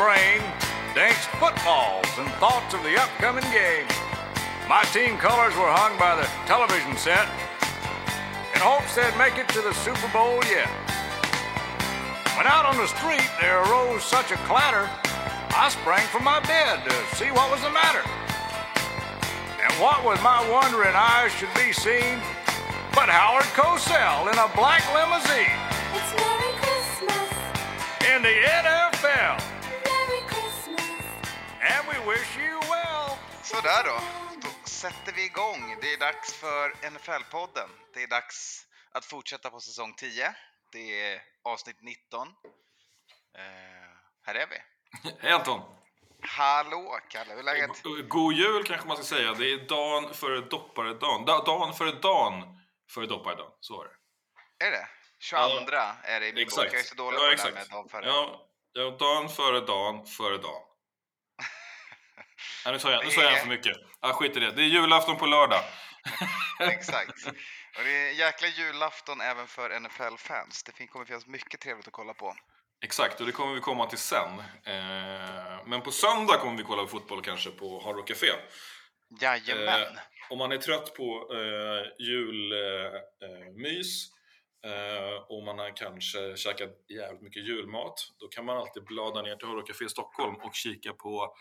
brain danced footballs and thoughts of the upcoming game. My team colors were hung by the television set in hopes they'd make it to the Super Bowl yet. When out on the street there arose such a clatter, I sprang from my bed to see what was the matter. And what with my wondering eyes should be seen but Howard Cosell in a black limousine It's Merry Christmas, in the NFL. Sådär då. Då sätter vi igång. Det är dags för NFL-podden. Det är dags att fortsätta på säsong 10. Det är avsnitt 19. Eh, här är vi. Hej Anton! Hallå Kalle, hur är läget? God jul kanske man ska säga. Det är dagen före dopparedagen. Da, dagen före dagen före dopparedagen. Så var det. Är det? 22 är det i min bok. Jag är så dålig ja, på det där med dagen före. Ja, ja, dagen före dagen före dagen. Nej, nu sa jag, nu sa jag är- för mycket. Ja, skit i det. Det är julafton på lördag. Exakt. Och det är en jäkla julafton även för NFL-fans. Det kommer finnas mycket trevligt att kolla på. Exakt, och det kommer vi komma till sen. Eh, men på söndag kommer vi kolla på fotboll kanske på Hard Rock Café. Jajamän. Eh, om man är trött på eh, julmys eh, och man har kanske käkat jävligt mycket julmat, då kan man alltid blada ner till Hard Rock Café Stockholm och kika på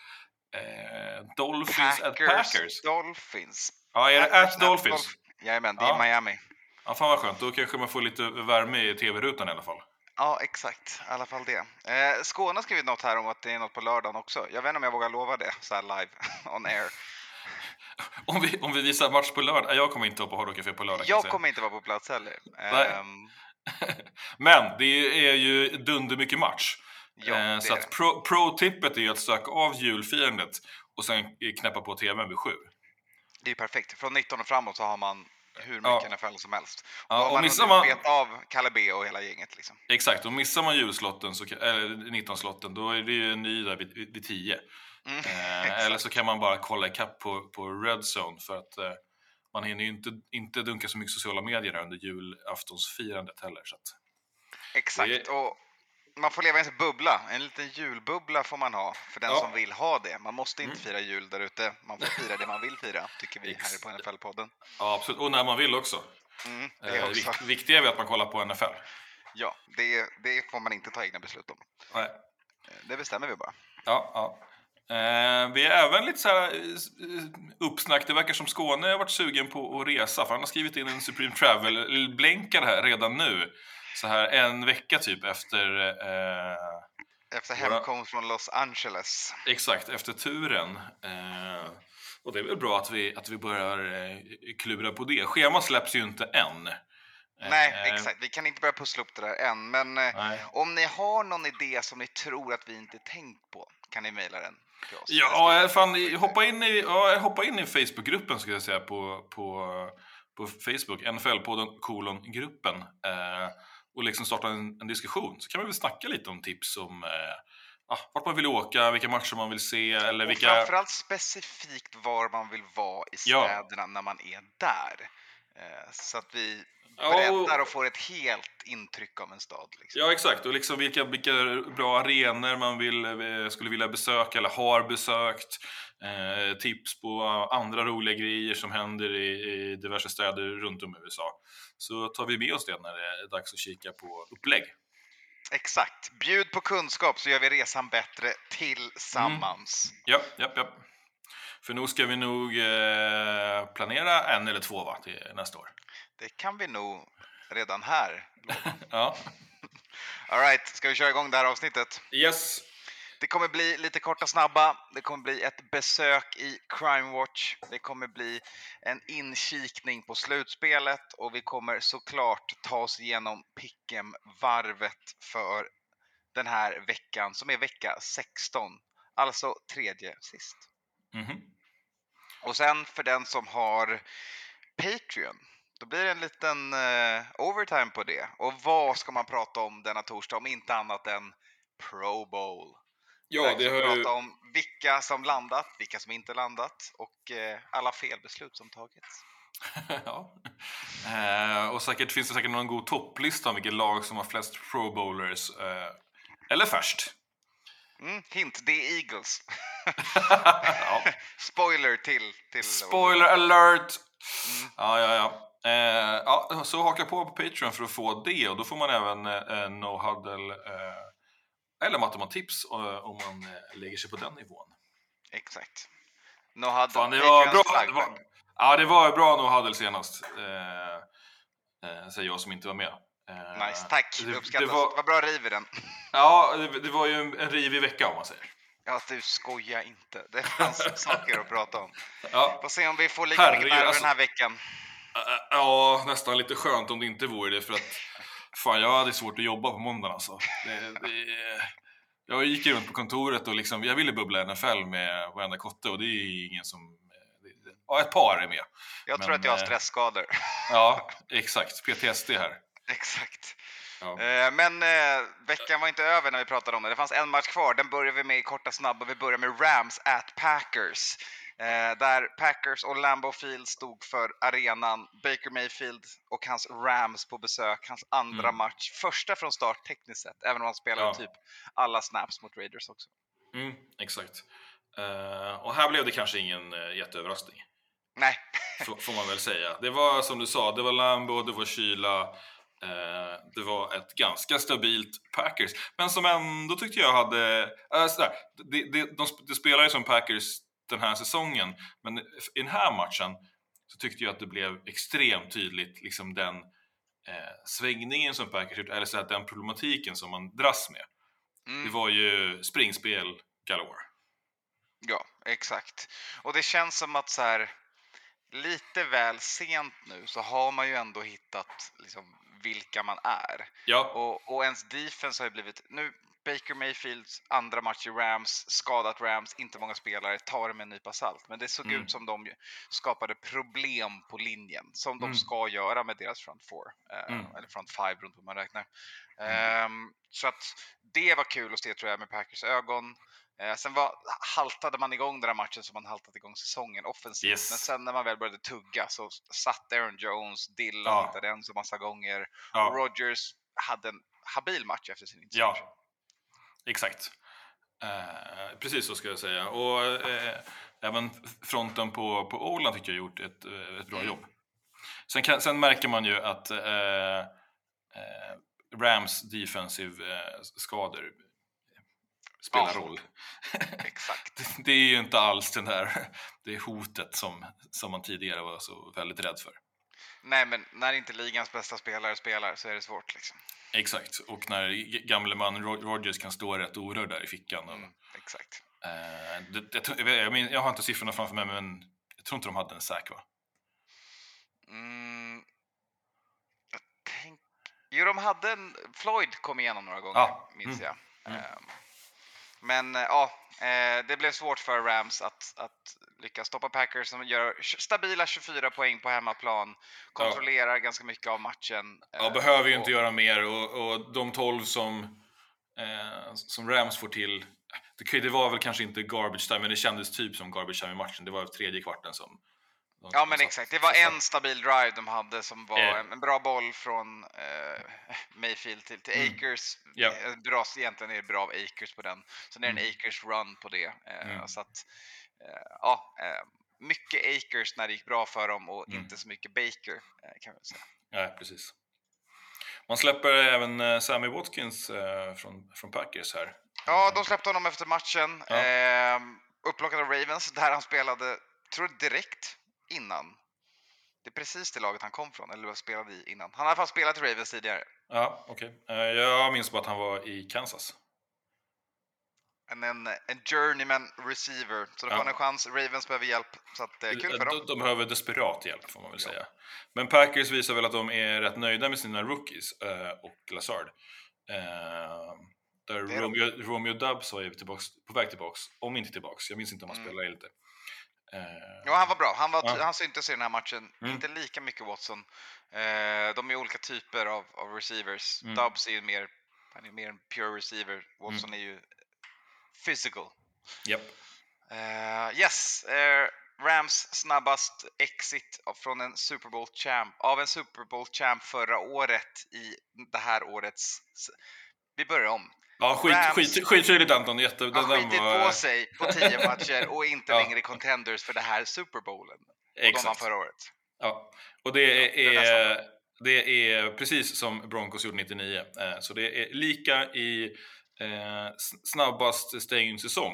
eh, Dolphins at Packers. Dolphins. Ja, är det Packers at Dolphins? Dolph- Jajamän, det är Ja. Miami. Ja, fan vad skönt. Då kanske man får lite värme i tv-rutan i alla fall. Ja, exakt. I alla fall det. Eh, Skåne har skrivit något här om att det är något på lördagen också. Jag vet inte om jag vågar lova det så här live on air. Om vi, om vi visar match på lördag. Jag kommer inte vara på Hard Rock på lördag. Jag kommer inte vara på plats heller. Ehm, Men det är ju dunder mycket match. Ja, Eh, så är att pro- pro-tippet är ju att söka av julfirandet och sen knäppa på tvn vid sju. det är ju perfekt. Från 19 och framåt så har man hur Ja. mycket NFL som helst. Ja, Då har och man missar man- beta av Kalle B och hela gänget. Liksom. Exakt, och missar man julslotten, så, eller 19-slotten, då är det ju en ny där vid, vid, vid 10. Mm, Eh, eller så kan man bara kolla ikapp på, på Red Zone för att eh, man hinner ju inte, inte dunka så mycket sociala medier under julaftonsfirandet heller. Så att, Exakt. det- Och man får leva i en bubbla. En liten julbubbla får man ha för den Ja. som vill ha det. Man måste inte Mm. fira jul där ute. Man får fira det man vill fira, tycker vi här på NFL-podden. ja, absolut. Och när man vill också. Mm, det Eh, också. vikt, viktiga är att man kollar på NFL. Ja, det, det får man inte ta egna beslut om. Nej. Eh, Det bestämmer vi bara. Ja, ja. Eh, vi är även lite så här eh, uppsnack. Det verkar som Skåne har varit sugen på att resa. För han har skrivit in en Supreme Travel-blänkare här redan nu. Så här en vecka typ efter eh, Efter hemkomst från Los Angeles. Exakt, efter turen. Eh, och det är väl bra att vi, att vi börjar eh, klura på det. Schemat släpps ju inte än. Eh, Nej, exakt. Vi kan inte börja pussla upp det där än. Men eh, Nej. om ni har någon idé som ni tror att vi inte tänkt på kan ni mejla den till oss. Ja, eh, fan, hoppa in i, ja, hoppa in i Facebookgruppen skulle jag säga på, på, på Facebook, NFL-podden kolon gruppen. Eh, och liksom starta en, en diskussion. Så kan man väl snacka lite om tips om eh, ah, vart man vill åka, vilka matcher man vill se eller Och vilka... framförallt specifikt var man vill vara i Ja. städerna när man är där. Eh, Så att vi Ja, berättar och får ett helt intryck av en stad. Liksom. Ja, exakt. Och liksom vilka, vilka bra arenor man vill, eh, skulle vilja besöka eller har besökt. Eh, tips på andra roliga grejer som händer i, i diverse städer runt om i USA. Så tar vi med oss det när det är dags att kika på upplägg. Exakt. Bjud på kunskap så gör vi resan bättre tillsammans. Ja, ja, ja. För nog ska vi nog eh, planera en eller två va, till nästa år. Det kan vi nog redan här. Ja. All right, ska vi köra igång det här avsnittet? Yes. Det kommer bli lite korta snabba. Det kommer bli ett besök i Crime Watch. Det kommer bli en inkikning på slutspelet och vi kommer såklart ta oss igenom Pick'em-varvet för den här veckan som är vecka 16. Alltså tredje sist. Mhm. Och sen för den som har Patreon, då blir det en liten eh, overtime på det. Och vad ska man prata om denna torsdag om inte annat än Pro Bowl? Ja, det har prata om vilka som landat, vilka som inte landat och eh, alla felbeslut som tagits. ja. Eh, och säkert finns det säkert någon god topplista om vilket lag som har flest pro bowlers. Eh, eller färst. Mm, hint, det är Eagles. ja. Spoiler till... till Spoiler alert! Ja, ja, ja. Eh, ja. Så haka på på Patreon för att få det och då får man även eh, no huddle eh, eller matematips eh, om man eh, lägger sig på den nivån. Exakt. No Fan, det var bra. Det var, ja, det var bra no huddle senast. Eh, säger jag som inte var med. Nice, tack. Det, Uppskattas. det Det var, var bra riv i den. ja, det, det var ju en, en rivig vecka om man säger. Ja, du skojar inte. Det fanns saker att prata om. Ja, Får se om vi får lika Herregud, mycket nerver alltså- den här veckan. Ja, nästan lite skönt om det inte vore det för att fan, jag hade svårt att jobba på måndagen alltså. Det, det, jag gick runt på kontoret och liksom, jag ville bubbla NFL med varenda kotte och det är ingen som... Ja, ett par är med. Jag tror Men, att jag har eh, stressskador. Ja, exakt. PTSD här. Exakt. Ja. Eh, Men eh, veckan var inte över när vi pratade om det. Det fanns en match kvar. Den börjar vi med i korta snabba. Vi börjar med Rams at Packers. Eh, där Packers och Lambeau Field stod för arenan. Baker Mayfield och hans Rams på besök. Hans andra Mm. match. Första från start tekniskt sett. Även om han spelade Ja. typ alla snaps mot Raiders också. Mm, exakt. Eh, och här blev det kanske ingen uh, jätteöverraskning. Nej, Får, får man väl säga. Det var som du sa, det var Lambo, det var kyla. Eh, det var ett ganska stabilt Packers. Men som ändå tyckte jag hade... Äh, sådär, det, de, de spelar ju som Packers den här säsongen. Men i den här matchen så tyckte jag att det blev extremt tydligt liksom den eh, svängningen som Packers gjort, eller så att den problematiken som man dras med. Mm. Det var ju springspel galore. Ja, exakt. Och det känns som att så här, lite väl sent nu så har man ju ändå hittat liksom, vilka man är. Ja, Och, och ens defense har ju blivit, nu Baker Mayfields andra match i Rams, skadat Rams, inte många spelare, tar det med en nypa salt. Men det såg Mm. ut som de skapade problem på linjen, som de Mm. ska göra med deras front four, eh, Mm. eller front five beroende på hur man räknar. Ehm, så att det var kul att se tror jag med Packers ögon. Eh, sen var, haltade man igång den här matchen som man haltat igång säsongen offensivt. Yes. Men sen när man väl började tugga så satt Aaron Jones, Dillon Ja. hittade en så massa gånger. Och ja. Rogers hade en habil match efter sin insats. Ja, exakt. Eh, precis så ska jag säga. Och eh, även fronten på, på Åland tycker jag gjort ett, eh, ett bra jobb. Sen, kan, sen märker man ju att eh, eh, Rams defensive skador spelar Ja. roll. Exakt. Det är ju inte alls den där, det hotet som, som man tidigare var så väldigt rädd för. Nej, men när inte ligans bästa spelare spelar så är det svårt. Liksom. Exakt, och när gamle man Ro- Rogers kan stå rätt orörd där i fickan. Och, Mm, exakt. Eh, det, jag, jag, jag, har inte siffrorna framför mig, men jag tror inte de hade en säk va? Mm, tänk... Jo, de hade en... Floyd kom igenom några gånger, Ja, minns mm, jag. mm. Ehm, Men eh, ja, eh, det blev svårt för Rams att, att lyckas stoppa Packers som gör stabila 24 poäng på hemmaplan, kontrollerar ganska mycket av matchen. Ja, eh, behöver ju inte göra mer och, och de 12 som, eh, som Rams får till, det, det var väl kanske inte garbage time, men det kändes typ som garbage time i matchen. Det var tredje kvarten som... Ja men exakt, det var en stabil drive de hade som var Eh. en, en bra boll från eh, Mayfield till, till Mm. Akers. Ja. Eh, Bra, egentligen är det bra av Akers på den. Sen är det en Mm. Akers run på det. Eh, Mm. Så att, eh, ja, eh, mycket Akers när det gick bra för dem och Mm. inte så mycket Baker eh, kan man säga. Ja, precis. Man släpper även eh, Sammy Watkins eh, från, från Packers här. Ja, de släppte honom efter matchen. Ja. Eh, upplockad av Ravens där han spelade, tror direkt innan. Det är precis det laget han kom från, eller spelade i innan. Han har i alla fall spelat i Ravens tidigare. Ja, okej. Eh, jag minns bara att han var i Kansas. en, en, en journeyman receiver. Så de Ja. får en chans. Ravens behöver hjälp. Så att, eh, kul för de, dem. de behöver desperat hjälp får man väl Ja. säga. Men Packers visar väl att de är rätt nöjda med sina rookies eh, och Lazard. Där de. Romeo, Romeo Dubs var ju tillbaks, på väg tillbaks, om inte tillbaks. Jag minns inte om han Mm. spelar eller inte. Eh, Ja, han var bra. Han, var, Ja. han syntes i den här matchen. Mm. Inte lika mycket Watson. Eh, de är olika typer av, av receivers. Mm. Dubs är ju mer, han är mer en pure receiver. Watson är ju physical. Japp. Eh, yes, Rams snabbast exit från en Super Bowl champ, av en Super Bowl champ förra året i det här årets... Vi börjar om. Ja, skit, Rams- skit, skittydligt Anton. Jätte, Har skitit var- på sig på tio matcher och inte Ja. längre contenders för det här Super Bowlen. Och de Exakt. förra året. Ja, och det det är är, det är precis som Broncos gjorde 99. Eh, Så det är lika i eh, snabbast stängd säsong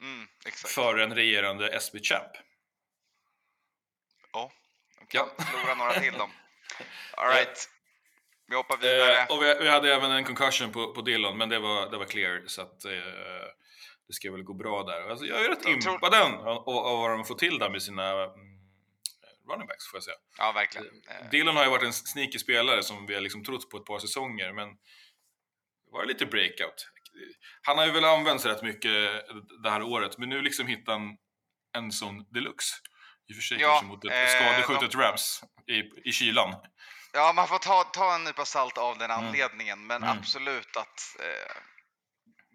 Mm, exakt. för en regerande SB-champ. Ja, de kan Ja. förlora några till dem. All right. Vi hoppar vidare. Eh, och vi, vi hade även en concussion på, på Dillon, men det var, det var clear. Så att, eh, det ska väl gå bra där. Alltså, jag är rätt Jag tror- impad den och, och vad de får till där med sina mm, running backs, får jag säga. Ja, verkligen. Eh, Dillon har ju varit en sneaky spelare som vi har liksom trott på ett par säsonger, men det var lite breakout. Han har ju väl använts rätt mycket det här året, men nu liksom hittar han en sån deluxe. I och för sig Ja, kanske mot ett eh, skadeskjutet Rams i, i kylan. Ja, man får ta, ta en nypa salt av den Mm. anledningen, men Mm. absolut att eh,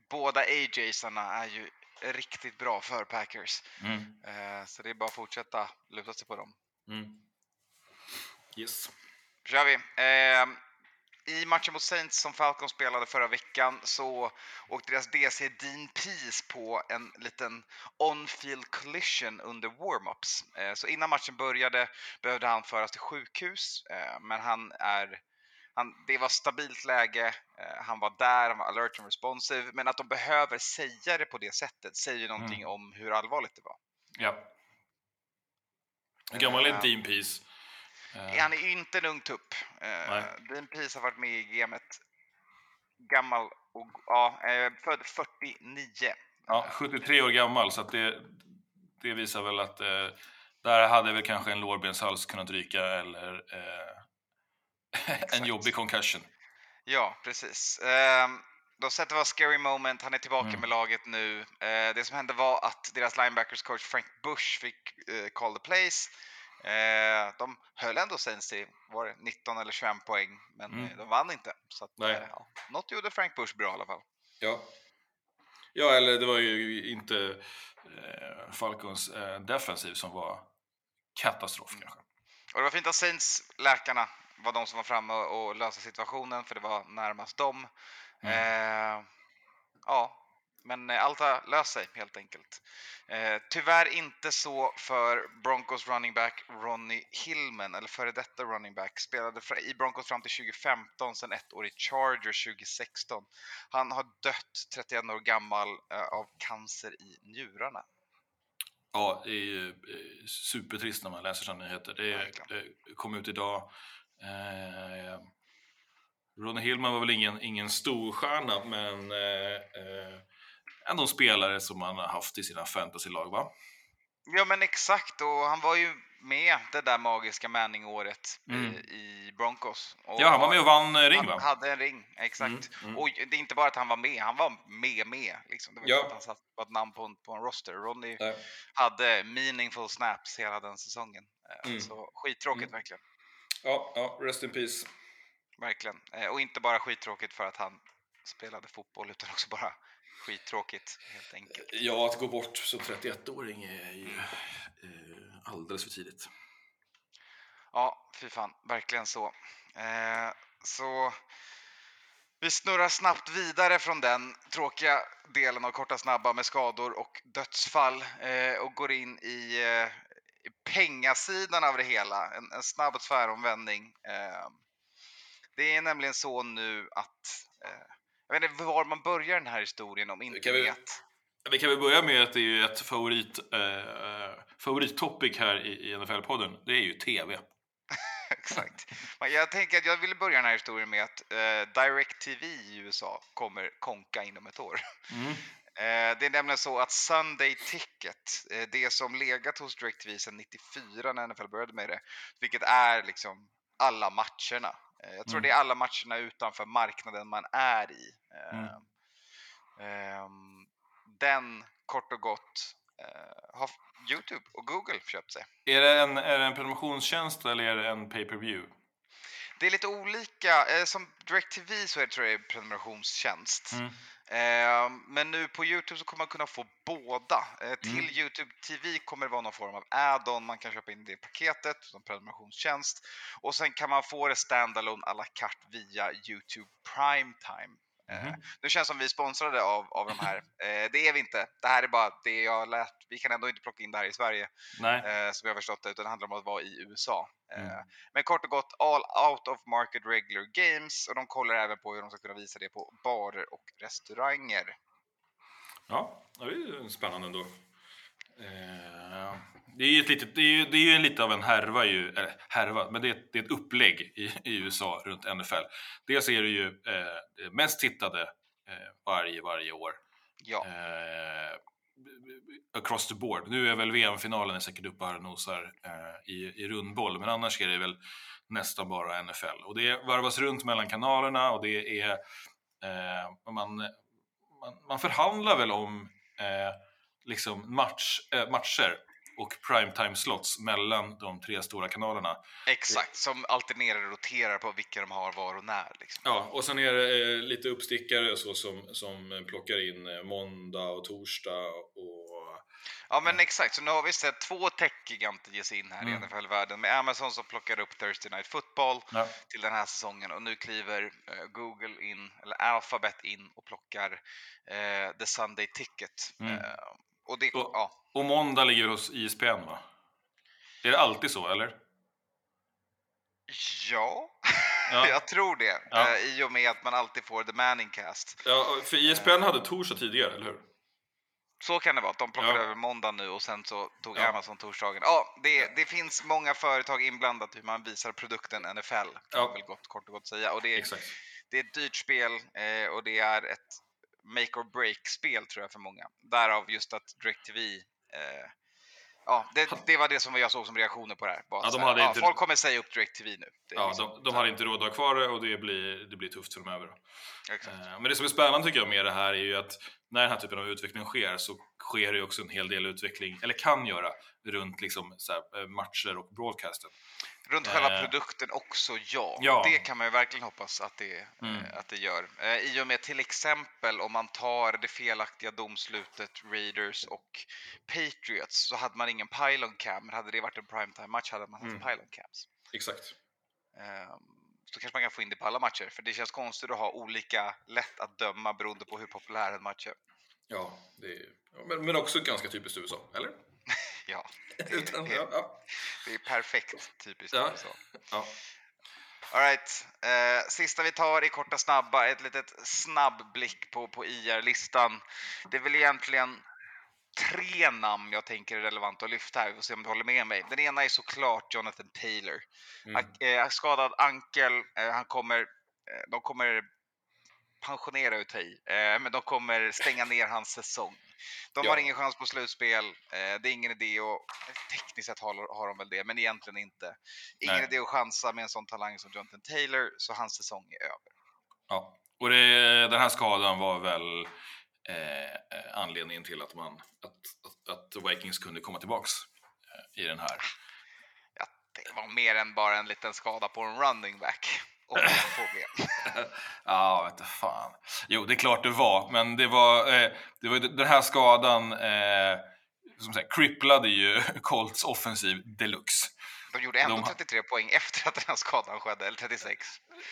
båda AJsarna är ju riktigt bra för Packers. Mm. Eh, så det är bara att fortsätta luta sig på dem. Mm. Yes. kör vi. Eh, I matchen mot Saints som Falcons spelade förra veckan så åkte deras DC Dean Pease på en liten on-field collision under warm-ups. Eh, så innan matchen började behövde han föras till sjukhus, eh, men han är han, det var stabilt läge, eh, han var där, han var alert and responsive, men att de behöver säga det på det sättet säger någonting om hur allvarligt det var. Ja. Hur gammal är Dean Peace? Eh, Han är inte en ung tupp. Uh, Dean Pease har varit med i gamet. Gammal och ja, eh, född 49. Ja, 73 år gammal, så det, det visar väl att eh, där hade väl kanske en lårbenshals kunnat ryka eller eh, en jobbig concussion. Ja, precis. Eh, de sa att det var scary moment, han är tillbaka Mm. med laget nu. Eh, det som hände var att deras linebackers coach Frank Bush fick eh, call the plays. Eh, de höll ändå Saints var det 19 eller 21 poäng, men Mm. eh, de vann inte. Så att, Nej. eh, ja, något gjorde Frank Bush bra i alla fall. Ja. ja, eller det var ju inte eh, Falcons eh, defensiv som var katastrof kanske. Och det var fint att Saints-läkarna var de som var framme och och löste situationen, för det var närmast dem. Eh, ja, men eh, allt har löst sig helt enkelt. Eh, tyvärr inte så för Broncos running back Ronnie Hillman, eller före detta running back. Spelade i Broncos fram till 2015, sen ett år i Chargers 2016. Han har dött, 31 år gammal, eh, av cancer i njurarna. Ja, det är ju supertrist när man läser sådana nyheter. Det, det kom ut idag. Eh, Ronny Hillman var väl ingen, ingen storstjärna, men eh, eh, ändå en spelare som man har haft i sina fantasylag, va? Ja men exakt, och han var ju med det där magiska Manning-året Mm. i, Broncos. Och Ja, han var med och vann eh, ring, Han va? hade en ring, exakt. Mm, mm. Och det är inte bara att han var med, han var med med. Liksom. Det var Ja. inte att han satt på ett namn på en, på en roster. Ronny Nej. hade meaningful snaps hela den säsongen. Eh, Mm. Så skittråkigt Mm. verkligen. Ja, ja, rest in peace. Verkligen. Eh, Och inte bara skittråkigt för att han spelade fotboll utan också bara skittråkigt helt enkelt. Ja, att gå bort som 31-åring är ju eh, alldeles för tidigt. Ja, fy fan, verkligen så. Eh, så vi snurrar snabbt vidare från den tråkiga delen av korta snabba med skador och dödsfall eh, och går in i, eh, pengasidan av det hela. En, en snabb tväromvändning. Eh, det är nämligen så nu att eh, jag vet inte var man börjar den här historien om inte Kan vi- vet. Vi kan väl börja med att det är ett favorit, eh, favorittopic här i, i NFL-podden. Det är ju TV. Exakt. Men jag tänker att jag ville börja den här historien med att eh, DirecTV i USA kommer konka inom ett år. Mm. Eh, det är nämligen så att Sunday Ticket, eh, det som legat hos DirecTV sedan 94 när NFL började med det, vilket är liksom alla matcherna. Eh, jag tror Mm. det är alla matcherna utanför marknaden man är i. Mm. ehm, den, kort och gott, eh, har Youtube och Google köpt sig. Är, det en, är det en prenumerationstjänst eller är det en pay-per-view? Det är lite olika. Eh, som DirecTV så är det, tror jag, prenumerationstjänst. Mm. Eh, men nu på Youtube så kommer man kunna få båda. Eh, till Mm. Youtube TV kommer det vara någon form av add-on. Man kan köpa in det paketet som prenumerationstjänst. Och sen kan man få det standalone à la carte via Youtube Primetime. Eh, Mhm. nu känns som vi är sponsrade av, av de här. Eh, det är vi inte. Det här är bara det jag har lärt. Vi kan ändå inte plocka in det här i Sverige Nej. eh, som jag har förstått det, utan det handlar om att vara i USA. Eh, Mm. Men kort och gott, all out of market regular games och de kollar även på hur de ska kunna visa det på barer och restauranger. Ja, det är ju spännande ändå. Det är ju ett litet, det är ju, det är ju en lite av en härva, ju, eller härva, men det är, ett- det är ett upplägg i, i USA runt NFL. Dels är det ju eh, mest tittade eh, varje, varje år. Ja, Eh, across the board. Nu är väl VM-finalen säkert uppe här och nosar eh, i, i rundboll, men annars är det väl nästan bara NFL. Och det varvas runt mellan kanalerna och det är eh, man, man, man förhandlar väl om eh, liksom match, eh, matcher och primetime slots mellan de tre stora kanalerna. exakt. Som alternerar och roterar på vilka de har var och när. Liksom. Ja, och sen är det eh, lite uppstickare så som, som plockar in eh, måndag och torsdag och Ja, men exakt. Så nu har vi sett två tech-giganter ge sig in här i Mm. NFL-världen med Amazon som plockar upp Thursday Night Football ja, till den här säsongen och nu kliver eh, Google in, eller Alphabet in och plockar The Sunday Ticket. Mm. Och det, Och- ja, Och måndag ligger hos ISPN va? Är det alltid så eller? Ja, Ja. jag tror det. Ja. Eh, I och med att man alltid får The Manning Cast. Ja, för ISPN hade torsdag tidigare, eller hur? Så kan det vara. De plockade Ja. över måndag nu och sen så tog Ja. Amazon torsdagen. Ja, det, det finns många företag inblandat hur man visar produkten NFL. Kan Ja. man väl gott, kort och gott säga. Och det, är- det är ett dyrt spel eh, och det är ett make or break-spel tror jag för många. Därav just att DirecTV eh, Ja, det, det var det som jag såg som reaktioner på det här. Bara Ja, de hade ja, inte- Folk kommer säga upp DirecTV nu. Ja, liksom- de, de hade inte råd att ha kvar det och det blir, det blir tufft framöver. Då. Exakt. Eh, Men det som är spännande tycker jag med det här är ju att när den här typen av utveckling sker så sker det också en hel del utveckling, eller kan göra, runt liksom här, eh, matcher och broadcasten. Runt själva Eh, produkten också, ja. ja. Det kan man ju verkligen hoppas att det, Mm. eh, att det gör. Eh, I och med till exempel om man tar det felaktiga domslutet Raiders och Patriots så hade man ingen pylon cam. Men hade det varit en primetime-match hade man haft Mm. pylon cams. Exakt. Eh, Så kanske man kan få in det på alla matcher. För det känns konstigt att ha olika lätt att döma beroende på hur populär en match är. Ja, det är, men, men också ganska typiskt USA, eller? Ja, Utan, ja, ja, det är perfekt typiskt Ja. USA. ja. All right. Eh, sista vi tar i korta snabba, ett litet snabb blick på, på IR-listan. Det är väl egentligen tre namn jag tänker är relevanta att lyfta här. Vi får se om du håller med mig. Den ena är såklart Jonathan Taylor. Mm. Ak- eh, skadad ankel. Eh, han kommer, eh, de kommer pensionera ut i, eh, men de kommer stänga ner hans säsong. De Ja. har ingen chans på slutspel. Eh, det är ingen idé och tekniskt sett har, har de väl det, men egentligen inte. Ingen Nej. idé att chansa med en sån talang som Jonathan Taylor, så hans säsong är över. Ja, och det, den här skadan var väl eh, eh, anledningen till att, man, att, att, att Vikings kunde komma tillbaks eh, i den här. Ja, det var mer än bara en liten skada på en running back. Och problem. Ja, vet du fan. Jo, det är klart det var, men det var, eh, det var den här skadan eh, som sagt, cripplade ju Colts offensiv deluxe. De gjorde ändå De ha- 33 poäng efter att den här skadan skedde, eller 36.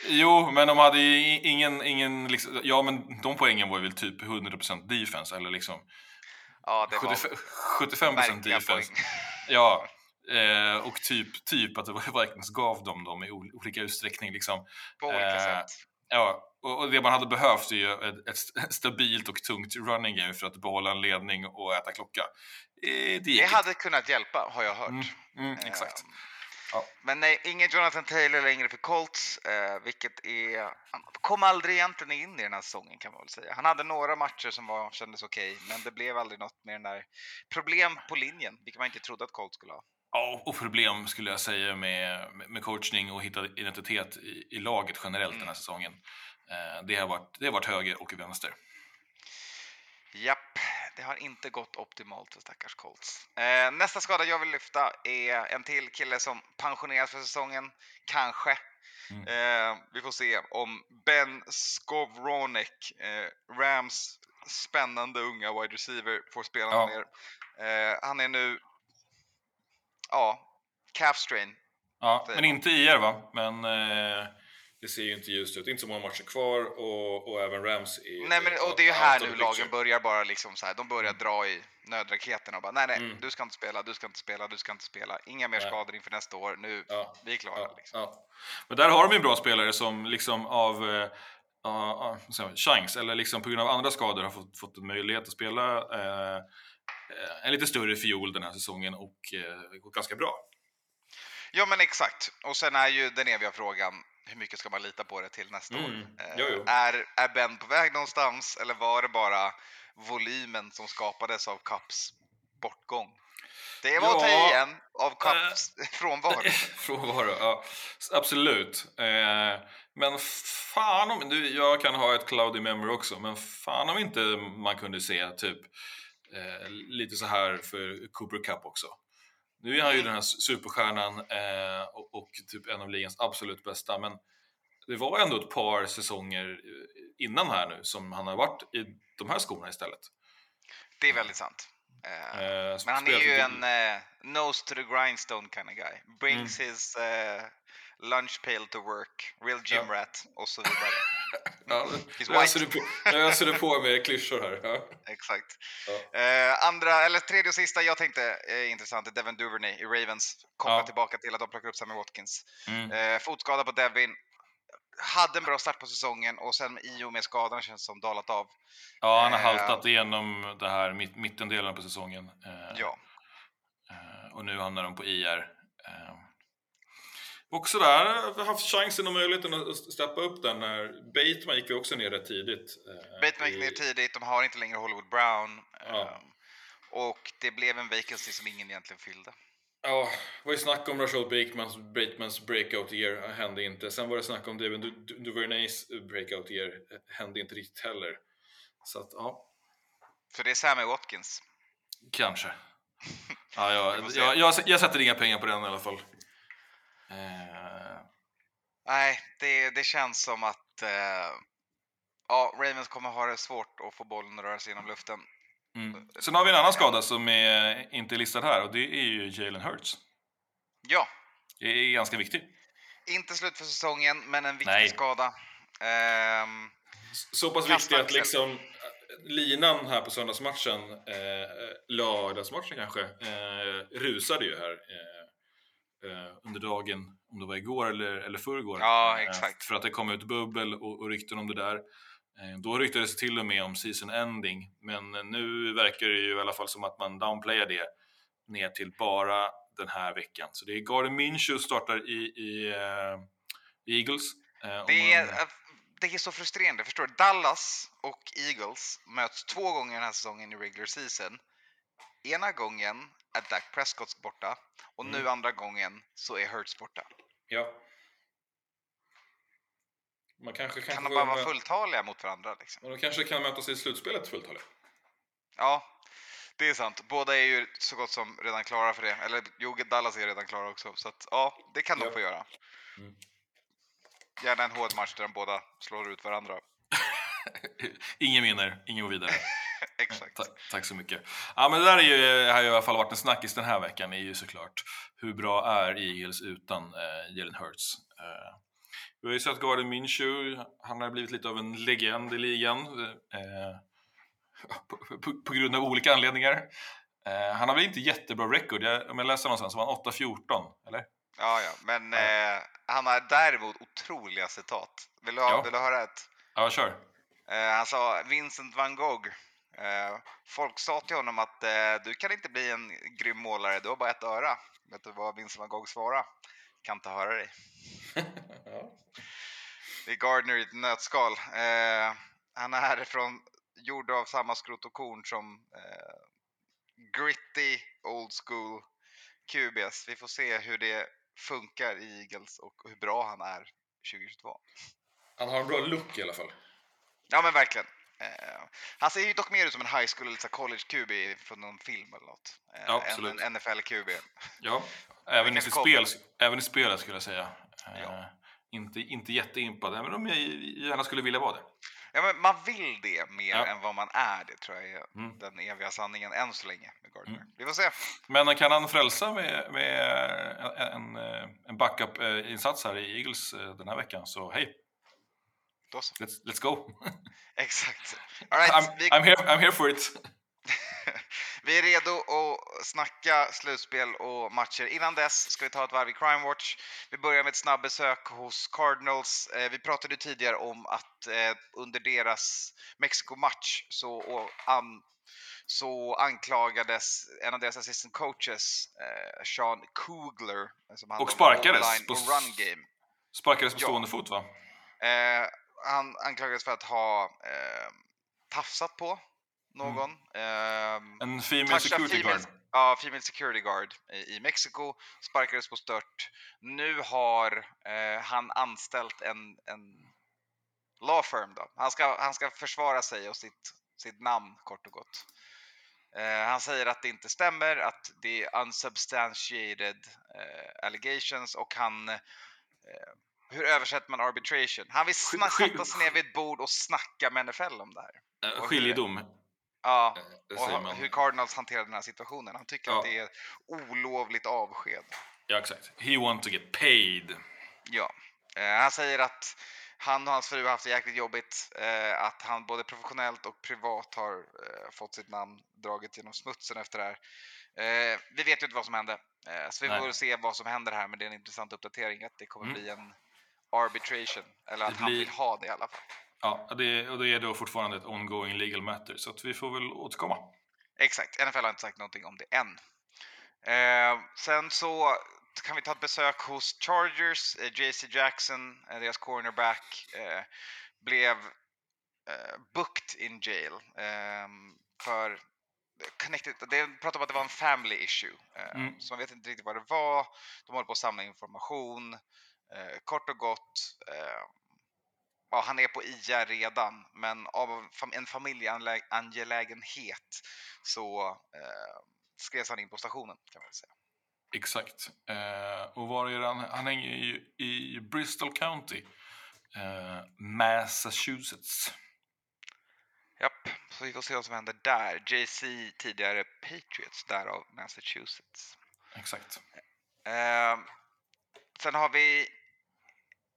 Jo, men de hade ju ingen, ingen liksom, ja men de poängen var ju väl typ 100% defense, eller liksom Ja, det var 75, 75% verkliga defense. poäng. Ja, eh, och typ, typ att det var Vikings gav dem dem i ol- olika utsträckning. Liksom. På olika Eh, sätt. Ja, och, det man hade behövt är ju ett, ett st- stabilt och tungt running game för att behålla en ledning och äta klocka. Eh, det Det hade kunnat hjälpa, har jag hört. Mm, mm, exakt. Ja. Men nej, ingen Jonathan Taylor längre för Colts, eh, vilket är... Han kom aldrig egentligen in i den här säsongen kan man väl säga. Han hade några matcher som var, kändes okej, men det blev aldrig något med den där problem på linjen, vilket man inte trodde att Colts skulle ha. Ja, och problem skulle jag säga med, med- coachning och hitta identitet i, i laget generellt den här säsongen. Eh, det, har varit, det har varit höger och vänster. Det har inte gått optimalt för stackars Colts. Eh, nästa skada jag vill lyfta är en till kille som pensioneras för säsongen, kanske. Mm. Eh, vi får se om Ben Skowronek, eh, Rams spännande unga wide receiver, får spela Ja. mer. Eh, han är nu, ja, calf strain. Ja, men inte IR va? Men eh, det ser ju inte ljust ut. Inte så många matcher kvar och, och även Rams är Nej, men, och det är ju här nu lagen börjar bara liksom så här, de börjar dra i nödraketerna och bara nej, nej, Mm. du ska inte spela, du ska inte spela, du ska inte spela. Inga mer Nej. skador inför nästa år. Nu, Ja, vi är klara. Ja, liksom. ja. Men där har de ju bra spelare som liksom av säger man, chans eller liksom på grund av andra skador har fått, fått en möjlighet att spela eh, en lite större fiol den här säsongen och eh, gått ganska bra. Ja, men exakt. Och sen är ju den eviga frågan, hur mycket ska man lita på det till nästa Mm, år? Eh, jo, jo. Är, är Ben på väg någonstans eller var det bara volymen som skapades av Cups bortgång? Det var att ta Ja, Eh. igen av Cups frånvaro. Frånvaro, ja. Absolut. Eh, men fan om... Du, jag kan ha ett cloudy memory också, men fan om inte man kunde se typ eh, lite så här för Cooper Cup också. Nu är han ju den här superstjärnan eh, och, och typ en av ligans absolut bästa, men det var ändå ett par säsonger eh, innan här nu som han har varit i de här skorna istället. Det är väldigt sant. Eh, Eh, Men han är ju en eh, nose to the grindstone kind of guy. Brings his eh, lunch pail to work, real gym Ja. rat och så vidare. Ja, öser du på, öser du på med klyschor här. Ja. Exakt. Ja. Eh, andra, eller tredje och sista jag tänkte är intressant är Devin Duvernay i Ravens. Kopplat Ja. tillbaka till att de plockar upp Sammy Watkins. Mm. Eh, fotskada på Devin. Hade en bra start på säsongen och sen i och med skadan känns det som dalat av. Ja, han har Eh, haltat igenom det här mitt, mittendelen på säsongen. Eh, Ja. eh, och nu hamnar de på IR. Också där har vi haft chansen och möjligheten att steppa upp den när Bateman gick vi också ner rätt tidigt. eh, Bateman gick ner tidigt, de har inte längre Hollywood Brown. Ja. Eh, och det blev en vacancy som ingen egentligen fyllde. Ja, det var ju snack om Rashad Batemans, Batemans breakout year, eh, hände inte. Sen var det snack om Du- Duvernays breakout year, eh, hände inte riktigt heller. Så att, ja, Så det är Sammy Watkins. kanske. Ja, jag, jag, jag, jag sätter inga pengar på den i alla fall. Eh, Nej, det, det känns som att eh, ja, Ravens kommer ha det svårt att få bollen att röra sig genom luften. Mm. Sen har vi en annan skada som är inte är listad här och det är ju Jalen Hurts. Ja, Det är ganska viktigt. inte slut för säsongen, men en viktig Nej. skada. Ehm, Så pass viktig att liksom eh, linan här på söndagsmatchen, eh, lördagsmatchen kanske, eh, rusade ju här eh, eh, under dagen, om det var igår eller, eller förrgår. Ja, Eh, exakt. För att det kom ut bubbel och, och rykten om det där. Eh, då ryktades det till och med om season ending, men nu verkar det ju i alla fall som att man downplayar det ner till bara den här veckan. Så det är Gardner Minshew startar i, i eh, Eagles. Om det, är, man- det är så frustrerande, förstår du? Dallas och Eagles möts två gånger den här säsongen i regular season. Ena gången är Dak Prescott borta och Mm. nu andra gången så är Hurts borta. Ja. Man kanske, kanske Kan de bara vara mö- fulltaliga mot varandra? Liksom? Men de kanske kan mötas i slutspelet fulltaligt. Ja, det är sant. Båda är ju så gott som redan klara för det. Eller jo, Dallas är redan klara också. Så att, ja, det kan de Ja. få göra. Mm. Gärna en hård match där de båda slår ut varandra. Ingen vinner, ingen går vidare. Exakt. Ta- tack så mycket. Ja, men det där är ju, har ju i alla fall varit en snackis den här veckan, är ju såklart hur bra är Eagles utan eh, Jalen Hurts? Eh, vi har ju sett Gardner Minshew, han har blivit lite av en legend i ligan. Eh, på, på, på grund av olika anledningar. Eh, han har väl inte jättebra record, jag, om jag läser någonstans så var han 8-14, eller? Ja, ja. Men Ja. Eh, han har däremot otroliga citat. Vill du, ha, Ja. vill du höra ett? Ja, kör. Eh, han sa Vincent van Gogh. Eh, folk sa till honom att eh, du kan inte bli en grym målare, du har bara ett öra. Vet du vad Vincent van Gogh svarade? Kan inte höra dig. ja. Det är Gardner i ett nötskal. Eh, han är från, gjord av samma skrot och korn som gritty, old school QBS. Vi får se hur det funkar i Eagles och hur bra han är 2022. Han har en bra look i alla fall. Ja men verkligen. Eh, han ser ju dock mer ut som en high school eller så här college QB från någon film eller något. Eh, Ja, än absolut. en NFL QB. Ja, även i, spel, även i spelet skulle jag säga. Eh, Ja. inte, inte jätteimpad, även om jag gärna skulle vilja vara det. Ja, men man vill det mer Ja. än vad man är det tror jag är Mm. den eviga sanningen än så länge med Gardner. Vi får se. Men kan han frälsa med, med en, en, backup-insats här i Eagles eh, den här veckan, så hej, Då så. let's, let's go! Exakt. All right, I'm, vi, I'm, here, I'm here for it! vi är redo att snacka slutspel och matcher. Innan dess ska vi ta ett varv i Crime Watch. Vi börjar med ett snabbesök hos Cardinals. Eh, vi pratade tidigare om att eh, under deras Mexiko-match så, an, så anklagades en av deras assistant coaches, eh, Sean Kugler, som Och sparkades på och run game. Sparkades på Ja. stående fot va? Eh, han anklagades för att ha eh, tafsat på någon. Eh, En female security female, guard. Ja, Female Security Guard i, i Mexiko sparkades på stört. Nu har eh, han anställt en, en law firm. Då. Han, ska, han ska försvara sig och sitt, sitt namn kort och gott. Eh, han säger att det inte stämmer, att det är unsubstantiated eh, allegations och han... Eh, hur översätter man arbitration? Han vill sätta sig ner vid ett bord och snacka med NFL om det här. Hur- Skiljedom, Ja, eh, och hur Cardinals hanterar den här situationen. Han tycker Ja. att det är olovligt avsked. Ja, exakt. He want to get paid. Ja. Eh, han säger att han och hans fru har haft det jäkligt jobbigt. Eh, att han både professionellt och privat har eh, fått sitt namn draget genom smutsen efter det här. Eh, vi vet ju inte vad som hände. Så vi Nej. får se vad som händer här. Men det är en intressant uppdatering att det kommer Mm. bli en arbitration. Eller att Det han blir- vill ha det i alla fall. Ja, det, och det är då fortfarande ett ongoing legal matter, så att vi får väl återkomma. Exakt, NFL har inte sagt någonting om det än. Eh, sen så kan vi ta ett besök hos Chargers. Eh, JC Jackson, eh, deras cornerback, eh, blev eh, booked in jail eh, för connected, det pratade om att det var en family issue. Eh, Mm. Så man vet inte riktigt vad det var. De håller på att samla information. Eh, kort och gott, eh, ja, han är på IR redan, men av en familjeangelägenhet så eh, skrevs han in på stationen kan man säga. Exakt. Eh, och var är han? Han hänger ju i Bristol County, eh, Massachusetts. Japp, så vi får se vad som händer där. JC tidigare Patriots, därav Massachusetts. Exakt. Eh, sen har vi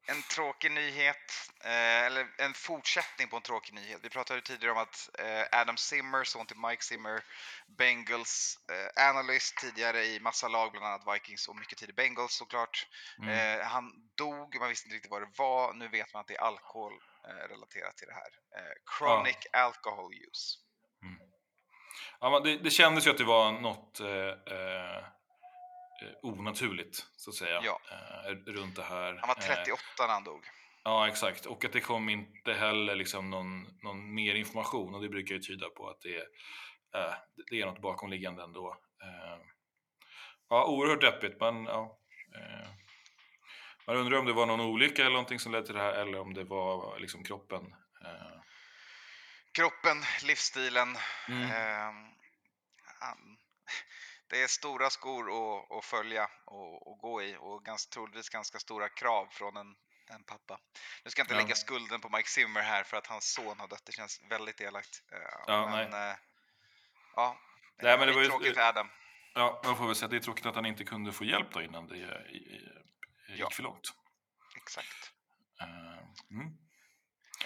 en tråkig nyhet, eh, eller en fortsättning på en tråkig nyhet. Vi pratade tidigare om att eh, Adam Zimmer, son till Mike Zimmer, Bengals eh, analyst tidigare i massa lag, bland annat Vikings och mycket tid i Bengals såklart. Mm. Eh, han dog, man visste inte riktigt vad det var. Nu vet man att det är alkohol eh, relaterat till det här. Eh, chronic alcohol use. Ja, men det, det kändes ju att det var något eh, onaturligt, så att säga, Ja. eh, runt det här. Han var Eh, 38 när han dog. Ja, exakt. Och att det kom inte heller liksom någon, någon mer information och det brukar ju tyda på att det är, eh, det är något bakomliggande ändå. Eh, ja, oerhört deppigt, men ja. Eh, man undrar om det var någon olycka eller någonting som ledde till det här eller om det var liksom kroppen. Eh, Kroppen, livsstilen. Mm. han, det är stora skor att, att följa och, och gå i och ganska, troligtvis ganska stora krav från en, en pappa. Nu ska jag inte Ja. lägga skulden på Mike Zimmer här för att hans son har dött. Det känns väldigt elakt. Eh, Ja, men, eh, ja, Nej, men det eh, var ju- tråkigt för Adam. ja, man får väl säga att det är tråkigt att han inte kunde få hjälp då innan det eh, i- i- gick Ja. för långt. Exakt. Mm.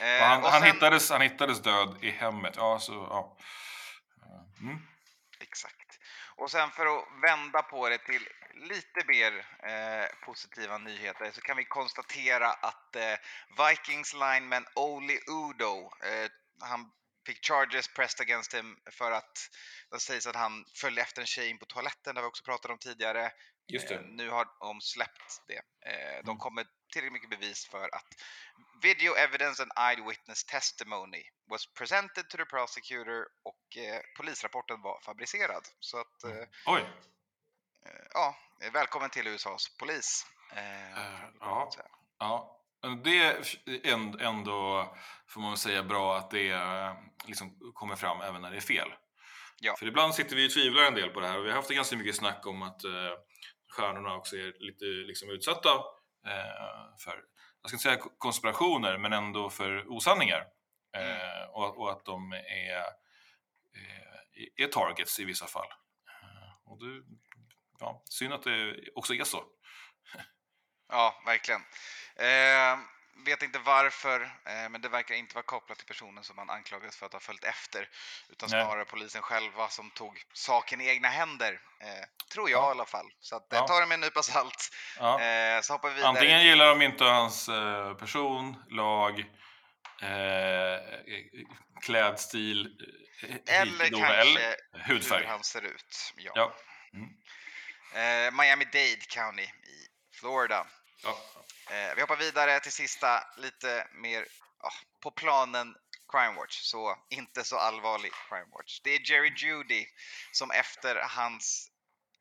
Eh, han, och han, sen- hittades, han hittades död i hemmet. Ja, så, ja. Mm. Och sen för att vända på det till lite mer eh, positiva nyheter så kan vi konstatera att eh, Vikings lineman Oli Udo, eh, han fick charges pressed against him för att det sägs att han följde efter en tjej in på toaletten, det har vi också pratat om tidigare. Just Eh, det. nu har de släppt det. Eh, de Mm. kommer tillräckligt mycket bevis för att video evidence and eyewitness testimony was presented to the prosecutor och eh, polisrapporten var fabricerad. Så att, eh, Oj. eh, ja, välkommen till USAs polis. Eh, Eh, ja. Ja. Det är änd- ändå, får man säga, bra att det eh, liksom kommer fram även när det är fel. Ja. För ibland sitter vi och tvivlar en del på det här. Vi har haft ganska mycket snack om att eh, stjärnorna också är lite liksom, utsatta eh, för, jag ska inte säga konspirationer, men ändå för osanningar. Eh, och, och att de är, eh, är targets i vissa fall. Eh, och det, ja, synd att det också är så. Ja, verkligen. Eh, vet inte varför, eh, men det verkar inte vara kopplat till personen som man anklagades för att ha följt efter, utan Nej. snarare polisen själva som tog saken i egna händer. Eh, tror jag Ja. i alla fall. Så att, eh, Ja. ta det med en nypa salt. Ja. Eh, så hoppar vi vidare. Antingen gillar de inte hans eh, person, lag, eh, klädstil, eh, Eller kanske eller hur hudfärg. han ser ut. Ja. Ja. Eh, Miami-Dade County i Florida. Ja. Eh, vi hoppar vidare till sista, lite mer ja, på planen Crime Watch, så inte så allvarlig Crime Watch. Det är Jerry Judy som efter hans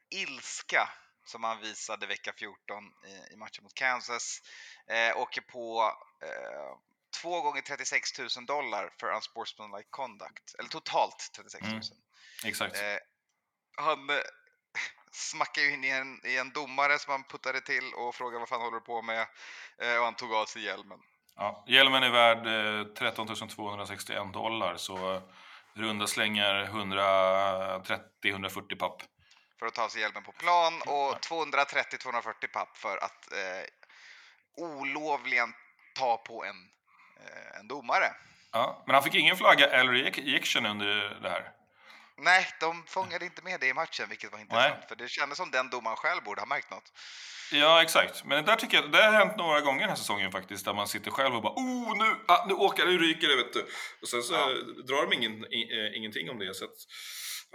ilska som han visade vecka 14 i, i matchen mot Kansas eh, åker på eh, två gånger 36 000 dollar för unsportsmanlike conduct, eller totalt 36 000. Mm. Exakt. Eh, han eh, smackade ju in i en, i en domare som han puttade till och frågade vad fan håller du på med? Eh, och han tog av sig hjälmen. Ja. Hjälmen är värd eh, 13 261 dollar, så runda slängar 130-140 papp. för att ta sig hjälmen på plan och 230-240 papp för att eh, olovligen ta på en, en domare. Ja. Men han fick ingen flagga eller ejection under det här. Nej, de fångade inte med det i matchen, vilket var intressant. För det kändes som den domaren själv borde ha märkt något. Ja, exakt. Men det där tycker jag, det har hänt några gånger den här säsongen faktiskt, där man sitter själv och bara oh, nu, ah, nu åker det, nu ryker det, vet du. Och sen så Ja. drar de ingen, i, eh, ingenting om det. Så att,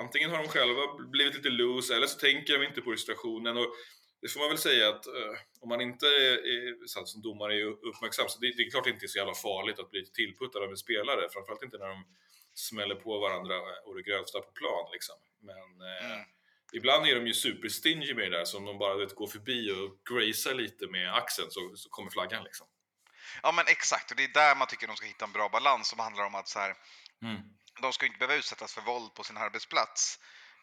antingen har de själva blivit lite loose, eller så tänker de inte på situationen. Och det får man väl säga att eh, om man inte är, är, så att som domare är uppmärksam, så det, det är klart det inte är så jävla farligt att bli tillputtad av en spelare, framförallt inte när de smäller på varandra och det grövsta på plan. Liksom. Men eh, Mm. Ibland är de ju superstingy med det där, så om de bara vet, går förbi och gracear lite med axeln så, så kommer flaggan liksom. Ja, men exakt. Och det är där man tycker de ska hitta en bra balans som handlar om att så här, Mm. de ska inte behöva utsättas för våld på sin arbetsplats.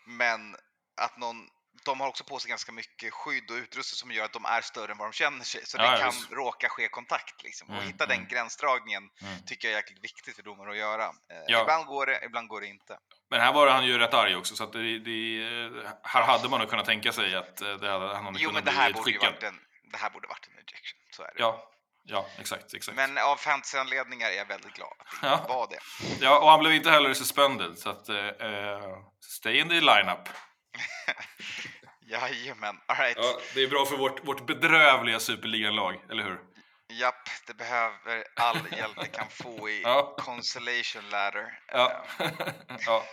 Men att någon, de har också på sig ganska mycket skydd och utrustning som gör att de är större än vad de känner sig. Så Ja, det kan visst. råka ske kontakt. Liksom. Och Mm, hitta den mm. gränsdragningen Mm. tycker jag är jäkligt viktigt för domare att göra. Eh, Ja. Ibland går det, ibland går det inte. Men här var han ju rätt arg också, så att det, det, här hade man nog kunnat tänka sig att eh, det hade, han hade Jo, kunnat bli borde ju skickad. varit en, det här borde varit en ejection. Så är det. Ja, ja, exakt, exakt. Men av fantasy-anledningar är jag väldigt glad att det inte var det. Ja, och han blev inte heller suspended, så att eh, eh, stay in the lineup. Jajamän, alright. Ja, det är bra för vårt, vårt bedrövliga superligan-lag, eller hur? Japp, det behöver all hjälp det kan få i Ja. consolation ladder. Ja. Eh, ja.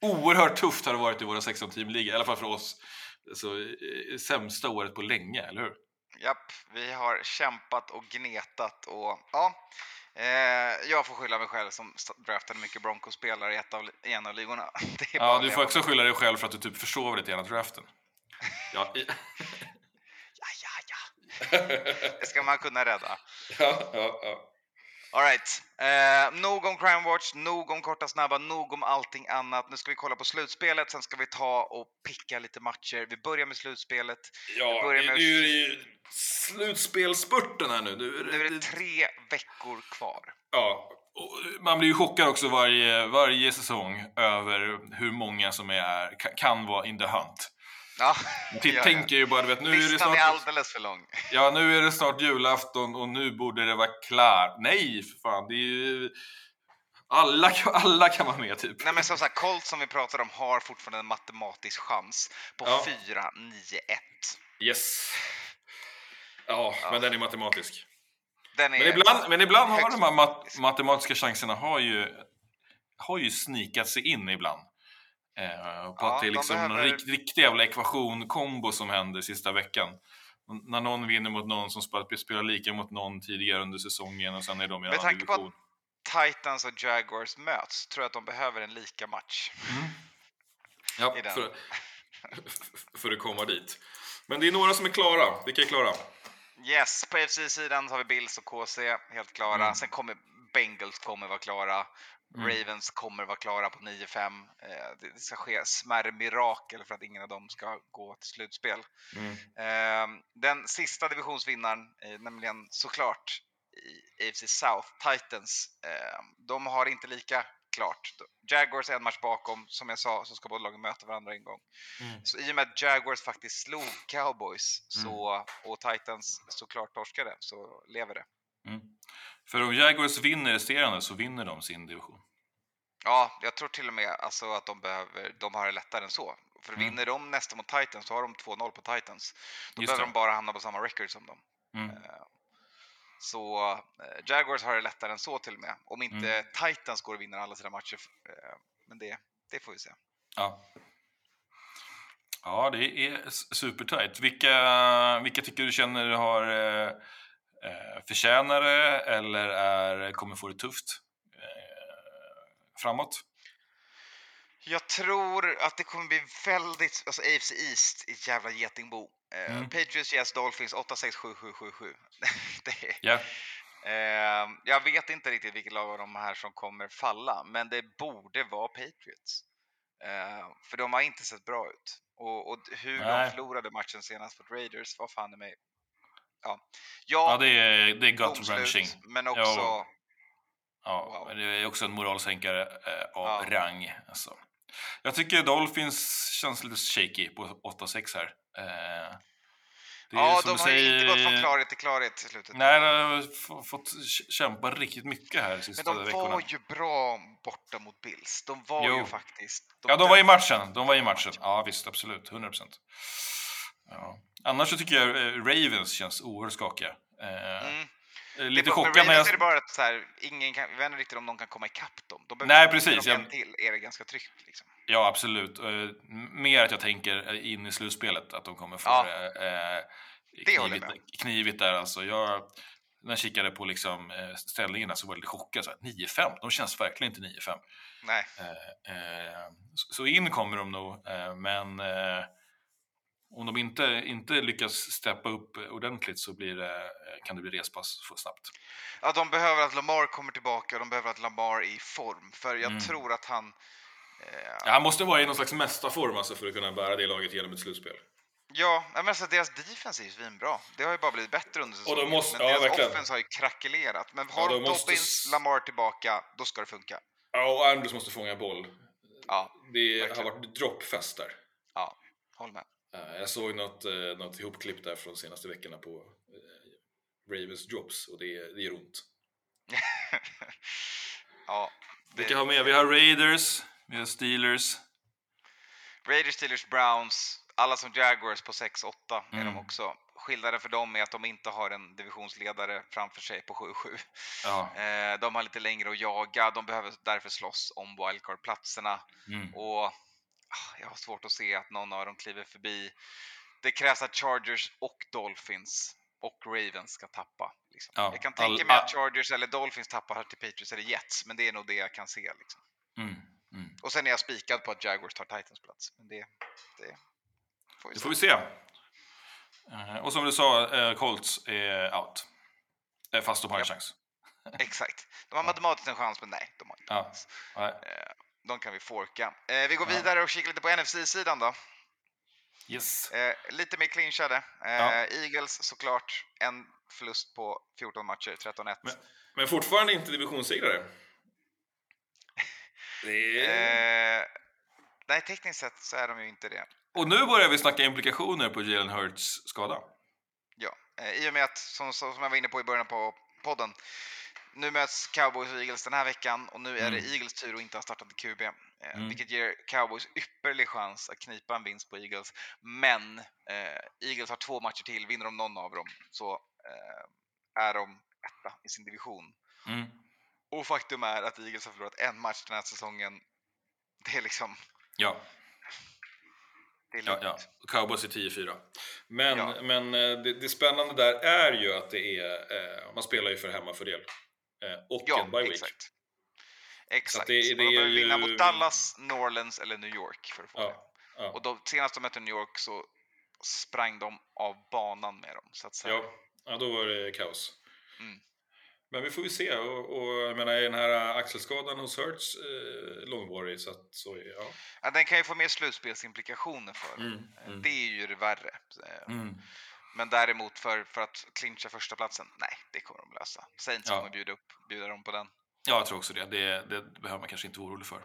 Oerhört tufft har det varit i våra 16 teamliga, i alla fall för oss. Så, eh, sämsta året på länge, eller hur? Japp, vi har kämpat och gnetat och ja, eh, jag får skylla mig själv som draftade mycket Broncos-spelare i, ett av, i en av ligorna. Ja, du får också skylla dig själv för att du typ försov dig till ena draften. Ja, Ja, ja, ja. Det ska man kunna rädda. ja, ja, ja. Alright, eh, nog om Crime Watch, nog om korta snabba, nog om allting annat. Nu ska vi kolla på slutspelet, sen ska vi ta och picka lite matcher. Vi börjar med slutspelet. Ja, det med- är ju slutspelspurten här nu. Nu Nu är det tre veckor kvar. Ja, och man blir ju chockad också varje, varje säsong över hur många som är, ka- kan vara in the hunt. Ja, T- ja, ja. tänker ju bara, du vet, nu är det Listan är snart... alldeles för lång. Ja, nu är det snart julafton och nu borde det vara klart. Nej, för fan, det är ju... Alla, alla kan vara med, typ. Nej men som sagt, Colts som vi pratade om har fortfarande en matematisk chans på Ja. 4, 9, 1. Yes. Ja, men den är matematisk. Den är Men ibland, men ibland har de här mat matematisk. matematiska chanserna har ju, har ju snikat sig in ibland. Eh, på Ja, att det är liksom någon behöver- rikt, riktig jävla ekvation-kombo som händer sista veckan. När någon vinner mot någon som spelar, lika mot någon tidigare under säsongen och sen är de i en Med annan tanke på att- division. Titans och Jaguars möts, tror jag att de behöver en lika match. Ja, i den. för, för att komma dit. Men det är några som är klara. Vilka är klara? Yes, på FC-sidan har vi Bills och KC helt klara. Mm. Sen kommer Bengals kommer vara klara. Mm. Ravens kommer vara klara på 9-5. Eh, det ska ske smärre mirakel för att ingen av dem ska gå till slutspel. Mm. Eh, den sista divisionsvinnaren, nämligen såklart i AFC South, Titans, eh, de har inte lika klart. Jaguars är en match bakom, som jag sa så ska båda lagen möta varandra en gång. Mm. Så i och med att Jaguars faktiskt slog Cowboys så, och Titans såklart torskade så lever det. Mm. För om Jaguars vinner resterande så vinner de sin division. Ja, jag tror till och med alltså, att de, behöver, de har det lättare än så. För Mm. vinner de nästa mot Titans så har de 2-0 på Titans. Då Just behöver det. de bara hamna på samma record som dem. Mm. Eh, Så eh, Jaguars har det lättare än så till och med. Om inte Mm. Titans går och vinner alla sina matcher. eh, Men det, det får vi se. Ja. Ja, det är s- supertajt. Vilka, vilka tycker du känner har eh, förtjänar det eller är, kommer få det tufft eh, framåt? Jag tror att det kommer bli väldigt, alltså AFC East i ett jävla getingbo. Eh, Mm. Patriots, yes, Dolphins 8, 6, 7, 7, 7, 7. det är, Ja, Eh, jag vet inte riktigt vilket lag av de här som kommer falla, men det borde vara Patriots. Eh, för de har inte sett bra ut. Och, och hur Nej. de förlorade matchen senast mot Raiders, vad fan är mig. Ja, ja ja det är, det är gut domslut, wrenching. men också... Ja. Ja, Wow. men det är också en moralsänkare eh, av Ja. rang. Alltså. Jag tycker Dolphins känns lite shaky på 8-6 här. Eh, Ja, de har ju inte säger- gått från klarhet till klarhet i slutet. Nej, de har fått kämpa riktigt mycket här de sista men de veckorna. var ju bra borta mot Bills. De var Jo. ju faktiskt... Ja, de var i matchen. De var i matchen. Ja, visst, absolut. 100 procent. Ja. Annars så tycker jag eh, Ravens känns oerhört skakiga. Eh, Mm. eh, Lite det, chockad när jag... är det bara att så här, ingen kan, vet inte riktigt om de kan komma ikapp dem. De Nej, precis, de jag- till är det ganska tryggt. Liksom. Ja, absolut. Mer att jag tänker in i slutspelet, att de kommer få Ja. eh, knivigt, knivigt där. Alltså. Jag, när jag kikade på liksom, ställningarna så var jag lite chockad. Så här, 9-5, de känns verkligen inte 9-5. Nej. Eh, eh, så- in kommer de nog, men om de inte, inte lyckas steppa upp ordentligt så blir det, eh, kan det bli respass för snabbt. Ja, de behöver att Lamar kommer tillbaka och de behöver att Lamar är i form. För jag Mm. tror att han... Eh, Ja, han måste vara i någon slags mästarform alltså, för att kunna bära det laget genom ett slutspel. ja, men alltså, deras defense är ju svinbra. Det har ju bara blivit bättre under säsongen. måste- men ja, deras verkligen. offense har ju krackelerat. Men Ja, har de måste Dobbins, Lamar tillbaka, då ska det funka. Ja, och Andrews måste fånga boll. Ja, Det har Verkligen. varit droppfest där. ja. Håll med. Eh, Jag såg något, eh, något ihopklipp där från senaste veckorna på eh, Ravens drops och det, det gör ont. ja. det- Vilka har med? Vi har Raiders, vi har Steelers. Raiders, Steelers, Browns, alla som Jaguars på 6-8 är Mm. de också. Skillnaden för dem är att de inte har en divisionsledare framför sig på 7-7. Ja. De har lite längre att jaga, de behöver därför slåss om wildcard-platserna. Mm. Och jag har svårt att se att någon av dem kliver förbi. Det krävs att Chargers och Dolphins och Ravens ska tappa. Liksom. Ja, jag kan tänka mig att Chargers eller Dolphins tappar till Patriots eller Jets, men det är nog det jag kan se. Liksom. Mm. Mm. Och sen är jag spikad på att Jaguars tar Titans plats. Men det, det får vi Det se. får vi se. Eh, Och som du sa, eh, Colts är out. Eh, Fast de har en Japp. chans. Exakt. De har matematiskt en chans, men nej, de har inte Ja. chans. De kan vi forka. Eh, Vi går vidare och kikar lite på NFC-sidan då. Yes. Eh, lite mer clinchade. Eh, Ja. Eagles såklart, en förlust på 14 matcher, 13-1. Men, men fortfarande inte divisionssegrare. Det är... Eh, nej, tekniskt sett så är de ju inte det. Och nu börjar vi snacka implikationer på Jalen Hurts skada. Ja, eh, I och med att, som, som jag var inne på i början på podden, nu möts Cowboys och Eagles den här veckan och nu är det Mm. Eagles tur att inte ha startat i QB. Eh, Mm. Vilket ger Cowboys ypperlig chans att knipa en vinst på Eagles. Men eh, Eagles har två matcher till, vinner de någon av dem så eh, är de etta i sin division. Mm. Och faktum är att Eagles har förlorat en match den här säsongen. Det är liksom, Ja, det är ja, lugnt. ja. Cowboys är 10-4. Men, Ja. men eh, det, det spännande där är ju att det är, eh, man spelar ju för hemmafördel. Eh, och Ja, en bye week. exakt. Exakt. det- det är behöver vinna ju- mot Dallas, Norlands eller New York för att få det. Ja, ja. Och de, senast de mötte New York så sprang de av banan med dem. Så att säga. Ja, Ja, då var det kaos. Mm. Men vi får ju se. Och, och jag menar, är den här axelskadan hos Hurts eh, långvarig? Så att, så, är- ja. Ja, den kan ju få mer slutspelsimplikationer för. Mm, mm. Det är ju det värre. Mm. Men däremot för, för att clincha första platsen, nej, det kommer de lösa. Saints Ja. kommer bjuda, upp, bjuda dem på den. Ja, jag tror också det. Det, det behöver man kanske inte vara orolig för.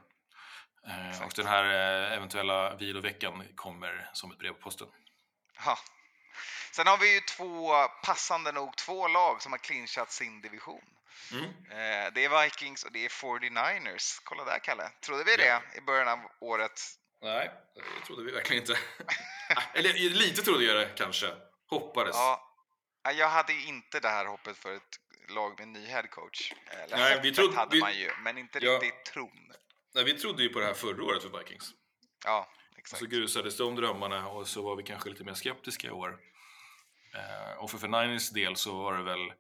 Eh, och Exakt. den här eh, eventuella viloveckan kommer som ett brev på posten. Ha. Sen har vi ju två, passande nog, två lag som har clinchat sin division. Mm. Eh, det är Vikings och det är 49ers. Kolla där, Kalle. Trodde vi det Ja. i början av året? Nej, det trodde vi verkligen inte. Eller lite trodde jag det kanske. Hoppades. Ja. Ja, Jag hade inte det här hoppet för ett lag med en ny headcoach. Eller Nej, vi trodde- hade vi- man ju, men inte Ja. riktigt tron. Nej, vi trodde ju på det här förra året för Vikings. Ja, Och exakt. så grusades de drömmarna och så var vi kanske lite mer skeptiska i år. Eh, och för, Niners del så var det väl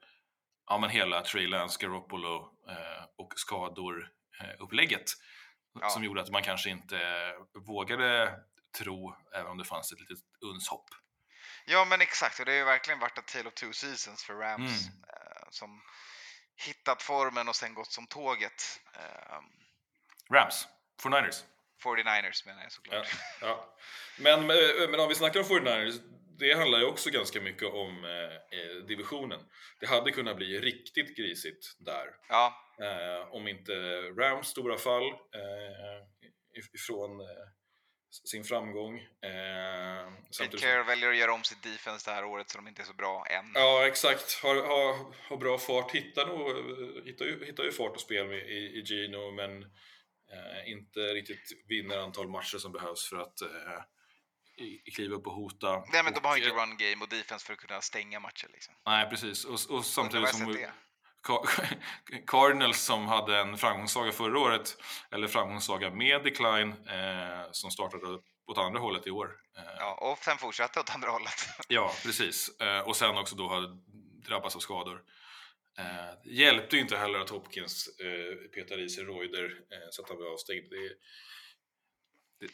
ja, men hela Trey Lance, Garoppolo eh, och skador eh, Ja. som gjorde att man kanske inte vågade tro, även om det fanns ett litet uns hopp. Ja, men exakt. Och det har ju verkligen varit ett tale of two seasons för Rams. Mm. Eh, som hittat formen och sen gått som tåget. Eh, Rams, 49ers. 49ers menar jag Ja, såklart. ja. Men, eh, men om vi snackar om 49ers, det handlar ju också ganska mycket om eh, eh, divisionen. Det hade kunnat bli riktigt grisigt där. Ja, Eh, om inte Rams stora fall eh, if- ifrån sin framgång. Eh, Carroll väljer att göra om sitt defense det här året så de inte är så bra än. Ja, exakt. Har, har, har bra fart. Hittar, nog, hittar, ju, hittar ju fart och spel med, i, i Gino, men eh, inte riktigt vinner antal matcher som behövs för att eh, i- kliva upp och hota. Nej, men de har inte eh, run game och defense för att kunna stänga matcher. Liksom. Nej, precis. Och, och samtidigt som det. Cardinals som hade en framgångssaga förra året, eller framgångssaga med decline, eh, som startade åt andra hållet i år. Eh, Ja, och sen fortsatte åt andra hållet. Ja, precis. Eh, och sen också då hade drabbats av skador. Eh, hjälpte ju inte heller att Hopkins eh, petade i sig roider eh, så att han var avstängd. Det, det,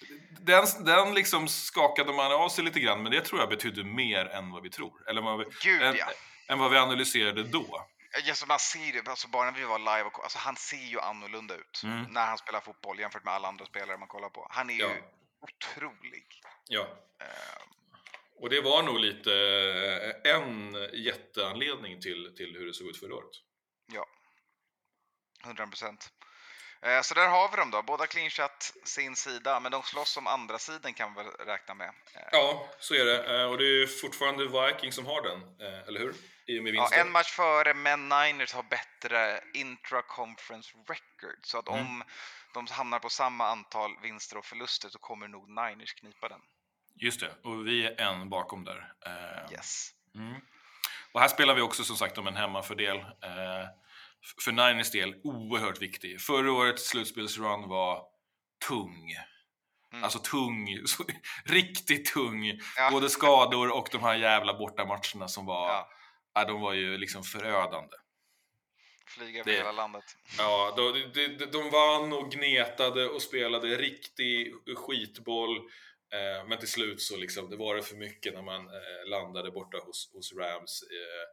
den, den liksom skakade man av sig lite grann, men det tror jag betydde mer än vad vi tror. Eller vad vi, Gud, än, ja. än vad vi analyserade då. Just, man ser det, alltså bara när vi var live, och, alltså, han ser ju annorlunda ut Mm. när han spelar fotboll jämfört med alla andra spelare man kollar på. Han är Ja. ju otrolig. Ja. Eh, Och det var nog lite eh, en jätteanledning till, till hur det såg ut förra året. Ja, 100 procent. Eh, Så där har vi dem då. Båda clinchat sin sida, men de slåss om andra sidan kan vi väl räkna med. Eh, Ja, så är det. Och det är ju fortfarande Viking som har den, eller hur? I och med Ja, en match före, men Niners har bättre intra-conference record. Så att Mm. om de hamnar på samma antal vinster och förluster så kommer nog Niners knipa den. Just det, och vi är en bakom där. Eh, Yes. mm. Och här spelar vi också som sagt om en hemmafördel. F- för Niners del oerhört viktig. Förra årets slutspelsrun var tung. Mm. Alltså tung, så, riktigt tung. Ja. Både skador och de här jävla bortamatcherna som var, Ja. Ja. de var ju liksom förödande. Flyga Det- hela landet. Ja, de, de, de, de vann och gnetade och spelade riktig skitboll. Eh, men till slut så liksom, det var det för mycket när man eh, landade borta hos, hos Rams eh,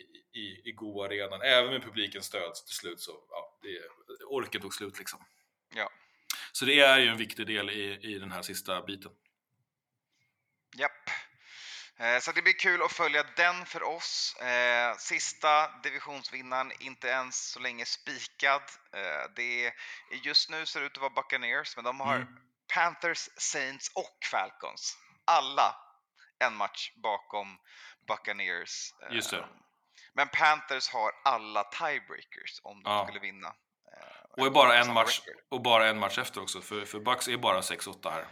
i, i, i Go-arenan. Även med publikens stöd så till slut så, ja, det, orken tog slut liksom. Ja. Så det är ju en viktig del i, i den här sista biten. Japp. Eh, Så det blir kul att följa den för oss. Eh, Sista divisionsvinnaren, inte ens så länge spikad. Eh, Det är, just nu ser det ut att vara Buccaneers, men de har Mm. Panthers, Saints och Falcons. Alla en match bakom Buccaneers. Just det. Men Panthers har alla tiebreakers om de Ja. skulle vinna. Och, bara en match, record. och bara en match efter också, för, för Bucks är bara 6-8 här.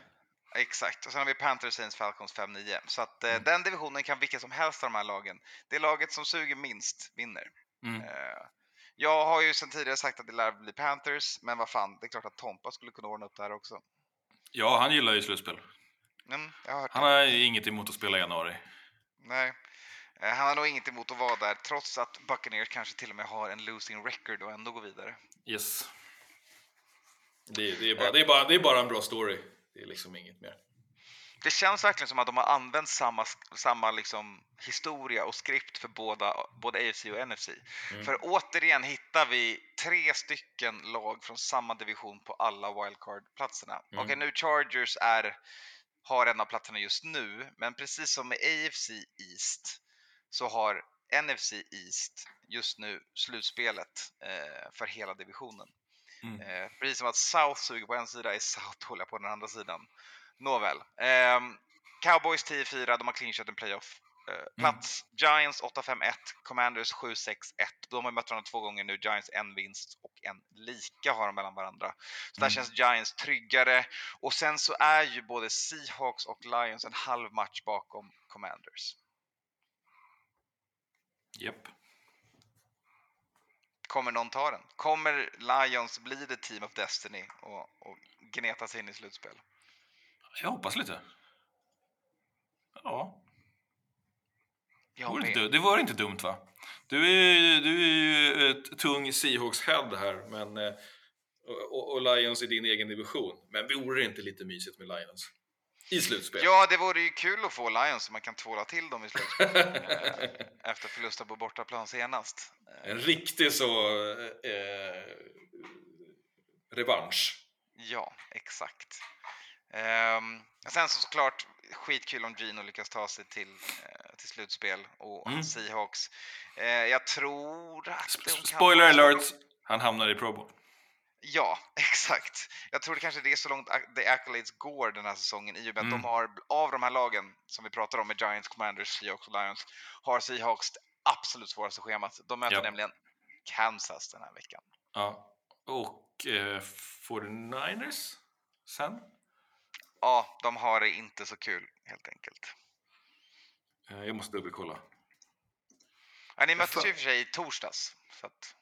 Exakt, och sen har vi Panthers, Saints, Falcons 5-9. Så att eh, Mm. den divisionen kan vilka som helst av de här lagen. Det laget som suger minst vinner. Mm. Eh, jag har ju sedan tidigare sagt att det lär bli Panthers, men vad fan, det är klart att Tompa skulle kunna ordna upp det här också. Ja, han gillar ju slutspel. Mm, har Han det. har inget emot att spela i januari. Nej. Eh, han har nog inget emot att vara där, trots att Buccaneers kanske till och med har en losing record och ändå går vidare. Yes. Det, det, är bara, det, är bara, det är bara en bra story. Det är liksom inget mer. Det känns verkligen som att de har använt samma, samma liksom historia och skript för båda, både AFC och NFC. Mm. För återigen hittar vi tre stycken lag från samma division på alla wildcard-platserna. Mm. Okej, nu Chargers är, har en av platserna just nu, men precis som med AFC East så har NFC East just nu slutspelet eh, för hela divisionen. Mm. Eh, precis som att South suger på en sida är South håller på den andra sidan. Nåväl. ehm, Cowboys 10-4, de har clincat en playoff. Eh, plats. Giants 8-5-1, Commanders 7-6-1. De har mött varandra två gånger nu. Giants en vinst och en lika har de mellan varandra. Så där Mm. känns Giants tryggare. Och sen så är ju både Seahawks och Lions en halv match bakom Commanders. Japp. Kommer någon ta den? Kommer Lions bli the team of destiny och, och gneta sig in i slutspel? Jag hoppas lite. Ja, det med. inte, det var inte dumt va? Du är, du är ju ett tung Seahawks-head här, men, eh, och, och Lions i din egen division. Men vore det inte lite mysigt med Lions? I slutspel? Ja, det vore ju kul att få Lions så man kan tvåla till dem i slutspelet eh, efter förlusten på bortaplan senast. En riktig så eh, revansch. Ja, exakt. Ehm, sen så såklart skitkul om Gino lyckas ta sig till, eh, till slutspel och Mm. Seahawks. Eh, jag tror att kan- Spoiler alert! Han hamnar i Pro Bowl. Ja, exakt. Jag tror det kanske det är så långt the accolades går den här säsongen i och med att Mm. de har, av de här lagen som vi pratar om med Giants, Commanders, Seahawks och Lions, har Seahawks det absolut svåraste schemat. De möter Ja. nämligen Kansas den här veckan. Ja. Och eh, 49ers sen. Ja, de har det inte så kul helt enkelt. Eh, jag måste dubbelkolla. Ja, ni möttes ju för sig i torsdags. Så att,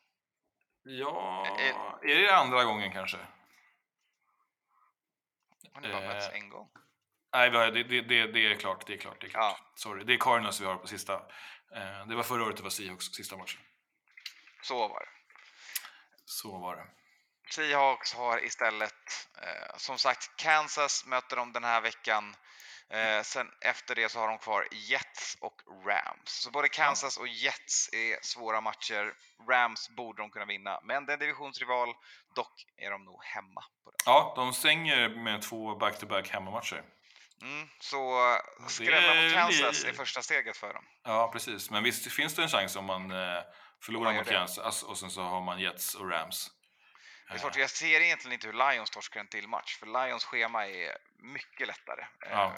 Ja, Eh, är det andra gången kanske? har ni bara Eh, mötts en gång? Nej, det, det, det, det är klart. Det är klart. Det är klart. Ja. Sorry. Det är Cardinals vi har på sista. Eh, det var förra året det var Seahawks sista matchen. Så var det. Så var det. Seahawks har istället, eh, som sagt, Kansas möter de den här veckan. Eh, sen efter det så har de kvar Jets och Rams. Så både Kansas och Jets är svåra matcher. Rams borde de kunna vinna, men det är en divisionsrival. Dock är de nog hemma på den. Ja, de stänger med två back-to-back hemmamatcher. Mm, så eh, skrälla Det mot Kansas är första steget för dem. Ja, precis. Men visst finns det en chans om man eh, förlorar man mot det. Kansas och sen så har man Jets och Rams. Det är svårt, jag ser egentligen inte hur Lions torskar en till match, för Lions schema är mycket lättare. Ja.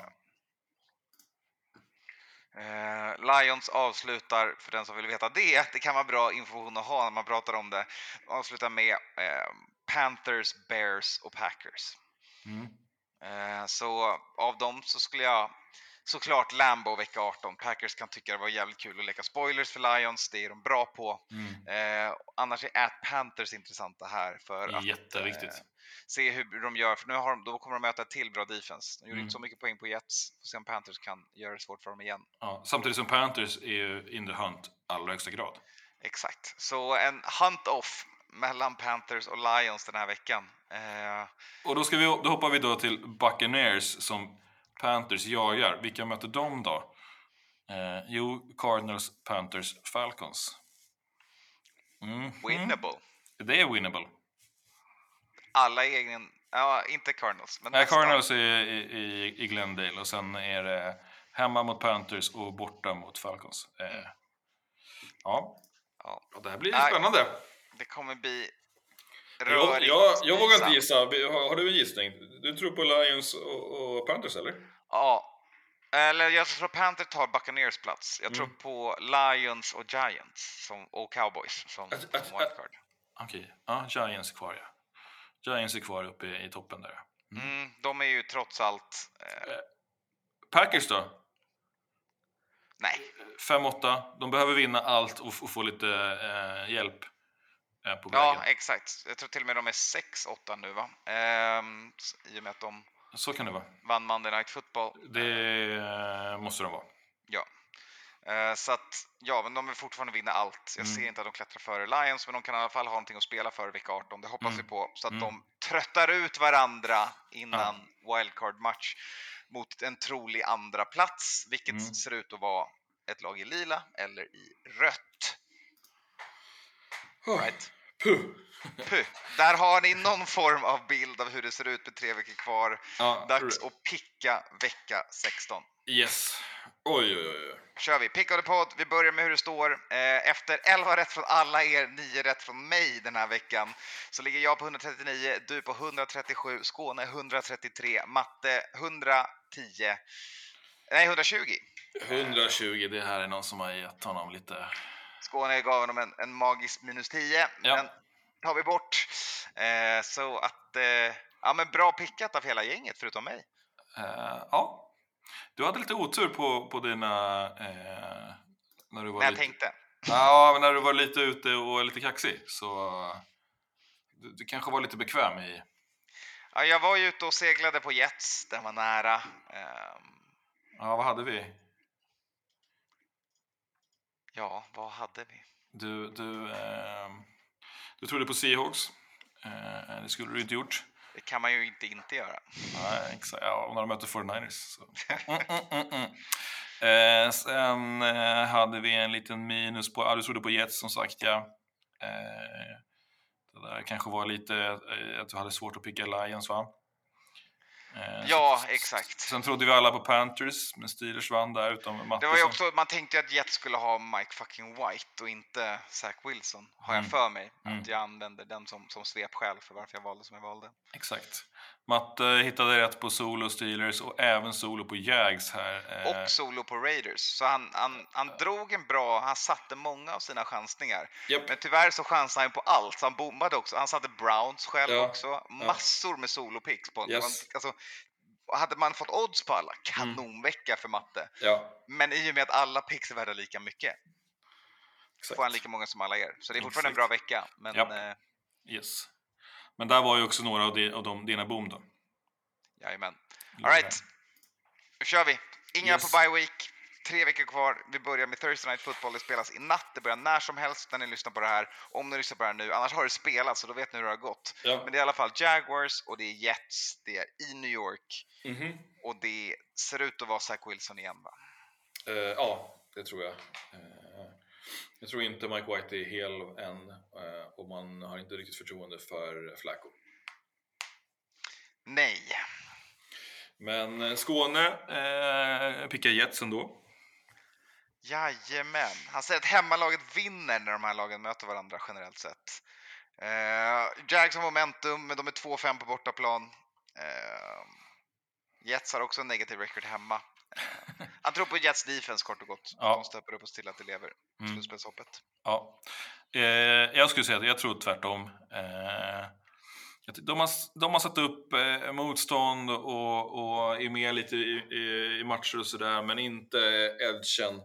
Eh, Lions avslutar, för den som vill veta det, det kan vara bra information att ha när man pratar om det, avslutar med eh, Panthers, Bears och Packers. Mm. Eh, så av dem så skulle jag såklart Lambo vecka 18. Packers kan tycka det var jävligt kul att leka spoilers för Lions, det är de bra på. Mm. Eh, annars är at Panthers intressanta här för är att jätteviktigt. eh, se hur de gör, för nu har de, då kommer de möta ett till bra defense. De gjorde Mm. inte så mycket poäng på Jets, får se om Panthers kan göra det svårt för dem igen. Ja, samtidigt som Panthers är ju in the hunt allra högsta grad. Exakt, så en hunt-off mellan Panthers och Lions den här veckan. Eh, Och då, ska vi, då hoppar vi då till Buccaneers som Panthers jagar. Vilka möter de då? Eh, jo, Cardinals, Panthers, Falcons. Mhm. winnable. Det är winnable. Alla egen, ja inte Cardinals, men Nej. Cardinals är i, i, i Glendale och sen är det hemma mot Panthers och borta mot Falcons. Eh, ja. Ja. ja, det här blir Nej. spännande. Det kommer bli rörigt. jag, jag vågar inte gissa. Har, har du en gissning? Du tror på Lions och, och Panthers eller? Ja. Eller jag tror Panthers tar Buccaneers plats. Jag tror Mm. på Lions och Giants som, och Cowboys som, Att- att- wildcard. Okej, ja, Giants är kvar ja. Giants är kvar uppe i, i toppen där. Mm. Mm, de är ju trots allt... Eh, Packers då? nej, 5-8. De behöver vinna allt och, och få lite eh, hjälp eh, på vägen. ja exakt. Jag tror till och med de är 6-8 nu va? Ehm, I och med att de Så kan det vara. vann Monday Night Football. Det eh, måste de vara. Ja. Eh, så att, ja, men de vill fortfarande vinna allt. Jag Mm. ser inte att de klättrar före Lions, men de kan i alla fall ha någonting att spela för vecka 18. Det hoppas Mm. vi på. Så att Mm. de tröttar ut varandra innan wildcard-match. mot en trolig andra plats, vilket Mm. ser ut att vara ett lag i lila eller i rött. Right. Puh. Puh. Där har ni någon form av bild av hur det ser ut med tre veckor kvar. Ja, Dags att picka vecka 16. Yes. Oj, oj, oj. kör vi. Pick of the podd. Vi börjar med hur det står. Eh, Efter 11 rätt från alla er, 9 rätt från mig den här veckan, så ligger jag på 139, du på 137, Skåne 133, Matte 110, nej 120. 120, det här är någon som har gett honom lite... Skåne gav honom en, en magisk minus 10, Ja. men tar vi bort. Eh, så att, eh, ja men bra pickat av hela gänget förutom mig. Eh, ja. Du hade lite otur på, på dina... Eh, när du var När jag lite... tänkte. Ja, men när du var lite ute och lite kaxig. Så du, du kanske var lite bekväm i... Ja, jag var ju ute och seglade på Jets, den var nära. Ehm, Ja, vad hade vi? Ja, vad hade vi? Du, du, eh, du trodde på Seahawks. Eh, det skulle du inte gjort. Det kan man ju inte inte göra. Nej, exakt. Ja, och när de möter 49ers. Så. Mm, mm, mm, mm. Eh, sen eh, hade vi en liten minus på... Ja, du trodde på Jets som sagt, ja. Eh, det där kanske var lite eh, att du hade svårt att picka Lions, va? Eh, Ja, så- exakt. Sen trodde vi alla på Panthers, men Steelers vann där utom Matte. Det var ju också, man tänkte att Jets skulle ha Mike fucking White och inte Zach Wilson, har jag Mm. för mig. Mm. Att jag använde den som, som svepskäl för varför jag valde som jag valde. Exakt. Matte hittade rätt på solo Steelers och även solo på Jags här. eh, Och solo på Raiders. Så han, han, han drog en bra, han satte många av sina chansningar. japp. Men tyvärr så chansade han på allt, så han bommade också. Han satte Browns själv Ja, också. Massor med solopicks. På, Yes. man, alltså, hade man fått odds på alla, kanonvecka för matte. Ja, Men i och med att alla picks är värda lika mycket, exakt. får han lika många som alla er. Så det är fortfarande en bra vecka. Men Japp. eh, Yes. Men där var ju också några av, de, av de, dina boom då. jajamän. All right. Nu kör vi. Inga Yes. på bye week. Tre veckor kvar. Vi börjar med Thursday Night Football. Det spelas i natt. Det börjar när som helst när ni lyssnar på det här. Om ni lyssnar på det här nu. Annars har det spelats så då vet ni hur det har gått. Ja. Men det är i alla fall Jaguars och det är Jets. Det är i New York. Mhm. Och det ser ut att vara Zach Wilson igen va? Eh, ja, det tror jag. Eh, jag tror inte Mike White är hel än eh, och man har inte riktigt förtroende för Flacco. Nej. Men eh, Skåne eh, pickar Jets ändå. Jajamän. Han säger att hemmalaget vinner när de här lagen möter varandra generellt sett. Eh, Jags har momentum, men de är 2-5 på bortaplan. Eh, Jets har också en negativ record hemma. Han tror på Jets defense kort och gott. Ja. De stöper upp och till att det lever. Mm. Slutspelshoppet. Ja. Eh, jag skulle säga att jag tror tvärtom. Eh, de, har, de har satt upp eh, motstånd och, och är med lite i, i, i matcher och sådär, men inte edgen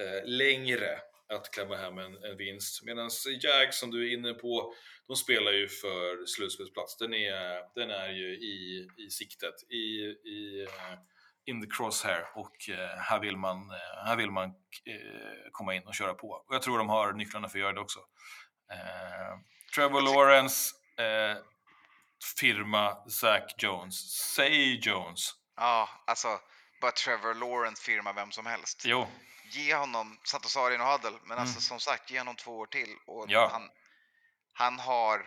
eh, längre att klämma hem en, en vinst. Medan Jag som du är inne på, de spelar ju för slutspelsplats. Den är, den är ju i, i siktet, i, i eh, in the crosshair och eh, här vill man, eh, här vill man eh, komma in och köra på. Och jag tror de har nycklarna för att göra det också. Eh, Trevor Lawrence, eh, firma Zach Jones. Säg Jones. Ja, alltså bara Trevor Lawrence firma vem som helst. Jo, Ge honom Satosarien och Huddle, men alltså Mm. som sagt, ge honom två år till. Och Ja. han, han har...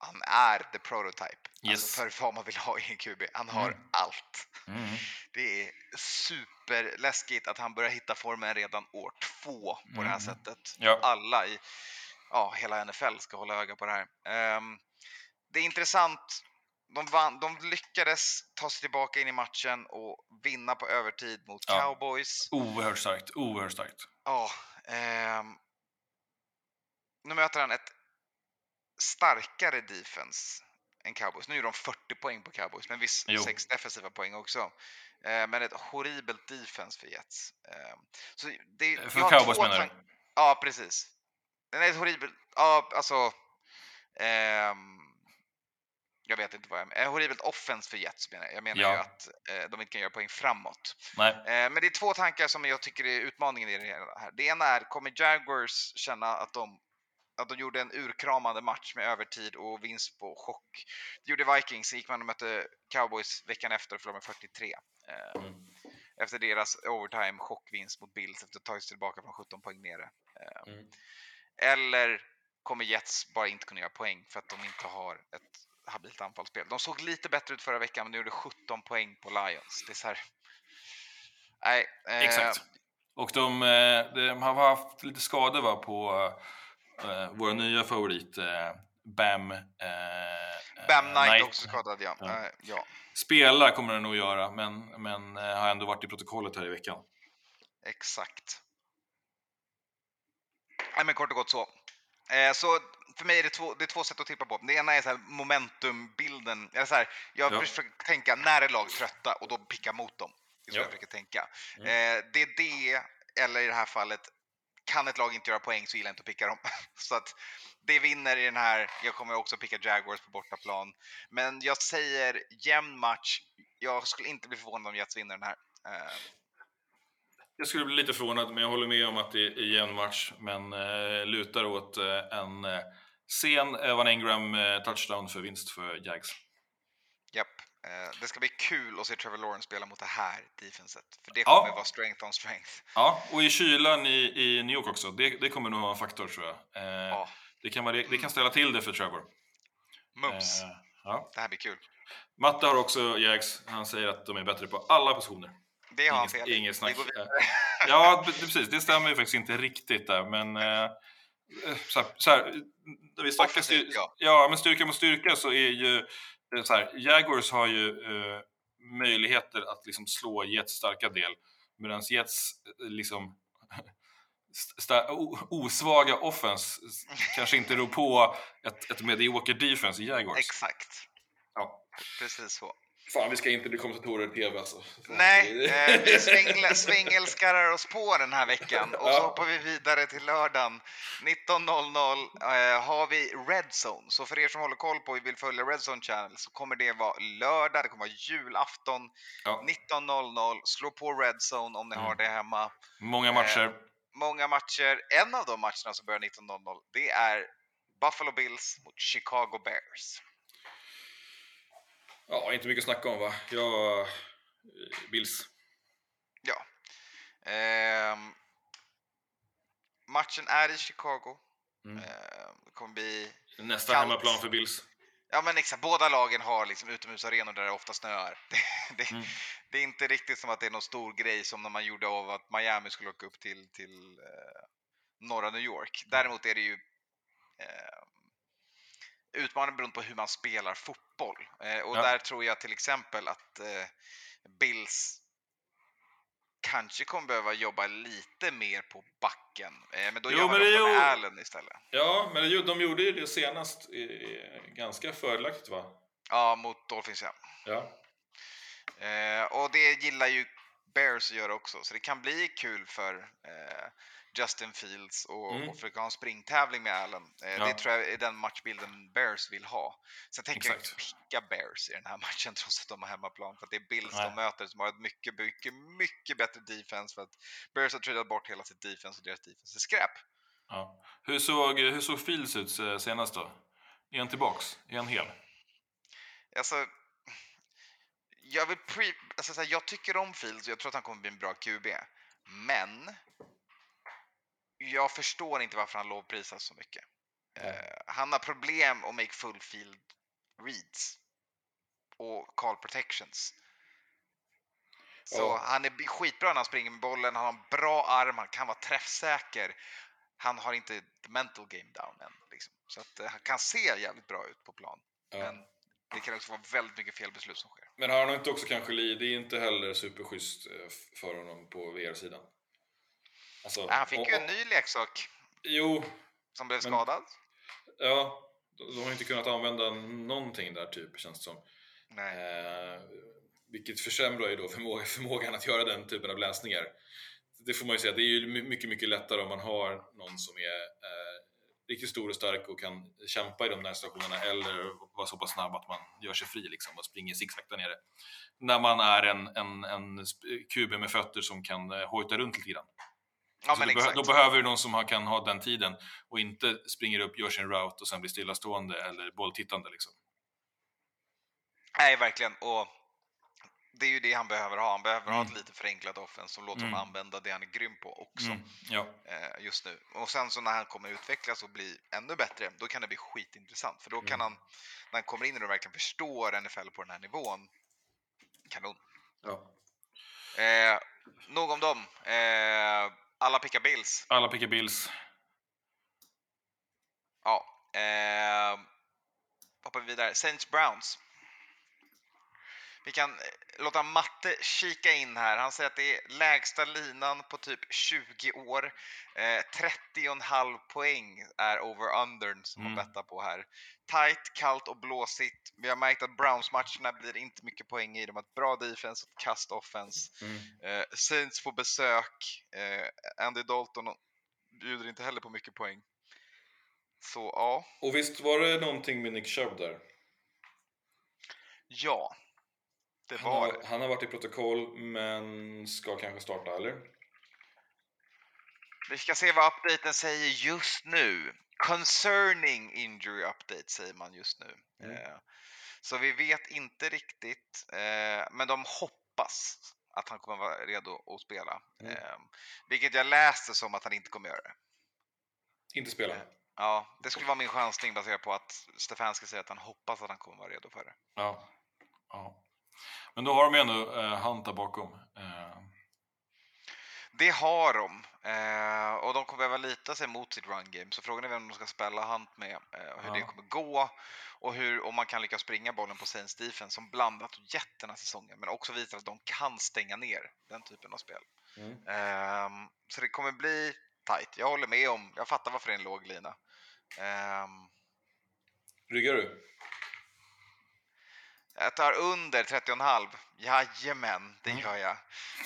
Han är the prototype. Yes. Alltså för vad man vill ha i en QB. Han har Mm. allt. mm. Det är superläskigt att han börjar hitta formen redan år två på det här Mm. sättet. Ja. Alla i ja, hela NFL ska hålla öga på det här. Ehm, det är intressant. De, vann, de lyckades ta sig tillbaka in i matchen och vinna på övertid mot Ja. Cowboys. oerhört starkt, oerhört starkt. Ja, ehm, nu möter han ett starkare defense än Cowboys. Nu är de 40 poäng på Cowboys, men visst Jo. sex defensiva poäng också. Eh, men ett horribelt defense för Jets. Ehm, så det, jag För Cowboys menar du? Ja, precis. Den är ett horribelt... Ja, alltså... ehm, jag vet inte vad jag menar. Eh, Horribelt offense för Jets menar jag. Jag menar Ja. ju att eh, de inte kan göra poäng framåt. Eh, Men det är två tankar som jag tycker är utmaningen i det här. Det ena är, kommer Jaguars känna att de att de gjorde en urkramande match med övertid och vinst på chock. Det gjorde Vikings, gick man och mötte Cowboys veckan efter och förlorade med 43. Eh, Mm. Efter deras overtime chockvinst mot Bills efter att ha tagit sig tillbaka från 17 poäng nere. Eh, Mm. Eller kommer Jets bara inte kunna göra poäng för att de inte har ett habilt anfallsspel. De såg lite bättre ut förra veckan men de gjorde 17 poäng på Lions. Det är här... Nej. eh, Exakt. Och de, eh, de har haft lite skador va, på eh, vår nya favorit eh, Bam. Eh, Bam eh, Knight också skadad, ja. Ja. Eh, ja. Spela kommer den nog göra, men, men eh, har ändå varit i protokollet här i veckan. Exakt. Nej, men kort och gott så. Eh, så för mig är det två, det är två sätt att tippa på. Det ena är så momentumbilden. Eller så här, jag Ja. försöker tänka när är lag trötta och då picka mot dem. Det är så Ja. jag försöker tänka. Mm. Eh, det är det, eller i det här fallet, kan ett lag inte göra poäng så gillar jag inte att picka dem. så att det vinner i den här. Jag kommer också picka Jaguars på bortaplan. Men jag säger jämn match. Jag skulle inte bli förvånad om Jets vinner den här. Eh. Jag skulle bli lite förvånad, men jag håller med om att det är jämn match, men eh, lutar åt eh, en eh, sen Evan Ingram eh, touchdown för vinst för Jags. Eh, det ska bli kul att se Trevor Lawrence spela mot det här defenset. För det Ja. kommer vara strength on strength. Ja, och i kylan i, i New York också, det, det kommer nog vara en faktor tror jag. Eh, Ja. det, kan vara, det, kan ställa till det för Trevor. Mums. Eh, ja. Det här blir kul. Matte har också Jags, han säger att de är bättre på alla positioner. Det har han fel inget snack. Vidare. Ja, precis. Det stämmer ju faktiskt inte riktigt där, men... Eh, så här, så här, vi snackar styr, ja. ja, men styrka mot styrka så är ju... Så här, Jaguars har ju eh, möjligheter att liksom slå Jets starka del, medan Jets eh, liksom osvaga offense kanske inte rår på ett, ett medioker defense i Jaguars. Exakt. Ja. Precis så. Fan, vi ska inte bli kommentatorer i TV alltså. Fan, Nej, eh, vi svängla- svängelskarar oss på den här veckan och så Ja. hoppar vi vidare till lördagen. 19.00 eh, har vi Red Zone. Så för er som håller koll på och vill följa Red Zone Channel så kommer det vara lördag, det kommer vara julafton. Ja. 19.00. Slå på Red Zone om ni Mm. har det hemma. Många matcher. Många matcher. En av de matcherna som börjar 19.00 det är Buffalo Bills mot Chicago Bears. Ja, inte mycket att snacka om va? Jag... eh, Bills. Ja. Ehm, matchen är i Chicago. Mm. Ehm, det kommer bli... Nästa Kallt. hemmaplan för Bills. Ja men exakt, båda lagen har liksom utomhusarenor där det ofta snöar. Det, det, Mm. det är inte riktigt som att det är någon stor grej som när man gjorde av att Miami skulle åka upp till, till eh, norra New York. Däremot är det ju eh, utmanande beroende på hur man spelar fotboll. Eh, och Ja. där tror jag till exempel att eh, Bills kanske kommer behöva jobba lite mer på backen. Eh, men då Jo, gör man det med Allen istället. Ja, men det- de gjorde ju det senast ganska fördelaktigt va? Ja, mot Dolphins ja. Ja. Och det gillar ju Bears att göra också, så det kan bli kul för Justin Fields och, Mm. och försöka ha en springtävling med Allen. Eh, Ja. Det tror jag är den matchbilden Bears vill ha. Sen tänker jag Exakt. inte picka Bears i den här matchen trots att de har hemmaplan, för att det är Bills Nej. de möter som har ett mycket, mycket, mycket bättre defense för att Bears har tradat bort hela sitt defense och deras defense är skräp. ja. Hur, såg, hur såg Fields ut eh, senast då? Är han tillbaks? Är han hel? Alltså, jag, vill pre- alltså, så här, jag tycker om Fields och jag tror att han kommer bli en bra QB. Men jag förstår inte varför han lovprisas så mycket. Eh, han har problem att make full field reads och call protections. Så Ja. han är skitbra när han springer med bollen, han har en bra arm, han kan vara träffsäker. Han har inte the mental game down än. Liksom. Så att, eh, han kan se jävligt bra ut på plan. Men det kan också vara väldigt mycket felbeslut som sker. Men har han inte också kanske? Det är inte heller superschysst eh, för honom på VR-sidan. Alltså, Han fick och- ju en ny leksak Jo, som blev Men- skadad. ja. De har inte kunnat använda någonting där typ, känns det som. Nej. Eh, vilket försämrar ju då förmåga, förmågan att göra den typen av läsningar. Det får man ju säga, det är ju my- mycket, mycket lättare om man har någon som är eh, riktigt stor och stark och kan kämpa i de där situationerna eller vara så pass snabb att man gör sig fri liksom och springer zigzag där nere. När man är en, en, en QB med fötter som kan eh, hojta runt lite grann. Ja, Så men då, behöver du någon som kan ha den tiden och inte springer upp, gör sin route och sen blir stillastående eller bolltittande. Liksom. Nej, verkligen. Och det är ju det han behöver ha. Han behöver ha Mm. ett lite förenklat offens som låter Mm. honom använda det han är grym på också Mm. Ja. eh, just nu. Och sen så när han kommer utvecklas och bli ännu bättre, då kan det bli skitintressant. För då kan Mm. han, när han kommer in och verkligen förstår NFL på den här nivån, kanon. ja. Eh, nog om dem. Eh, alla pickar Bills. Alla pickar Bills. Ja. Eh, hoppar vi vidare. Saints Browns. Vi kan eh, låta Matte kika in här. Han säger att det är lägsta linan på typ 20 år. Eh, 30,5 poäng är over-undern som Mm. man bettar på här. Tight, kallt och blåsigt. Vi har märkt att Browns-matcherna blir inte mycket poäng i. De har ett bra defense och ett kast offense. Mm. Eh, Saints får besök. Eh, Andy Dalton bjuder inte heller på mycket poäng. Så ja, Och visst var det någonting med Nick Chubb där? ja. Det Han var har, det. han har varit i protokoll men ska kanske starta, eller? Vi ska se vad updaten säger just nu. Concerning injury update säger man just nu. Mm. Eh, Så vi vet inte riktigt, eh, men de hoppas att han kommer vara redo att spela. Mm. Eh, Vilket jag läste som att han inte kommer göra det. Inte spela. Ja, det skulle vara min chansning baserat på att Stefanski säger att han hoppas att han kommer vara redo för det. Ja. ja. Men då har de ju ändå eh, där bakom. Eh, Det har de. Eh, och de kommer behöva lita sig mot sitt run game. Så frågan är vem de ska spela Hunt med eh, och hur Ja. det kommer gå. Och hur, om man kan lyckas springa bollen på Saints defense som blandat gett den här säsongen. Men också visar att de kan stänga ner den typen av spel. mm. Ehm, så det kommer bli tight. Jag håller med om, jag fattar varför det är en låg lina. Ehm, Ryggar du? Jag tar under 30,5. Jajamän, det Mm. gör jag.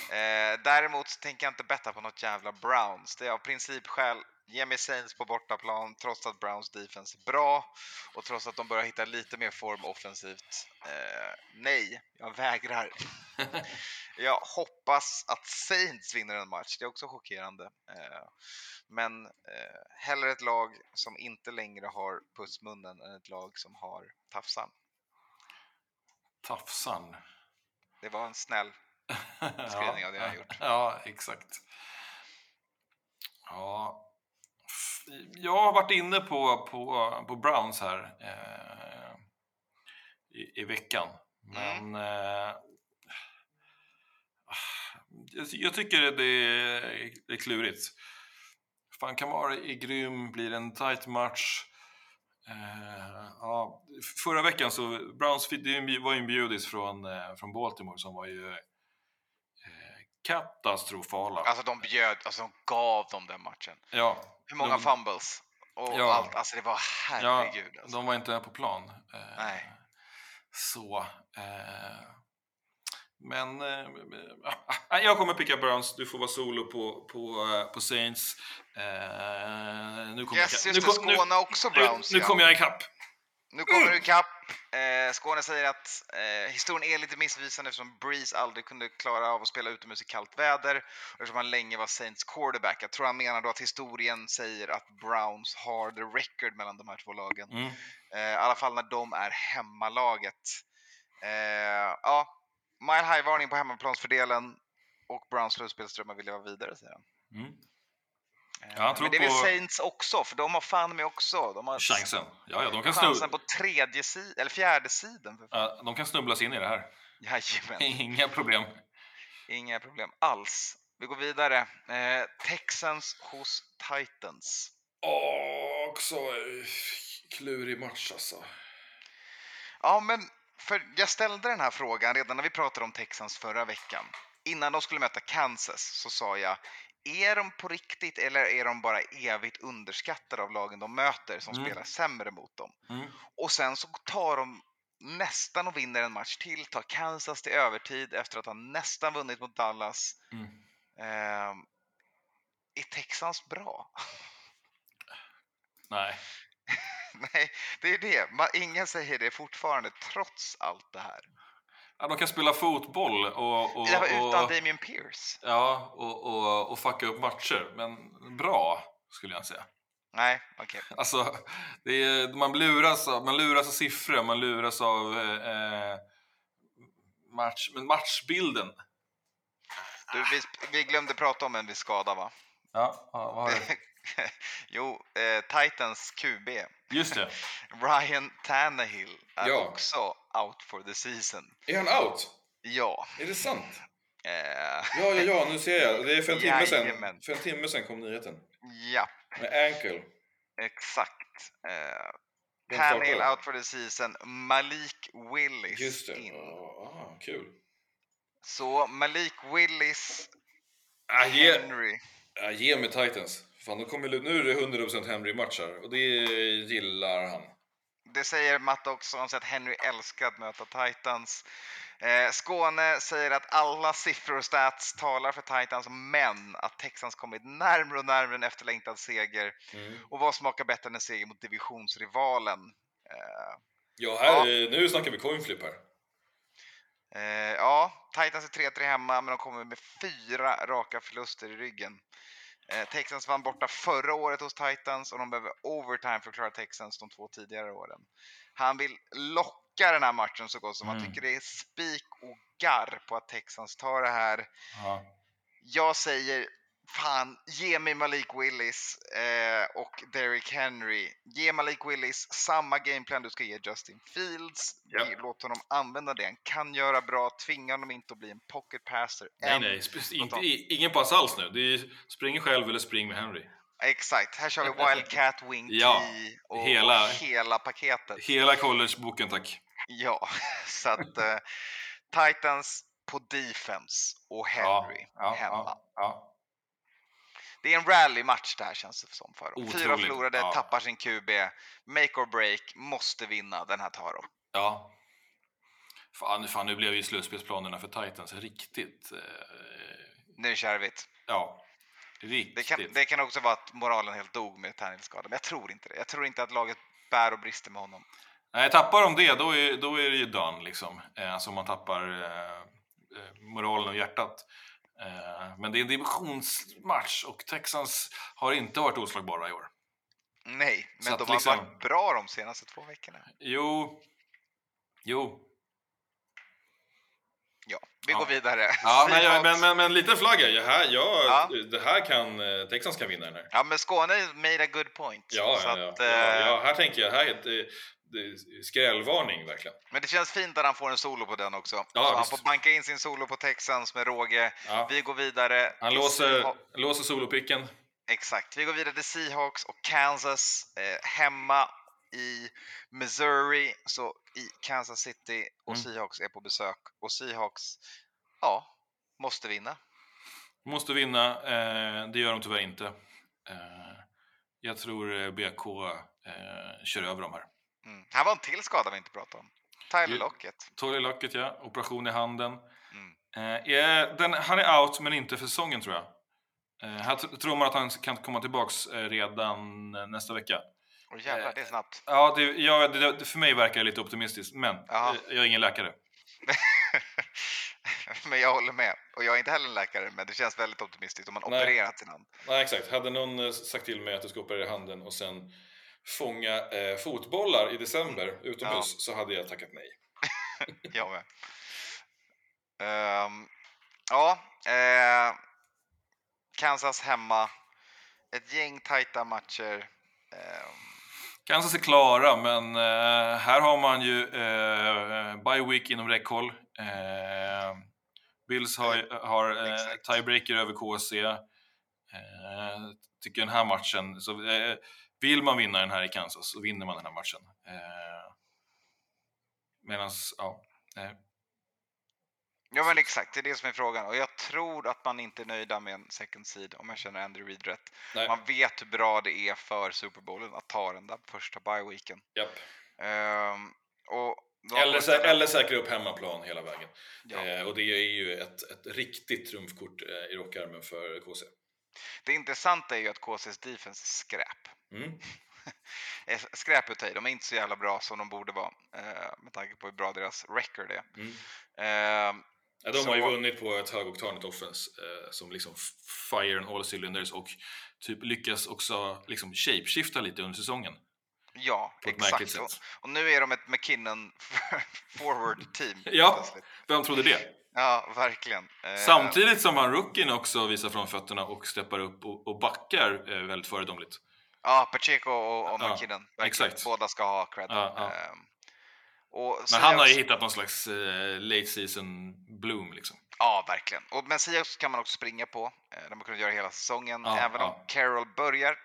Eh, däremot tänker jag inte betta på något jävla Browns. Det är av principskäl. Ge mig Saints på bortaplan trots att Browns defense är bra och trots att de börjar hitta lite mer form offensivt. Eh, nej, jag vägrar. jag hoppas att Saints vinner en match. Det är också chockerande. Eh, men eh, hellre ett lag som inte längre har pussmunnen än ett lag som har tafsan. Tafsan. Det var en snäll Beskrivning av det jag har gjort. Ja, exakt. Ja. Jag har varit inne på, på, på Browns här eh, i, i veckan. Mm. Men eh, jag, jag tycker det är, det är klurigt. Fan, Kamara är grym, blir en tight match. Eh, ja, förra veckan så, Browns det var ju en bjudis från, eh, från Baltimore som var ju eh, katastrofala. Alltså de bjöd, alltså de gav dem den matchen. ja, Hur många de, fumbles? Och Ja. allt, alltså det var herregud. alltså. de var inte på plan. Eh, Nej. Så. Eh, men ah, jag kommer picka Browns, du får vara solo på, på, eh, på Saints. Eh, nu kommer Yes, jag, nu, kom- nu, Skåne också Browns. nu, nu ja. kommer jag ikapp. Nu kommer du ikapp. Eh, Skåne säger att eh, historien är lite missvisande eftersom Breeze aldrig kunde klara av att spela utomhus i kallt väder och eftersom han länge var Saints quarterback. Jag tror han menar då att historien säger att Browns har the record mellan de här två lagen. Mm. Eh, I alla fall när de är hemmalaget. Eh, ja, mile high-varning på hemmaplansfördelen och Browns slutspelsdrömmar vill jag vara vidare, säger han. Mm. Eh, Ja, han tror Men det är väl på- Saints också, för de har fan med också. De har Chansen. Ja, ja, de kan, chansen på tredje sidan, eller fjärde sidan. För fan. ja, de kan snubblas in i det här. Jajamän, Inga problem. inga problem alls. Vi går vidare. Eh, Texans hos Titans. Åh, också klurig match alltså. Ja, men för jag ställde den här frågan redan när vi pratade om Texans förra veckan. Innan de skulle möta Kansas så sa jag, är de på riktigt eller är de bara evigt underskattade av lagen de möter som Mm. spelar sämre mot dem? Mm. Och sen så tar de nästan och vinner en match till, tar Kansas till övertid efter att ha nästan vunnit mot Dallas. Mm. Ehm, är Texans bra? Nej. Nej, det är det. Man, ingen säger det fortfarande, trots allt det här. Ja, de kan spela fotboll och, och, Ja, utan och, Damien Pierce. ja, och, och, och fucka upp matcher. Men bra, skulle jag säga. Nej, okej. Alltså, det är, man, luras av, man luras av siffror, man luras av eh, match, men matchbilden. Du, vi, vi glömde prata om en viss skada va? Ja, vad har du? jo, eh, Titans QB. Just det. Ryan Tannehill är Ja. också out for the season. Är han out? Ja. Är det sant? Eh, Ja, ja, ja, nu ser jag. Det är för en timme sedan. För en timme sedan kom nyheten. ja, Med ankle. exakt. Eh, Tannehill out for the season. Malik Willis Just det. in. Ah, kul. Så Malik Willis, Ah, ge, Henry. ah, ge mig Titans. Fan, de kommer, nu är det 100% Henry-matcher och det gillar han. Det säger Matt också, han säger att Henry älskar att möta Titans. Eh, Skåne säger att alla siffror och stats talar för Titans, men att Texans kommit närmare och närmare en efterlängtad seger. Mm. Och vad smakar bättre än en seger mot divisionsrivalen? Eh, Ja, här, Ja. nu snackar vi coin flip här. eh, ja, Titans är 3-3 hemma, men de kommer med fyra raka förluster i ryggen. Eh, Texans vann borta förra året hos Titans och de behöver overtime för att klara Texans de två tidigare åren. Han vill locka den här matchen så gott som han Mm. tycker det är spik och garr på att Texans tar det här. Ja. Jag säger fan, ge mig Malik Willis eh, och Derrick Henry. Ge Malik Willis samma gameplan du ska ge Justin Fields. Ja. Låt honom använda det han kan göra bra. Tvinga honom inte att bli en pocket passer. Nej, nej. Inte, ingen pass alls nu. Det är spring själv eller spring med Henry. Exakt, här kör vi Wildcat Wing Ja, och hela- hela paketet. Hela collegeboken, tack. Ja, så att eh, Titans på defense och Henry ja, hemma. ja, ja. Det är en rally-match det här känns det som för dem. Fyra Otroligt, förlorade, ja. tappar sin QB. Make or break, måste vinna. Den här tar de. ja. Fan, fan, nu blev ju slutspelsplanerna för Titans riktigt... Eh, Nu kärvigt. ja, riktigt. Det kan, det kan också vara att moralen helt dog med Tannehill-skadan, men jag tror inte det. Jag tror inte att laget bär och brister med honom. Nej, tappar de det, då är, då är det ju done liksom. Eh, alltså om man tappar eh, eh, moralen och hjärtat. Eh, men det är en divisionsmatch och Texans har inte varit oslagbara i år. Nej, men Så de har liksom- varit bra de senaste två veckorna. Jo, jo. Ja, vi Ja. går vidare. Ja, men, Seahawks. men, men, men lite flagga. Ja, här, ja, Ja. Det här kan eh, Texans kan vinna den här. Ja, men Skåne made a good point. Ja, Så ja, ja, att, ja, eh, ja, här tänker jag, här skrällvarning verkligen. Men det känns fint att han får en solo på den också. Ja, han visst. får banka in sin solo på Texans med råge. Ja. Vi går vidare. Han låser, låser solopicken. Exakt. Vi går vidare till Seahawks och Kansas eh, hemma i Missouri. Så i Kansas City och Mm. Seahawks är på besök. Och Seahawks, ja, måste vinna. Måste vinna, eh, det gör de tyvärr inte. Eh, jag tror eh, BK eh, kör över dem här. Mm. Här var en till skada vi inte pratade om. Tyler Lockett. Torley Lockett, ja. Operation i handen. Mm. Eh, den, han är out, men inte för säsongen tror jag. Eh, här tror man att han kan komma tillbaks eh, redan eh, nästa vecka. Och jävlar, Eh, det är snabbt. Ja, det, ja det, för mig verkar det lite optimistiskt, men eh, jag är ingen läkare. men jag håller med. Och jag är inte heller en läkare, men det känns väldigt optimistiskt om man Nej. opererat sin hand. Nej, exakt. Hade någon eh, sagt till mig att du ska operera handen och sen fånga eh, fotbollar i december utomhus så hade jag tackat nej. Jag med. Ehm, ja, eh, Kansas hemma. Ett gäng tajta matcher. Ehm, Kansas är klara, men eh, här har man ju eh, bye week inom räckhåll. Eh, Bills har, har eh, tiebreaker över KC. Eh, tycker den här matchen, så, eh, vill man vinna den här i Kansas så vinner man den här matchen. Eh, Medan, ja, eh, ja men exakt, det är det som är frågan. Och jag tror att man inte är nöjda med en second seed om jag känner Andrew Reid rätt. nej, Man vet hur bra det är för Super Bowlen att ta den där första bye weeken. japp. Ehm, och Eller, sä- eller säkra upp hemmaplan hela vägen. Ja. Eh, och det är ju ett, ett riktigt trumfkort eh, i rockarmen för KC. Det intressanta är ju att KCs defense är skräp. Mm. är skräp utav. De är inte så jävla bra som de borde vara eh, med tanke på hur bra deras record är. Mm. Eh, Ja, de har ju Så- vunnit på ett högoktanigt offense eh, som liksom fire on all cylinders och typ lyckas också liksom shapeshifta lite under säsongen. ja, exakt. Och, och nu är de ett McKinnon forward team. Ja. Vem trodde det? ja, verkligen. Eh, Samtidigt som han rookien också visar framfötterna och steppar upp och, och backar eh, väldigt föredömligt. Ja, Pacheco och, och Ja, McKinnon. exakt. Båda ska ha cred. Ja, ja. Ehm, och Men han har ju hittat någon slags eh, late season bloom liksom. Ja, verkligen. Och, men Seahawks kan man också springa på. Eh, de har kunnat göra hela säsongen. Ja, Även ja. om Carroll börjar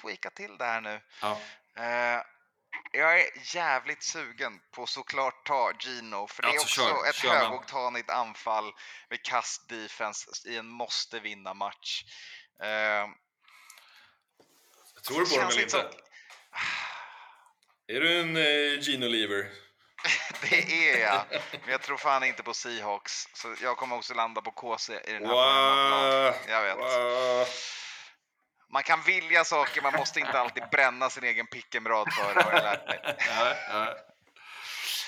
tweaka till det här nu. Ja. Eh, jag är jävligt sugen på såklart ta Gino, för det är Alltså, också kör, ett kör högoktanigt anfall med kast defense i en måste vinna match. Eh, Tror du på dem eller inte? som- Är du en eh, Gino Lever? Det är jag, men jag tror fan inte på Seahawks. Så jag kommer också landa på KC i den här Wow. Jag vet. Wow. Man kan vilja saker, man måste inte alltid bränna sin egen pickemrad för det har jag lärt mig. Ja, ja.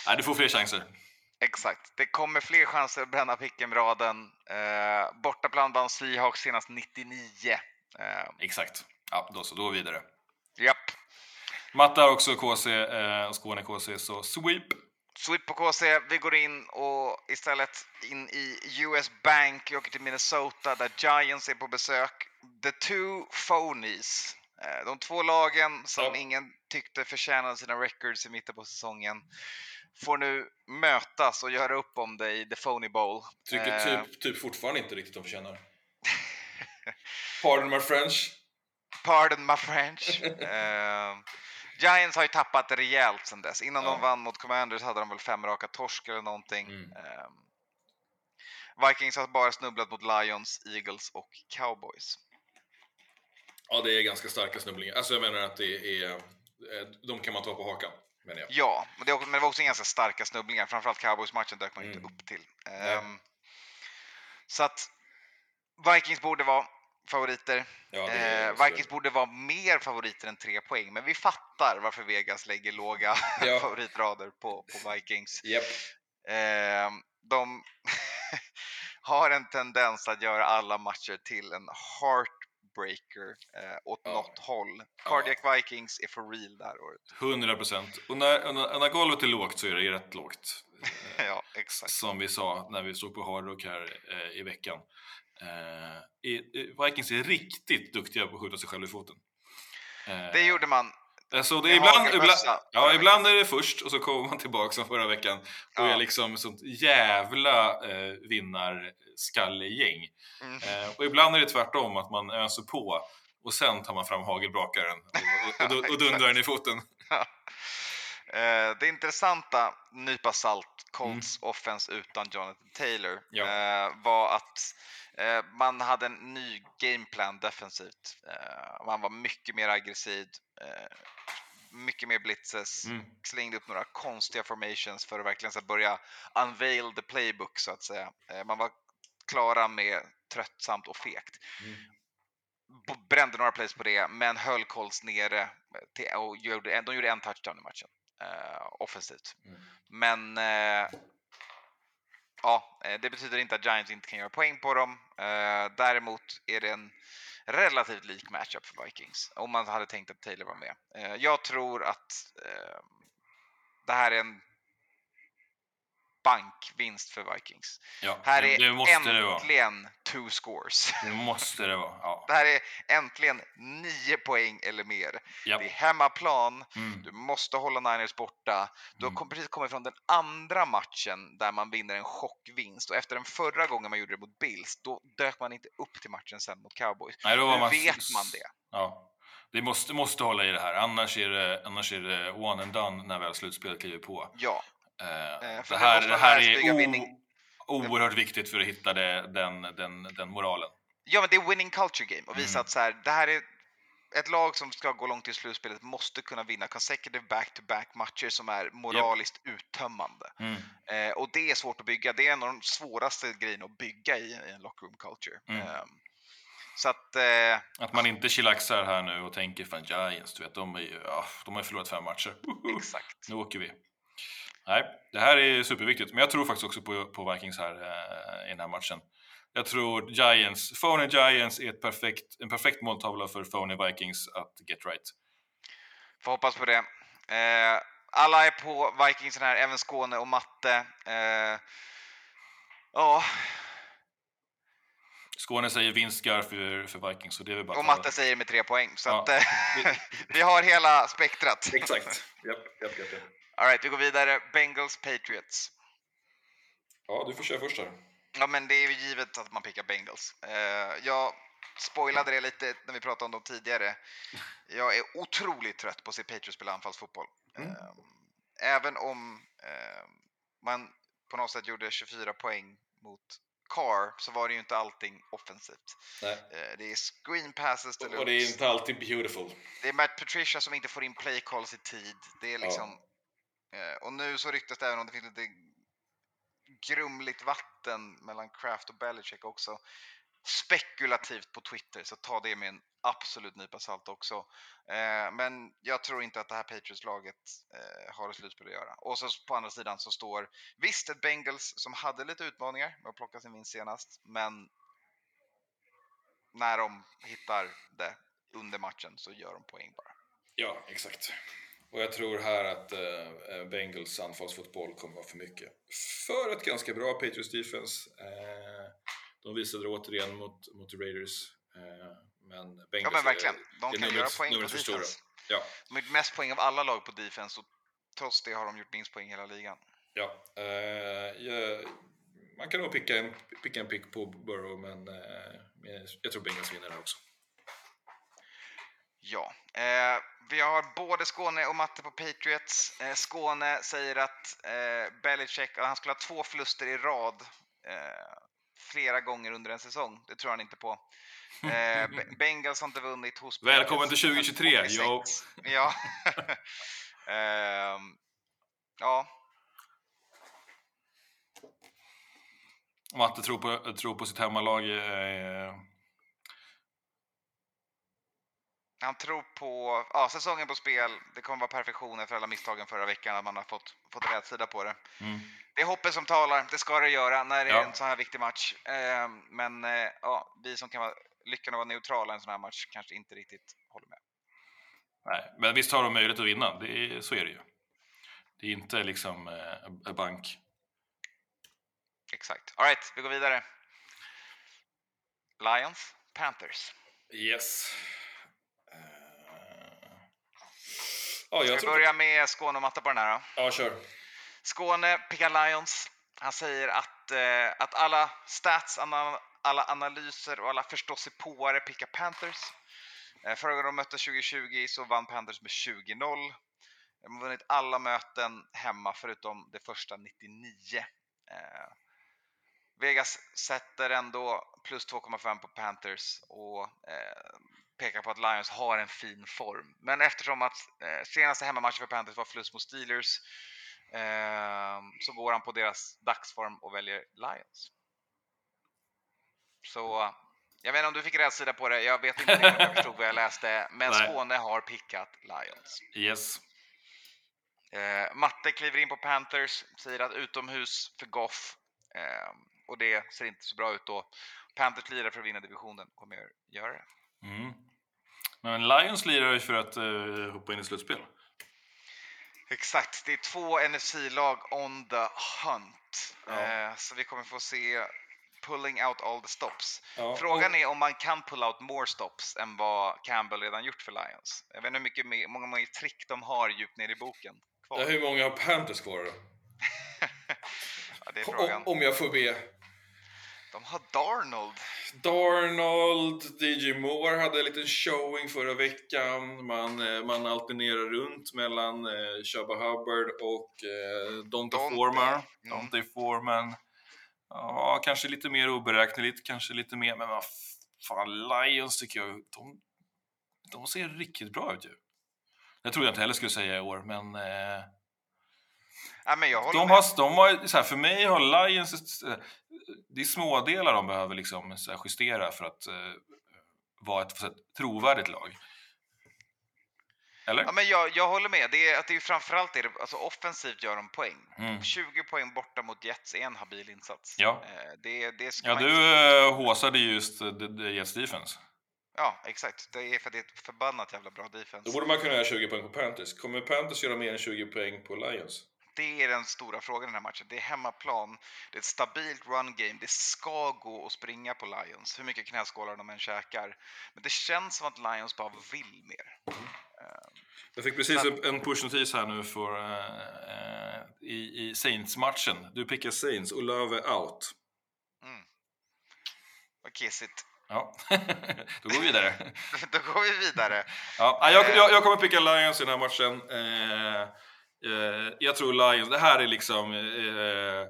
Nej, du får fler chanser. Exakt. Det kommer fler chanser att bränna pickemraden. Eh, bortaplan vann Seahawks senast 99. Eh, Exakt. Ja, då så, då vidare. japp. Matte har också KC eh, och Skåne KC, så sweep. Sweep på KC. Vi går in och istället in i US Bank. Vi åker till Minnesota där Giants är på besök. The two phonies. Eh, De två lagen som Ja. ingen tyckte förtjänade sina records i mitten på säsongen får nu mötas och göra upp om det i The Phony Bowl. Tycker Eh, typ, typ fortfarande inte riktigt de förtjänar. Pardon my French. Pardon my French. Eh, Giants har ju tappat rejält sen dess. Innan Ja. de vann mot Commanders hade de väl fem raka torsk eller någonting. Mm. Eh, Vikings har bara snubblat mot Lions, Eagles och Cowboys. Ja, det är ganska starka snubblingar. Alltså jag menar att det är... eh, De kan man ta på hakan, menar jag. Ja, men det, men det var också ganska starka snubblingar. Framförallt Cowboys-matchen dök man Mm. inte upp till. Ehm, så att Vikings borde vara favoriter. Ja, Eh, Vikings borde vara mer favoriter än tre poäng, men vi fattar varför Vegas lägger låga Ja. favoritrader på, på Vikings. Japp. Eh, de har en tendens att göra alla matcher till en heartbreaker eh, åt Ja. något håll. Cardiac Vikings är for real det här året. 100 procent. Och när, när, när golvet är lågt så är det rätt lågt. ja, exakt. Som vi sa när vi stod på Hard Rock här eh, i veckan. Eh, Vikings är riktigt duktiga på att skjuta sig själv i foten. Eh, Det gjorde man. Alltså det ibland, ibland, ja, ibland är det först och så kommer man tillbaka som förra veckan och Ja. är liksom sånt jävla eh, vinnarskallegäng. Mm. Eh, och ibland är det tvärtom, att man öser på och sen tar man fram hagelbrakaren och, och, och, och dundrar den i foten. Eh, det intressanta, nypa salt, Colts offense utan Jonathan Taylor, Mm. Ja. eh, var att man hade en ny gameplan defensivt. Eh, man var mycket mer aggressiv, eh, mycket mer blitzes, Mm. slängde upp några konstiga formations för att verkligen så börja unveil the playbook så att säga. Eh, man var klara med tröttsamt och fegt. Mm. Brände några plays på det, men höll Colts nere till, och gjorde, de gjorde en touchdown i matchen. eh, offensivt. Mm. Men eh, ja, eh, det betyder inte att Giants inte kan göra poäng på dem. Eh, däremot är det en relativt lik matchup för Vikings, om man hade tänkt att Taylor var med. Eh, jag tror att ehm, det här är en bankvinst för Vikings. Ja, Här är det vara. äntligen two scores. Det måste det vara. Ja. Det här är äntligen nio poäng eller mer. Japp. Det är hemmaplan. Mm. Du måste hålla Niners borta. Du har Mm. precis kommit från den andra matchen där man vinner en chockvinst och efter den förra gången man gjorde det mot Bills, då dök man inte upp till matchen sen mot Cowboys. Nej, då var Nu man vet man det. Ja. Det måste, måste hålla i det här, annars är det, annars är det one and done när väl slutspelet kliver på. Ja, Eh, för det här, det här är vinning. o, oerhört viktigt för att hitta det, den, den, den moralen. ja men det är winning culture game och visa Mm. att så här, det här är ett lag som ska gå långt i slutspelet måste kunna vinna consecutive back-to-back matcher som är moraliskt uttömmande. Mm. Eh, och det är svårt att bygga. Det är en av de svåraste grejerna att bygga i, i en locker room culture. Mm. Ehm, Så att, eh, Att man inte chillaxar här nu och tänker fan Giants, du vet, de, är ju, ja, de har ju förlorat fem matcher. exakt. Nu åker vi. Nej, det här är superviktigt. Men jag tror faktiskt också på, på Vikings här eh, i den här matchen. Jag tror Giants, Phony Giants är ett perfekt, en perfekt måltavla för Phony Vikings att get right. Får hoppas på det. Eh, alla är på Vikings här, även Skåne och Matte. Eh, ja, Skåne säger vinstgar för, för Vikings, så det är väl bara och Matte säger med tre poäng. Så Ja. att, eh, vi har hela spektrat. Exakt. Japp, japp, japp, japp. All right, vi går vidare. Bengals Patriots. Ja, du får köra först här. Ja, men det är ju givet att man pickar Bengals. Eh, jag spoilade det lite när vi pratade om dem tidigare. Jag är otroligt trött på att se Patriots spela anfallsfotboll. Mm. Eh, även om eh, man på något sätt gjorde 24 poäng mot Carr så var det ju inte allting offensivt. Nej. Det är screen passes Och det är inte alltid beautiful. Det är Matt Patricia som inte får in play calls i tid. Det är liksom... Eh, Eh, och nu så ryktas det även om det finns lite grumligt vatten mellan Kraft och Belichick också. Spekulativt på Twitter, så ta det med en absolut nypa salt också. Eh, men jag tror inte att det här Patriots-laget eh, har ett slutspel att göra. Och så på andra sidan så står visst ett Bengals som hade lite utmaningar med att plocka sin vinst senast, men när de hittar det under matchen så gör de poäng bara. Ja, exakt. Och jag tror här att eh, Bengals anfallsfotboll kommer vara för mycket. För ett ganska bra Patriots defense. Eh, de visade det återigen mot, mot Raiders. Eh, men Bengals Ja men verkligen, de är kan numret- göra poäng på för stora. defense. Ja, De har gjort mest poäng av alla lag på defense och trots det har de gjort minst poäng i hela ligan. ja. Eh, jag, man kan nog picka en, picka en pick på Burrow, men eh, jag tror Bengals vinner här också. Ja, eh, vi har både Skåne och Matte på Patriots. Eh, Skåne säger att eh, Belichick, att han skulle ha två förluster i rad eh, flera gånger under en säsong. Det tror han inte på. Eh, Be- Bengals har inte vunnit hos Välkommen till 2023, sedan yo. 86. Ja. Ehm, ja, Matte tror på, tror på sitt hemmalag. Eh, Han tror på ja, säsongen på spel. Det kommer vara perfektion efter alla misstagen förra veckan, att man har fått, fått rätt sida på det. mm. Det är hoppet som talar, det ska det göra när det är Ja. en sån här viktig match. Eh, men eh, ja, vi som kan vara lyckan att vara neutrala i en sån här match kanske inte riktigt håller med. Nej, men visst har de möjlighet att vinna, det är, så är det ju. Det är inte liksom eh, bank. Exakt. All right, vi går vidare. Lions, Panthers. Yes. Eh, Ja, Ska vi börja med Skåne och matte på den här då? Ja, kör. Skåne pickar Lions. Han säger att, eh, att alla stats, alla analyser och alla förståsigpåare pickar Panthers. Eh, förra gången de möttes 2020 så vann Panthers med 20-0. De har vunnit alla möten hemma förutom det första 99. Eh, Vegas sätter ändå plus 2,5 på Panthers och eh, pekar på att Lions har en fin form. Men eftersom att eh, senaste hemmamatchen för Panthers var förlust mot Steelers eh, så går han på deras dagsform och väljer Lions. Så jag vet inte om du fick rätt sida på det, jag vet inte om jag förstod vad jag läste, men Nej. Skåne har pickat Lions. Yes. Eh, Matte kliver in på Panthers, säger att utomhus för Goff. Eh, och det ser inte så bra ut då. Panthers lirar för att vinna divisionen, kommer göra det. Mm. Men Lions lirar ju för att eh, hoppa in i slutspel. Exakt, det är två NFC-lag on the hunt. Ja. Eh, så vi kommer få se pulling out all the stops. Ja, Frågan och- är om man kan pull out more stops än vad Campbell redan gjort för Lions. Jag vet inte hur mycket mer, många, många trick de har djupt ner i boken kvar. Ja, hur många har Panthers kvar då? ja. Om, om jag får be. De har Darnold. Darnold, DJ Moore hade en liten showing förra veckan. Man, eh, man alternerar runt mellan eh, Chubba Hubbard och eh, Donte. Foreman. Mm. Donte Foreman. Ja, kanske lite mer oberäkneligt, kanske lite mer, men vad fan, Lions tycker jag, de, de ser riktigt bra ut ju. Det trodde jag inte heller skulle säga i år, men eh, Ja, men de har, de har, så här, för mig har Lions, ett- det är smådelar de behöver liksom, justera för att eh, vara ett, ett trovärdigt lag. Eller? Ja, men jag, jag håller med. Det är, att det är framförallt det, alltså offensivt gör de poäng. Mm. 20 poäng borta mot Jets är en habil insats. Ja. Eh, Det, det ska Ja, du inte- håsade ju just Jets defense. Ja, exakt. Det är för att det är ett förbannat jävla bra defense. Då borde man kunna göra 20 poäng på Panthers. Kommer Panthers göra mer än 20 poäng på Lions? Det är den stora frågan i den här matchen. Det är hemmaplan, det är ett stabilt run game, det ska gå att springa på Lions, hur mycket knäskålar de än käkar. Men det känns som att Lions bara vill mer. Jag fick precis en, en pushnotis här nu för eh, eh, i, i Saints-matchen. Du pickar Saints och Love out. Och kissigt. Ja, då går vi vidare. Då går vi vidare. Ja, jag, jag, jag kommer picka Lions i den här matchen. Eh, eh, jag tror Lions, det här är liksom eh,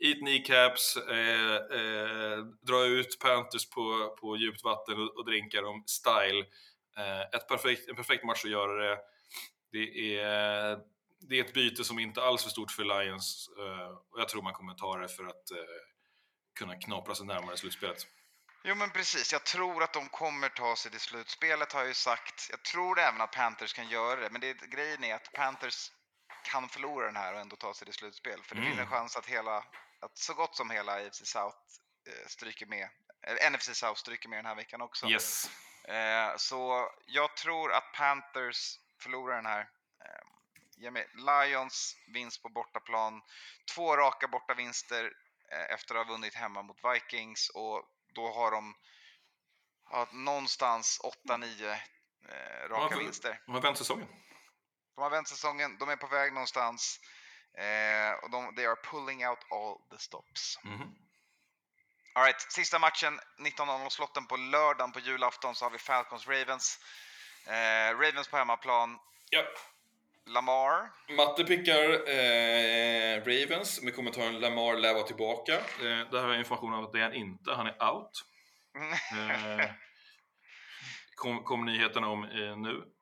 eat kneecaps, eh, eh, dra ut Panthers på, på djupt vatten och, och drinka dem style. Eh, ett perfekt, en perfekt match att göra det. Det är, det är ett byte som inte alls är stort för Lions eh, och jag tror man kommer ta det för att eh, kunna knapra sig närmare slutspelet. Jo men precis, jag tror att de kommer ta sig till slutspelet har jag ju sagt. Jag tror även att Panthers kan göra det, men det, grejen är att Panthers kan förlora den här och ändå ta sig till slutspel. För det finns en Mm. chans att, hela, att så gott som hela AFC South eh, stryker med, eller NFC South stryker med den här veckan också. Yes. Eh, så jag tror att Panthers förlorar den här. Eh, mig Lions vinst på bortaplan. Två raka bortavinster eh, efter att ha vunnit hemma mot Vikings och då har de ja, någonstans 8-9 eh, raka Ja, vinster. De har vänt säsongen. De har vänt säsongen, de är på väg någonstans eh, och de they are pulling out all the stops. Mhm. All right, sista matchen 19.00-slotten på lördagen på julafton så har vi Falcons Ravens. Eh, Ravens på hemmaplan. Ja, Lamar. Matte pickar eh, Ravens med kommentaren Lamar lär vara tillbaka. Eh, det här är information om att det är han inte, han är out. Eh, kom, kom nyheterna om eh, nu.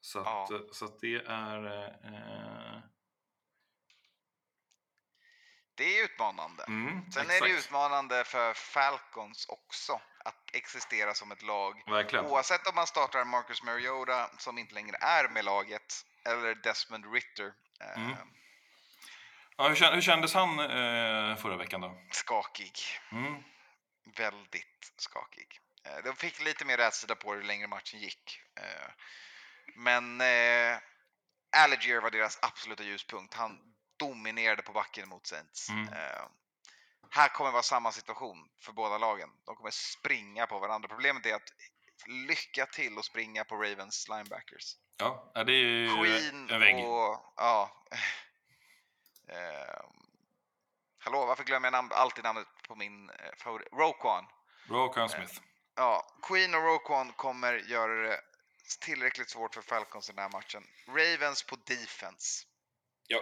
Så att, Ja. eh, så att det är... Eh, Det är utmanande. mm, Sen är exakt. det utmanande för Falcons också att existera som ett lag. Verkligen. Oavsett om man startar Marcus Mariota som inte längre är med laget eller Desmond Ritter. Eh, Mm. Ja, hur, kän- hur kändes han eh, förra veckan då? Skakig. Mm. Väldigt skakig. Eh, de fick lite mer rätsida på det ju längre matchen gick. Eh, men eh, Alligier var deras absoluta ljuspunkt. Han dominerade på backen mot Saints. Mm. Eh, här kommer vara samma situation för båda lagen. De kommer springa på varandra. Problemet är att lycka till att springa på Ravens linebackers. Ja, det är ju Queen en vägg. och... Ja. Eh, hallå, varför glömmer jag namn, alltid namnet på min eh, favorit? Roquan. Rokan Smith. Ja, Queen och Roquan kommer göra det tillräckligt svårt för Falcons i den här matchen. Ravens på defense. Ja,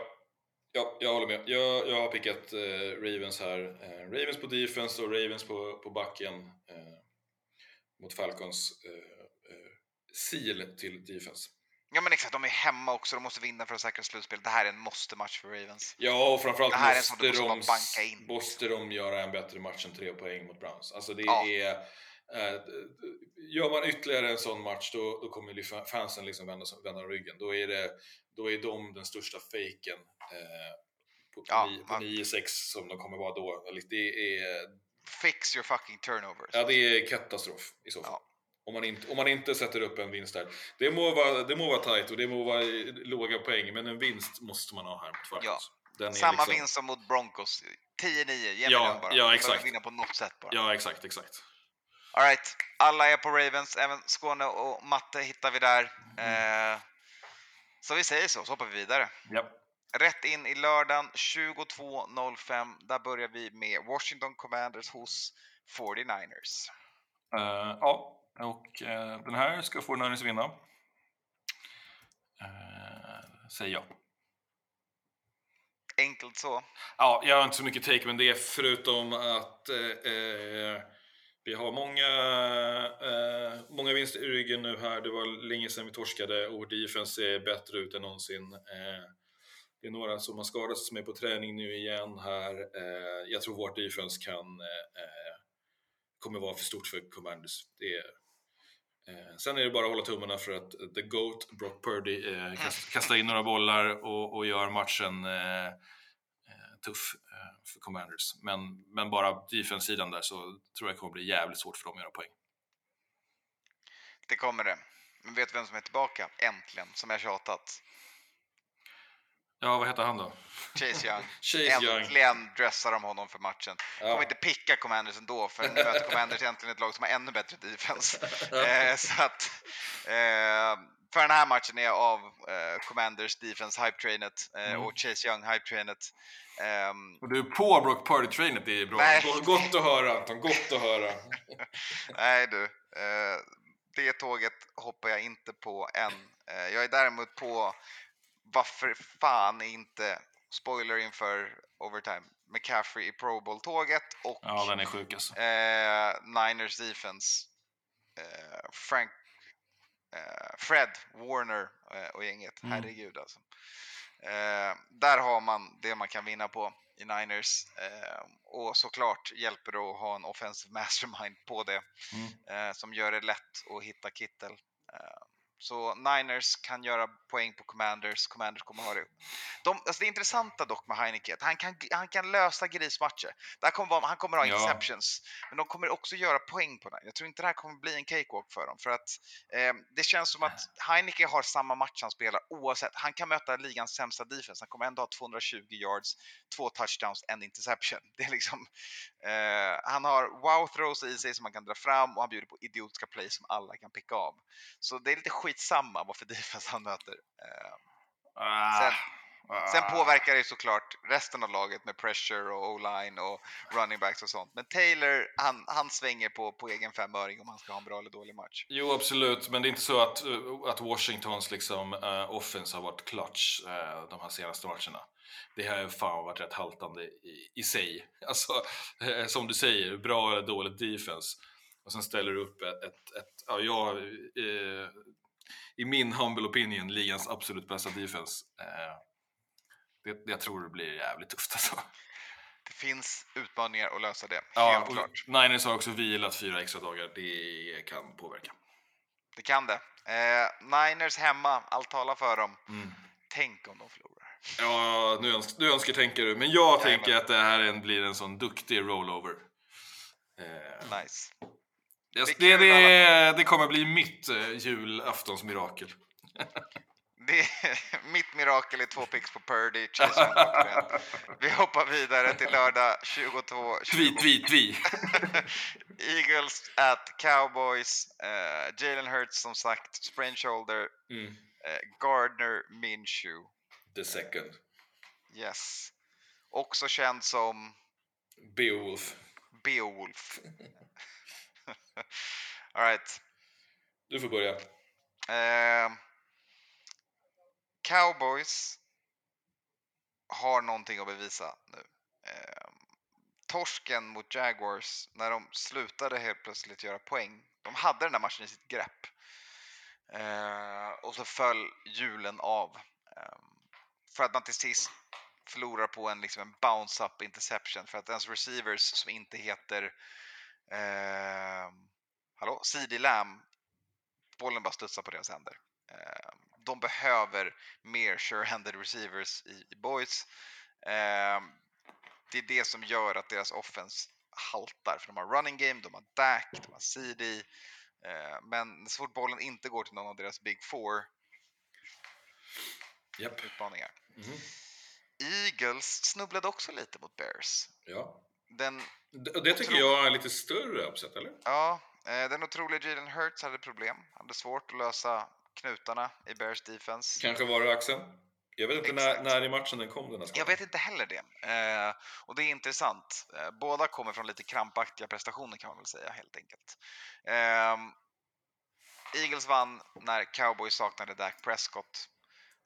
ja jag håller med. Jag, jag har pickat eh, Ravens här. Eh, Ravens på defense och Ravens på, på backen eh, mot Falcons eh, eh, seal till defense. Ja men exakt, de är hemma också. De måste vinna för att säkra slutspel. Det här är en måste-match för Ravens. Ja, och framförallt Det här är måste, du måste de, banka in. måste de göra en bättre match än tre poäng mot Browns. Alltså det Ja. är... Eh, gör man ytterligare en sån match då, då kommer fansen liksom vända, vända ryggen. Då är, det, då är de den största fejken eh, på, Ja, på man- 9-6 som de kommer vara då. Det är, Fix your fucking turnovers. ja, det är katastrof i så fall. Ja. Om, man inte, om man inte sätter upp en vinst där. Det må vara, det må vara tajt och det må vara eh, låga poäng, men en vinst måste man ha här mot är Samma liksom- vinst som mot Broncos. 10-9, ge mig Ja, den bara. ja, exakt. behöver vinna på något sätt bara. Ja, exakt, exakt. All right. alla är på Ravens, även Skåne och Matte hittar vi där. Mm. Eh, så vi säger så, så hoppar vi vidare. Ja. Rätt in i lördagen 22.05. Där börjar vi med Washington Commanders hos 49ers. Eh, ja, och eh, den här ska 49ers vinna. Uh, säger jag. Enkelt så. Ja, jag har inte så mycket take med det förutom att vi har många, eh, många vinster i ryggen nu här. Det var länge sedan vi torskade och defense ser bättre ut än någonsin. Eh, det är några som har skadat sig som är på träning nu igen här. Eh, jag tror vårt defense kan eh, eh, kommer vara för stort för Commanders. Det är, eh, sen är det bara att hålla tummarna för att The GOAT, Brock Purdy, kast, kastar in några bollar och, och gör matchen tuff eh, för Commanders. Men, men bara defense-sidan där så tror jag det kommer bli jävligt svårt för dem att göra poäng. Det kommer det. Men vet du vem som är tillbaka? Äntligen, som jag tjatat. Ja, vad heter han då? Chase Young. Chase Young. Äntligen dressar de honom för matchen. Ja. kommer inte picka Commanders ändå, för nu möter Commanders egentligen ett lag som har ännu bättre defense. eh, så att, eh, för den här matchen är jag av eh, Commanders defense hype-trainet eh, Mm. och Chase Young hype-trainet. Ehm, Och du är på Brock Purdy-trainet, det är bra. Nej. Gott- att höra Anton, gott att höra. nej du, eh, det tåget hoppar jag inte på än. Eh, jag är däremot på varför fan inte, spoiler inför overtime, McCaffrey i Pro Bowl-tåget och Ja, den är sjuk alltså. Eh, Niners defense. Eh, Frank, Fred, Warner eh, och gänget. Mm. Herregud alltså. Eh, där har man det man kan vinna på i Niners. Eh, och såklart hjälper det att ha en offensive mastermind på det. Mm. Eh, som gör det lätt att hitta Kittel. Så Niners kan göra poäng på Commanders. Commanders kommer ha det. De, alltså det intressanta dock med Heineke är att han kan, han kan lösa grismatcher. Det kommer vara, han kommer ha Ja. interceptions, men de kommer också göra poäng på det. Jag tror inte det här kommer bli en cakewalk för dem. För att eh, det känns som att Heineke har samma match han spelar oavsett. Han kan möta ligans sämsta defense. Han kommer ändå ha 220 yards, två touchdowns, en interception. Det är liksom, eh, han har wow-throws i sig som man kan dra fram och han bjuder på idiotiska plays som alla kan picka av. Så det är lite skitsamma vad för defense han möter. Eh, Ah, Sen- ah. Sen påverkar det såklart resten av laget med pressure och o-line och running backs och sånt. Men Taylor, han, han svänger på, på egen femöring om han ska ha en bra eller dålig match. Jo, absolut, men det är inte så att, eh, att Washingtons liksom, uh, offense har varit clutch eh, de här senaste matcherna. Det har ju fan varit rätt haltande i, i sig. Alltså, eh, som du säger, bra eller dåligt defense. Och sen ställer du upp ett, ett, ett ja, jag, eh, i min humble opinion, ligans absolut bästa defense. Eh, det, jag tror det blir jävligt tufft alltså. Det finns utmaningar att lösa det, Ja, helt och klart. Niners har också vilat fyra extra dagar. Det kan påverka. Det kan det. Eh, Niners hemma, allt talar för dem. Mm. Tänk om de förlorar. Ja, nu, öns du önskar tänker du. Men jag Jajamän. tänker att det här blir en sån duktig rollover. Eh, Nice. Det, Det det, kommer bli mitt eh, julaftonsmirakel. Det är, mitt mirakel är två picks på Purdy. Vi hoppar vidare till lördag 22. Tvi, tvi, tvi. Eagles at Cowboys. Uh, Jalen Hurts som sagt, sprain shoulder. Mm. Eh, Gardner Minshew. The second. Yes. Också känd som Beowulf. Beowulf. All right. Du får börja. Eh, Cowboys har någonting att bevisa nu. Eh, torsken mot Jaguars, när de slutade helt plötsligt göra poäng. De hade den där matchen i sitt grepp. Eh, och så föll hjulen av. Eh, för att man till sist förlorar på en, liksom en bounce-up interception. För att ens receivers som inte heter eh, hallå, CD Lamb bollen bara studsar på deras händer. Eh, De behöver mer sure-handed receivers i, i boys. Eh, Det är det som gör att deras offense haltar. För de har running game, de har Dak, de har CD. eh, Men så fort bollen inte går till någon av deras big four Japp. utmaningar. Mhm. Eagles snubblade också lite mot Bears. Ja. Den, Det, det tycker jag är lite större uppsätt, eller? ja, eh, den otroliga Jalen Hurts hade problem. Han hade svårt att lösa knutarna i Bears defense. Kanske var det axeln? Jag vet inte när, när i matchen den kom den här skadan. Jag vet inte heller det. Eh, och det är intressant. Eh, båda kommer från lite krampaktiga prestationer kan man väl säga helt enkelt. Ehm, Eagles vann när Cowboys saknade Dak Prescott.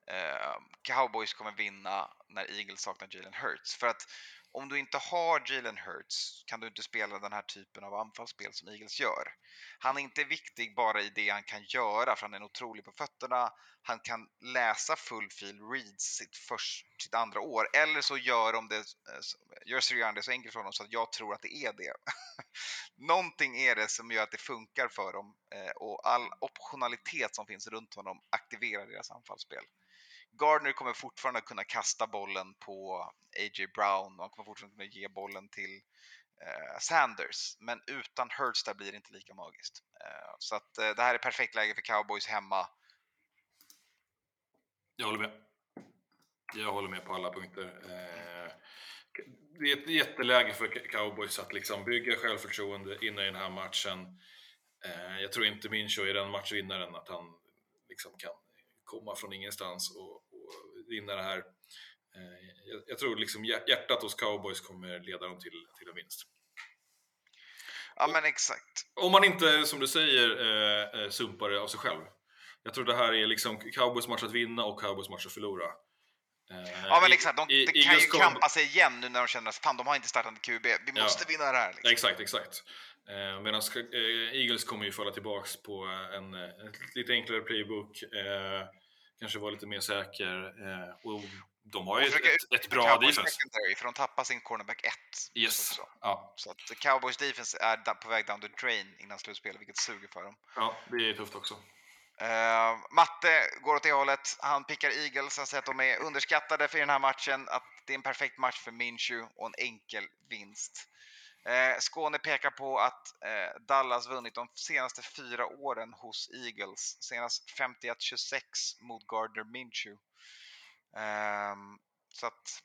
Ehm, Cowboys kommer vinna när Eagles saknar Jalen Hurts. För att om du inte har Jalen Hurts kan du inte spela den här typen av anfallsspel som Eagles gör. Han är inte viktig bara i det han kan göra, för han är otrolig på fötterna. Han kan läsa full field reads sitt, först, sitt andra år, eller så gör de det, eh, gör Sirian det så enkelt för honom så att jag tror att det är det. Någonting är det som gör att det funkar för dem eh, och all optionalitet som finns runt honom aktiverar deras anfallsspel. Gardner kommer fortfarande kunna kasta bollen på A.J. Brown och han kommer fortfarande kunna ge bollen till eh, Sanders. Men utan Hurts där blir det inte lika magiskt. Eh, så att eh, det här är perfekt läge för Cowboys hemma. Jag håller med. Jag håller med på alla punkter. Eh, Det är ett jätteläge för cowboys att liksom bygga självförtroende innan i den här matchen. Eh, Jag tror inte Mincho är den matchvinnaren, att han liksom kan komma från ingenstans och vinna det här. Eh, Jag, jag tror liksom hjär- hjärtat hos cowboys kommer leda dem till, till en vinst. Ja men exakt. Om man inte, som du säger, eh, eh, sumpar det av sig själv. Jag tror det här är liksom cowboys match att vinna och cowboys match att förlora. Ja men exakt, de, i- de kan ju kommer- kampa sig igen nu när de känner att fan de har inte startat en QB. Vi Ja. måste vinna det här. Liksom. Exakt, exakt. Medan Eagles kommer ju falla tillbaks på en, en lite enklare playbook, kanske vara lite mer säker. Eh, och de har ju ett, ett, ett bra Cowboys defense. secondary, för de tappar sin cornerback 1. Yes. Ja, Så att Cowboys defense är på väg down the drain innan slutspelet, vilket suger för dem. ja, det är tufft också. Uh, Matte går åt det hållet. Han pickar Eagles. Han säger att de är underskattade för den här matchen. Att det är en perfekt match för Minshew och en enkel vinst. Eh, Skåne pekar på att eh, Dallas vunnit de senaste fyra åren hos Eagles. Senast 51-26 mot Gardner Minshew. Ehm, så att,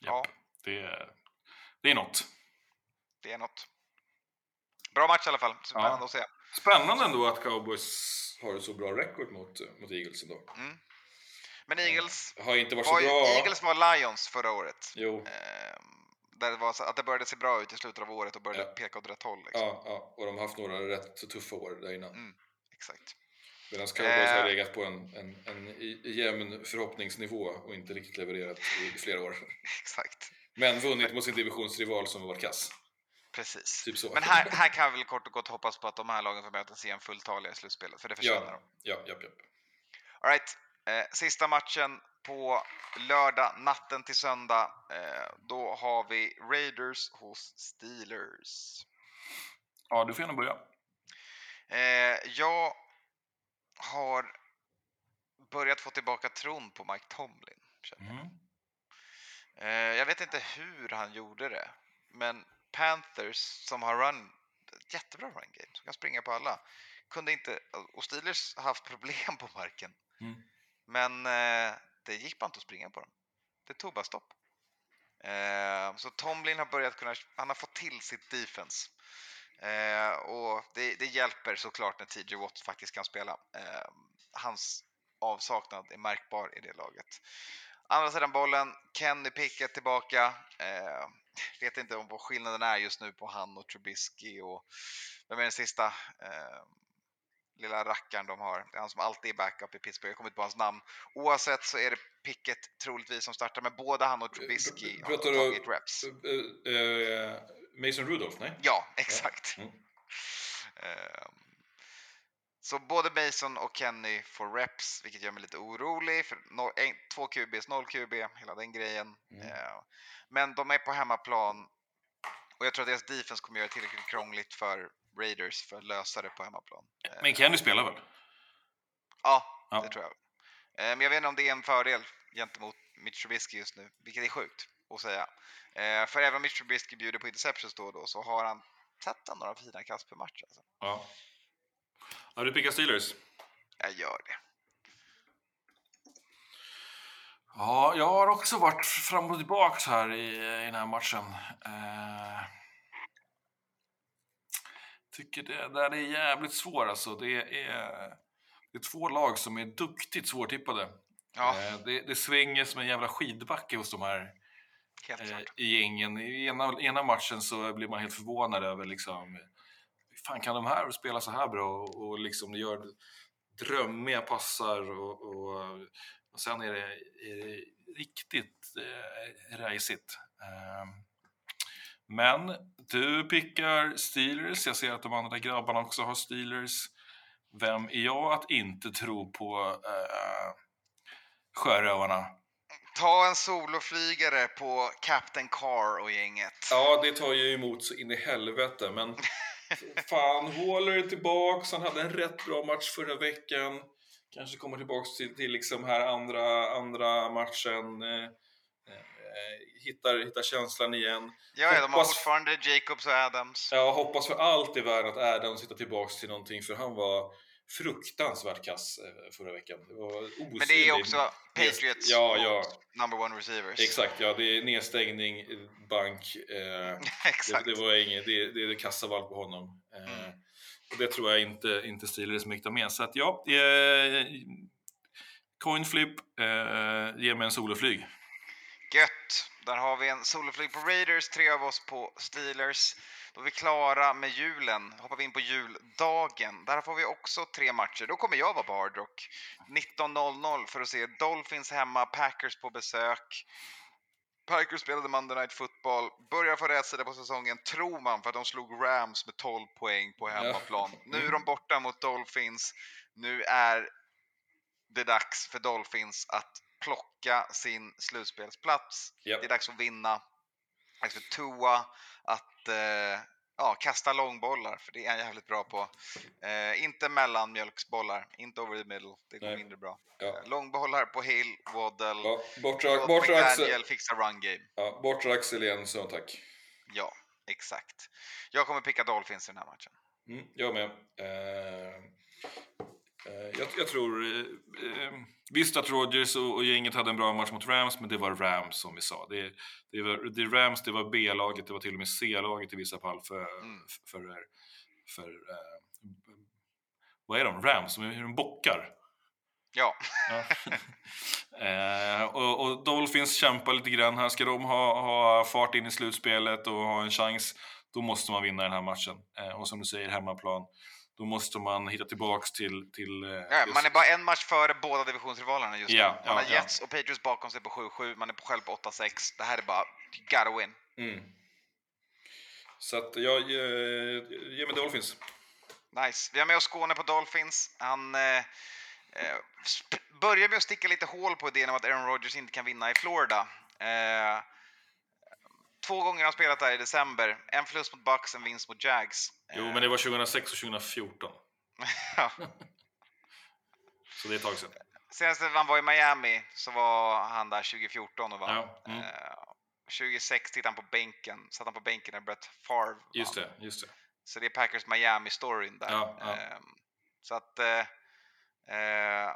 ja, Japp, det, är- det är något. det är något. Bra match i alla fall. Spännande Ja. att se. Spännande ändå att cowboys har ett så bra record mot, mot Eagles ändå. Men Eagles Har inte varit så var, bra. Eagles var Lions förra året. Jo, Ehm, där det var så att det började se bra ut i slutet av året och började Ja. peka åt rätt håll. Liksom. ja, ja, och de har haft några rätt så tuffa år där innan. Mm. Exakt. Medan cowboys har Eh. legat på en, en, en jämn förhoppningsnivå och inte riktigt levererat i, i flera år. Exakt. Men vunnit mot sin divisionsrival som varit kass. Precis. Typ så. Men här, här kan vi väl kort och gott hoppas på att de här lagen får mötas igen fulltaliga i slutspelet, för det förtjänar Ja, de. ja, ja, ja. All right. Eh, sista matchen på lördag, natten till söndag. Eh, då har vi Raiders hos Steelers. ja, du får gärna börja. Eh, jag har börjat få tillbaka tron på Mike Tomlin. jag. Mm. Eh, jag vet inte hur han gjorde det, men Panthers som har run, jättebra run game, som kan springa på alla, kunde inte, och Steelers har haft problem på marken, Mm men eh, det gick bara inte att springa på dem. Det tog bara stopp. Eh, så Tomlin har börjat kunna, han har fått till sitt defense. Eh, och det, det hjälper såklart när TJ Watt faktiskt kan spela. Eh, hans avsaknad är märkbar i det laget. Andra sidan bollen, Kenny Pickett tillbaka. Eh, vet inte om vad skillnaden är just nu på han och Trubisky och vem är den sista eh, lilla rackaren de har? Det är han som alltid är backup i Pittsburgh. Jag kommer inte på hans namn. Oavsett så är det Pickett troligtvis som startar, men både han och Trubisky har tagit reps. Eh, eh, Mason Rudolph, nej? Ja, exakt. Mm. Ehm, Så både Mason och Kenny får reps, vilket gör mig lite orolig. För no, en, två QBs, noll QB, hela den grejen. Mm. Ehm, Men de är på hemmaplan och jag tror att deras defense kommer göra det tillräckligt krångligt för Raiders för att lösa det på hemmaplan. Men Kenny spelar väl? Ja, Ja. det tror jag. Eh, Men jag vet inte om det är en fördel gentemot Mitch Trubisky just nu, vilket är sjukt att säga. Eh, För även om Mitch Trubisky bjuder på interceptions då och då så har han han några fina kast per match. Alltså. Ja. Ja, du pickar Steelers. Jag gör det. Ja, jag har också varit fram och tillbaka här i, i den här matchen. Eh, tycker det där är jävligt svårt alltså. Det är, det är två lag som är duktigt svårtippade. Ja, Eh, det, det svänger som en jävla skidbacke hos de här eh, i gängen. I ena, ena matchen så blir man helt förvånad över liksom, hur fan kan de här spela så här bra och, och liksom gör drömmiga passar och, och, och sen är det, är det riktigt eh, rejsigt. Eh, men du pickar Steelers, jag ser att de andra grabbarna också har Steelers. Vem är jag att inte tro på eh, Sjörövarna? Ta en soloflygare på Captain Carr och gänget. Ja, det tar ju emot så in i helvete, men fan, Waller är tillbaks, han hade en rätt bra match förra veckan. Kanske kommer tillbaks till, till liksom här andra, andra matchen. Eh, hittar, hittar känslan igen. Ja, ja, de har Hoppas- fortfarande Jacobs och Adams. Jag hoppas för allt i världen att Adams hittar tillbaks till någonting, för han var fruktansvärt kass eh, förra veckan. Det. Men det är också Patriots Ja, ja. number one receivers. Exakt, ja. Det är nedstängning, eh, bank. Eh, det, Exakt. det var inget, det, det är det kassavalv på honom. Eh, Mm. och det tror jag inte, inte Steelers mäktar med. Så att ja, eh, coin flip, eh, ge mig en soloflyg. Gött! Där har vi en soloflyg på Raiders, tre av oss på Steelers. Då är vi klara med julen. Hoppar vi in på juldagen. Där får vi också tre matcher. Då kommer jag vara på Hard Rock. 19.00 för att se Dolphins hemma, Packers på besök. Packers spelade Monday Night Football, börjar få rätsida på säsongen, tror man, för att de slog Rams med 12 poäng på hemmaplan. Nu är de borta mot Dolphins. Nu är det dags för Dolphins att plocka sin slutspelsplats. Japp. Det är dags att vinna. Dags för Tua att eh, ja, kasta långbollar, för det är han jävligt bra på. Eh, inte mellanmjölksbollar, inte over the middle. Det går Nej. mindre bra. Ja. Eh, långbollar på Hill, Waddle. Ja, bortre, Låt bortre, axel, McDaniel fixa run game. ja, bortre axel igen, så tack. Ja, exakt. Jag kommer picka Dolphins i den här matchen. Mm, jag med. Eh, jag, jag tror... Eh, eh, visst att Rodgers och, och gänget hade en bra match mot Rams, men det var Rams som vi sa. Det, det, var, det Rams, det var B-laget, det var till och med C-laget i vissa fall för... Mm. för, för, för eh, vad är de? Rams? Är de bockar. Ja, eh, och, och Dolphins kämpar lite grann här. Ska de ha, ha fart in i slutspelet och ha en chans, då måste man vinna den här matchen. Eh, och som du säger, hemmaplan. Då måste man hitta tillbaks till... till eh, ja man är bara en match före båda divisionsrivalerna just nu. Ja, Man ja, har ja. Jets och Patriots bakom sig på 7-7, man är på själv på 8-6. Det här är bara, gotta win. Mm. Så att jag eh, ger mig Dolphins. Nice. Vi har med oss Skåne på Dolphins. Han eh, eh, börjar med att sticka lite hål på idén om att Aaron Rodgers inte kan vinna i Florida. Eh, två gånger har spelat där i december. En förlust mot Bucks, en vinst mot Jags. Jo, Eh, men det var 2006 och 2014. ja. Så det är ett tag sedan. Senast han var i Miami så var han där 2014 och vann. Ja, mm. Eh, 2006 tittade han på bänken, satt han på bänken när Brett Favre vann. Just det, just det. Så det är Packers Miami-storyn där. Ja, ja. Ehm, så att... Eh, eh,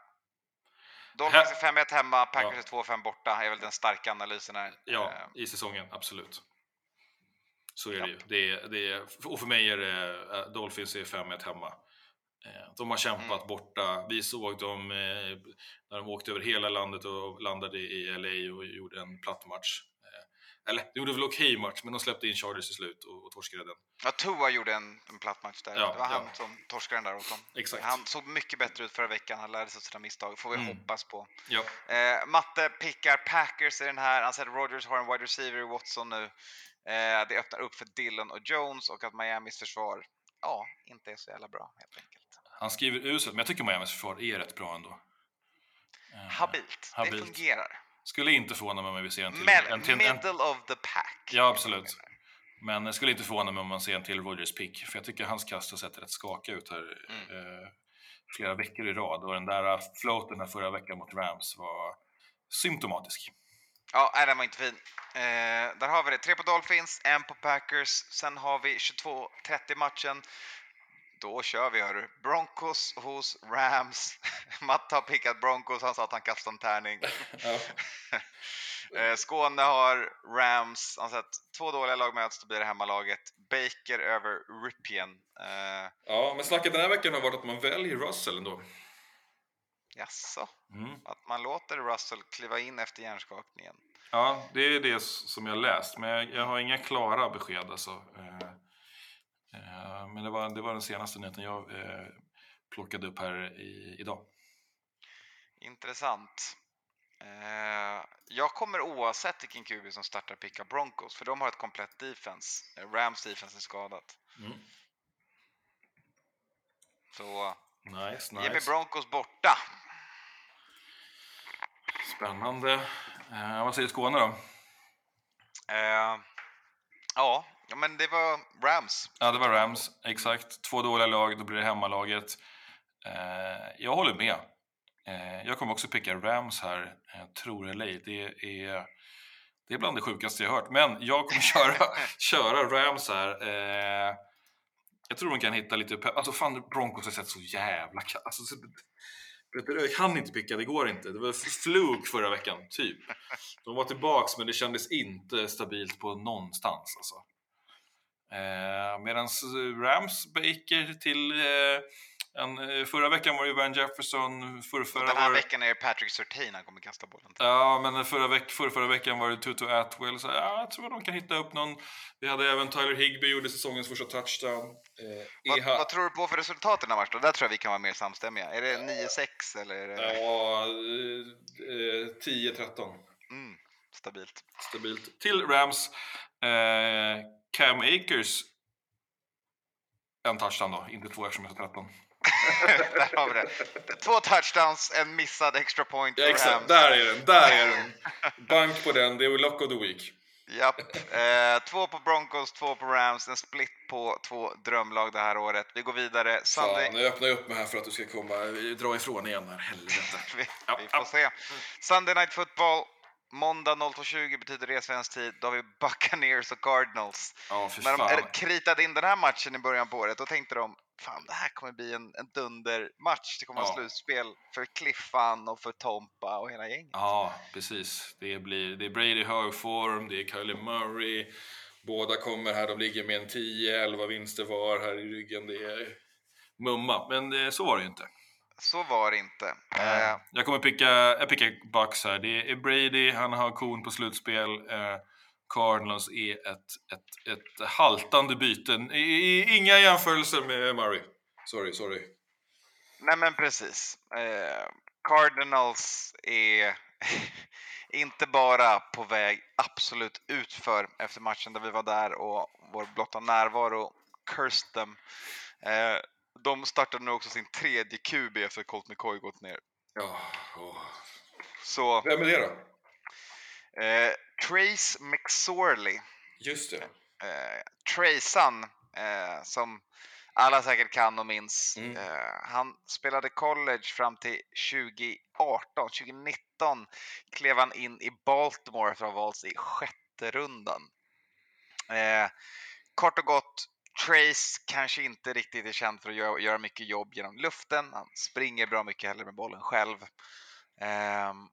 Dolphins är 5-1 hemma, Packers Ja. är 2-5 borta, är väl den starka analysen här. Ja, Ehm, i säsongen, absolut. Så är det ju. Det är, det är, och för mig är det eh, Dolphins är 5-1 hemma. Eh, De har kämpat Mm. borta. Vi såg dem eh, när de åkte över hela landet och landade i LA och gjorde en platt match. Eller, de gjorde väl okej match, men de släppte in Chargers till slut och, och torskade den. ja, Tua gjorde en, en platt match där. Ja, det var han ja. som torskade den där åt dem. Exakt. Han såg mycket bättre ut förra veckan, han lärde sig av sina misstag, får vi Mm. hoppas på. Ja, Eh, Matte pickar Packers i den här. Han säger att Rodgers har en wide receiver i Watson nu. Eh, det öppnar upp för Dillon och Jones och att Miamis försvar, ja, inte är så jävla bra helt enkelt. han skriver uselt, men jag tycker Miamis försvar är rätt bra ändå. Eh, Habilt, det habilt. fungerar. Skulle inte förvåna mig om vi ser en till. Men, en till en, middle of the pack. Ja, absolut. Men det skulle inte förvåna mig om man ser en till Rodgers pick. För jag tycker hans kast har sett rätt skaka ut här Mm. eh, flera veckor i rad. Och den där floaten här förra veckan mot Rams var symptomatisk. Ja, nej, den var inte fin. Eh, där har vi det. Tre på Dolphins, en på Packers. Sen har vi 22-30 matchen. Då kör vi, hörru. Broncos hos Rams. Matt har pickat Broncos, han sa att han kastade en tärning. Eh, Skåne har Rams, han har sett två dåliga lag möts, då blir det hemmalaget. Baker över Ripien. Eh, ja, men snacket den här veckan har varit att man väljer Russell ändå. jaså? Mm. Att man låter Russell kliva in efter hjärnskakningen. Ja, det är det som jag läst. Men jag, har inga klara besked alltså. Eh, men det var, det var den senaste nyheten jag eh, plockade upp här i, idag. Intressant. Eh, jag kommer oavsett vilken QB som startar picka Broncos, för de har ett komplett defense. Eh, Rams defense är skadat. Mm. Så Nice, ge mig nice. Broncos borta. Spännande. Eh, vad säger Skåne då? Eh, ja, ja, men det var Rams. Ja, det var Rams. Exakt. Två dåliga lag, då blir det hemmalaget. Eh, jag håller med. Eh, jag kommer också picka Rams här, eh, tror eller ej. Det är, det är bland det sjukaste jag hört. Men jag kommer köra, köra Rams här. Eh, jag tror de kan hitta lite pepp. Alltså fan, Broncos har sett så jävla alltså, så, Jag kan inte picka, det går inte. Det var flug förra veckan, typ. De var tillbaks, men det kändes inte stabilt på någonstans. Alltså. Eh, Medan Rams Baker till eh, en, eh, förra veckan var det Van Jefferson, förra, förra den här var, veckan är det Patrick Surtain han kommer kasta bollen till. Ja, men förra, veck, förra, förra veckan var det Tutu Atwell. Så, ja, jag tror de kan hitta upp någon. Vi hade även Tyler Higby gjorde säsongens första touchdown. Eh, Vad, EH vad tror du på för resultat i den här matchen? Där tror jag vi kan vara mer samstämmiga. Är det 9-6 eller är det Ja, eh, eh, 10-13. mm, stabilt? Stabilt. Till Rams. Eh, Cam Akers. En touchdown då, inte två eftersom jag sa 13. Där har vi det. Två touchdowns, en missad extra point Ja, exakt, där är den, där är den! Bank på den, det är lock of the week. Japp. Eh, två på Broncos, två på Rams. En split på två drömlag det här året. Vi går vidare. Sunday... Fan, nu öppnar jag upp mig här för att du ska komma, dra ifrån igen här, helvete. Vi, Ja, vi får ja. se. Sunday Night Football. Måndag 02.20 betyder det svensk tid. Då har vi Buccaneers och Cardinals. För När de fan. kritade in den här matchen i början på året, då tänkte de fan det här kommer bli en, en dundermatch. Det kommer vara Ja. slutspel för Cliffan och för Tompa och hela gänget. Ja, precis. Det, blir, det är Brady hög form, det är Kylie Murray. Båda kommer här, de ligger med en 10-11 vinster var här i ryggen. Det är mumma, men det, så var det ju inte. Så var det inte. Eh, Jag kommer picka, jag pickar Bucks här. Det är Brady, han har kon på slutspel. Eh, Cardinals är ett, ett, ett haltande byte. I, i, inga jämförelser med Murray. Sorry, sorry. nej men precis. Eh, Cardinals är inte bara på väg absolut utför efter matchen där vi var där och vår blotta närvaro cursed them. Eh, de startade nu också sin tredje QB efter Colt McCoy gått ner. Ja. Så Vem är det då? eh, Trace McSorley, Just det. eh, Tracean, eh, som alla säkert kan och minns. Mm. Eh, han spelade college fram till 2018. 2019 klev han in i Baltimore för att ha valts i sjätte rundan. Eh, kort och gott, Trace kanske inte riktigt är känd för att göra, mycket jobb genom luften. Han springer bra mycket hellre med bollen själv. Ehm,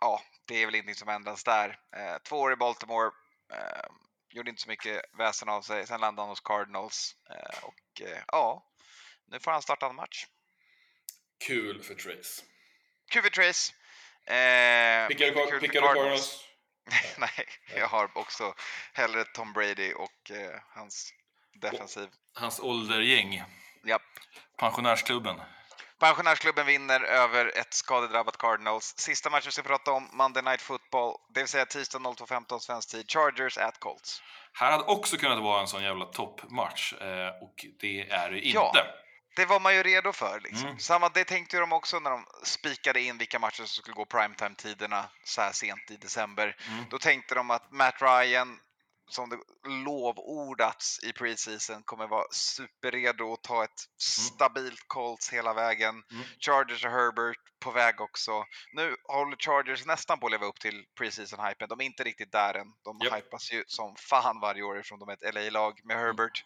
ja, det är väl ingenting som ändras där. Eh, två år i Baltimore, eh, gjorde inte så mycket väsen av sig. Sen landade han hos Cardinals eh, och eh, ja, nu får han starta en match. Kul för Trace. Kul för Trace. Eh, pickar du Cardinals? Nej, jag har också hellre Tom Brady och eh, hans defensiv. Hans åldergäng. Japp. Pensionärsklubben. Pensionärsklubben vinner över ett skadedrabbat Cardinals. Sista matchen vi ska prata om, Monday Night Football, det vill säga tisdag 02.15 svensk tid, Chargers at Colts. Här hade också kunnat vara en sån jävla toppmatch eh, och det är det Ja. Det var man ju redo för. Liksom. Mm. Samma, det tänkte ju de också när de spikade in vilka matcher som skulle gå primetime-tiderna så här sent i december. Mm. Då tänkte de att Matt Ryan, som det lovordats i preseason, kommer vara superredo att ta ett stabilt Colts hela vägen. Mm. Chargers och Herbert på väg också. Nu håller Chargers nästan på att leva upp till preseason-hypen. De är inte riktigt där än. De Japp. hypas ju som fan varje år eftersom de är ett LA-lag med Mm. Herbert.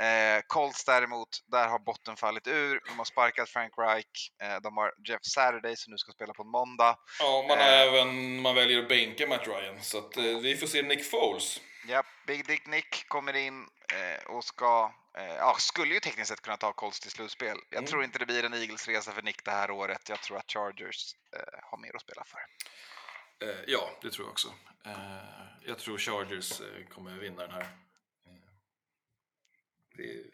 Eh, Colts däremot, där har botten fallit ur. De har sparkat Frank Reich. Eh, de har Jeff Saturday som nu ska spela på en måndag. Ja, man Eh. även, man väljer att bänka Matt Ryan. Så att, eh, vi får se Nick Foles. Ja, Big Dick Nick kommer in eh, och ska, eh, ja, skulle ju tekniskt sett kunna ta Colts till slutspel. Jag Mm. tror inte det blir en Eagles-resa för Nick det här året. Jag tror att Chargers eh, har mer att spela för. Ja, det tror jag också. Jag tror Chargers kommer vinna den här. Det.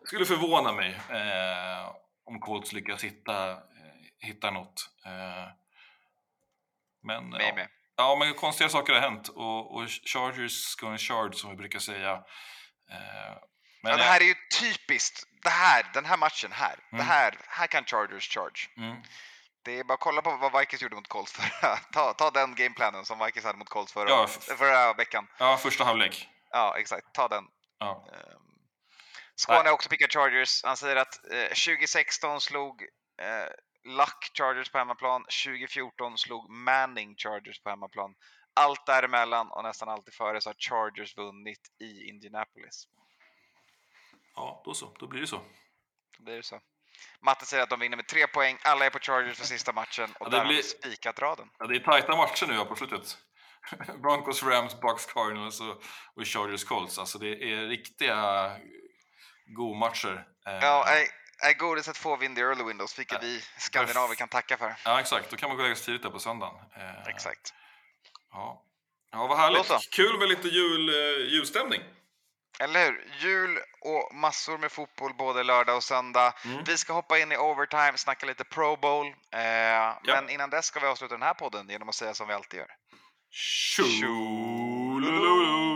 Det skulle förvåna mig eh, om Colts lyckas hitta, eh, hitta något. Eh, men, Mig ja. med. ja, men konstiga saker har hänt och, och Chargers going shard som vi brukar säga. Eh, men, Ja, det här är ju typiskt. Det här, den här matchen här. Det Mm. här, här kan Chargers charge. mm, Det är bara att kolla på vad Vikings gjorde mot Colts förra. Ta, ta den gameplanen som Vikings hade mot Colts förra, Ja, förra veckan. ja, första halvlek. Ja, exakt. Ta den. Ja. Ehm, Skåne har också pickat Chargers. Han säger att eh, 2016 slog eh, Luck Chargers på hemmaplan. 2014 slog Manning Chargers på hemmaplan. Allt däremellan och nästan alltid före så har Chargers vunnit i Indianapolis. ja, då så. Då blir det så. Då blir det så. Matte säger att de vinner med tre poäng. Alla är på Chargers för sista matchen och Ja, det där har blir- vi spikat raden. Ja, det är tajta matcher nu på slutet. Broncos, Rams, Bucks, Cardinals och, och Chargers, Colts. Alltså det är riktiga go-matcher. Eh, Ja, är, är godiset får vi in the early windows, vilket vi skandinaver kan tacka för. ja, exakt. Då kan man gå och lägga sig tidigt där på söndagen. Eh, Exakt. Ja. ja, vad härligt. Kul med lite jul, eh, julstämning. Eller hur? Jul och massor med fotboll både lördag och söndag. Mm. Vi ska hoppa in i overtime, snacka lite Pro Bowl. Eh, Men innan dess ska vi avsluta den här podden genom att säga som vi alltid gör. Shoo. Shoo.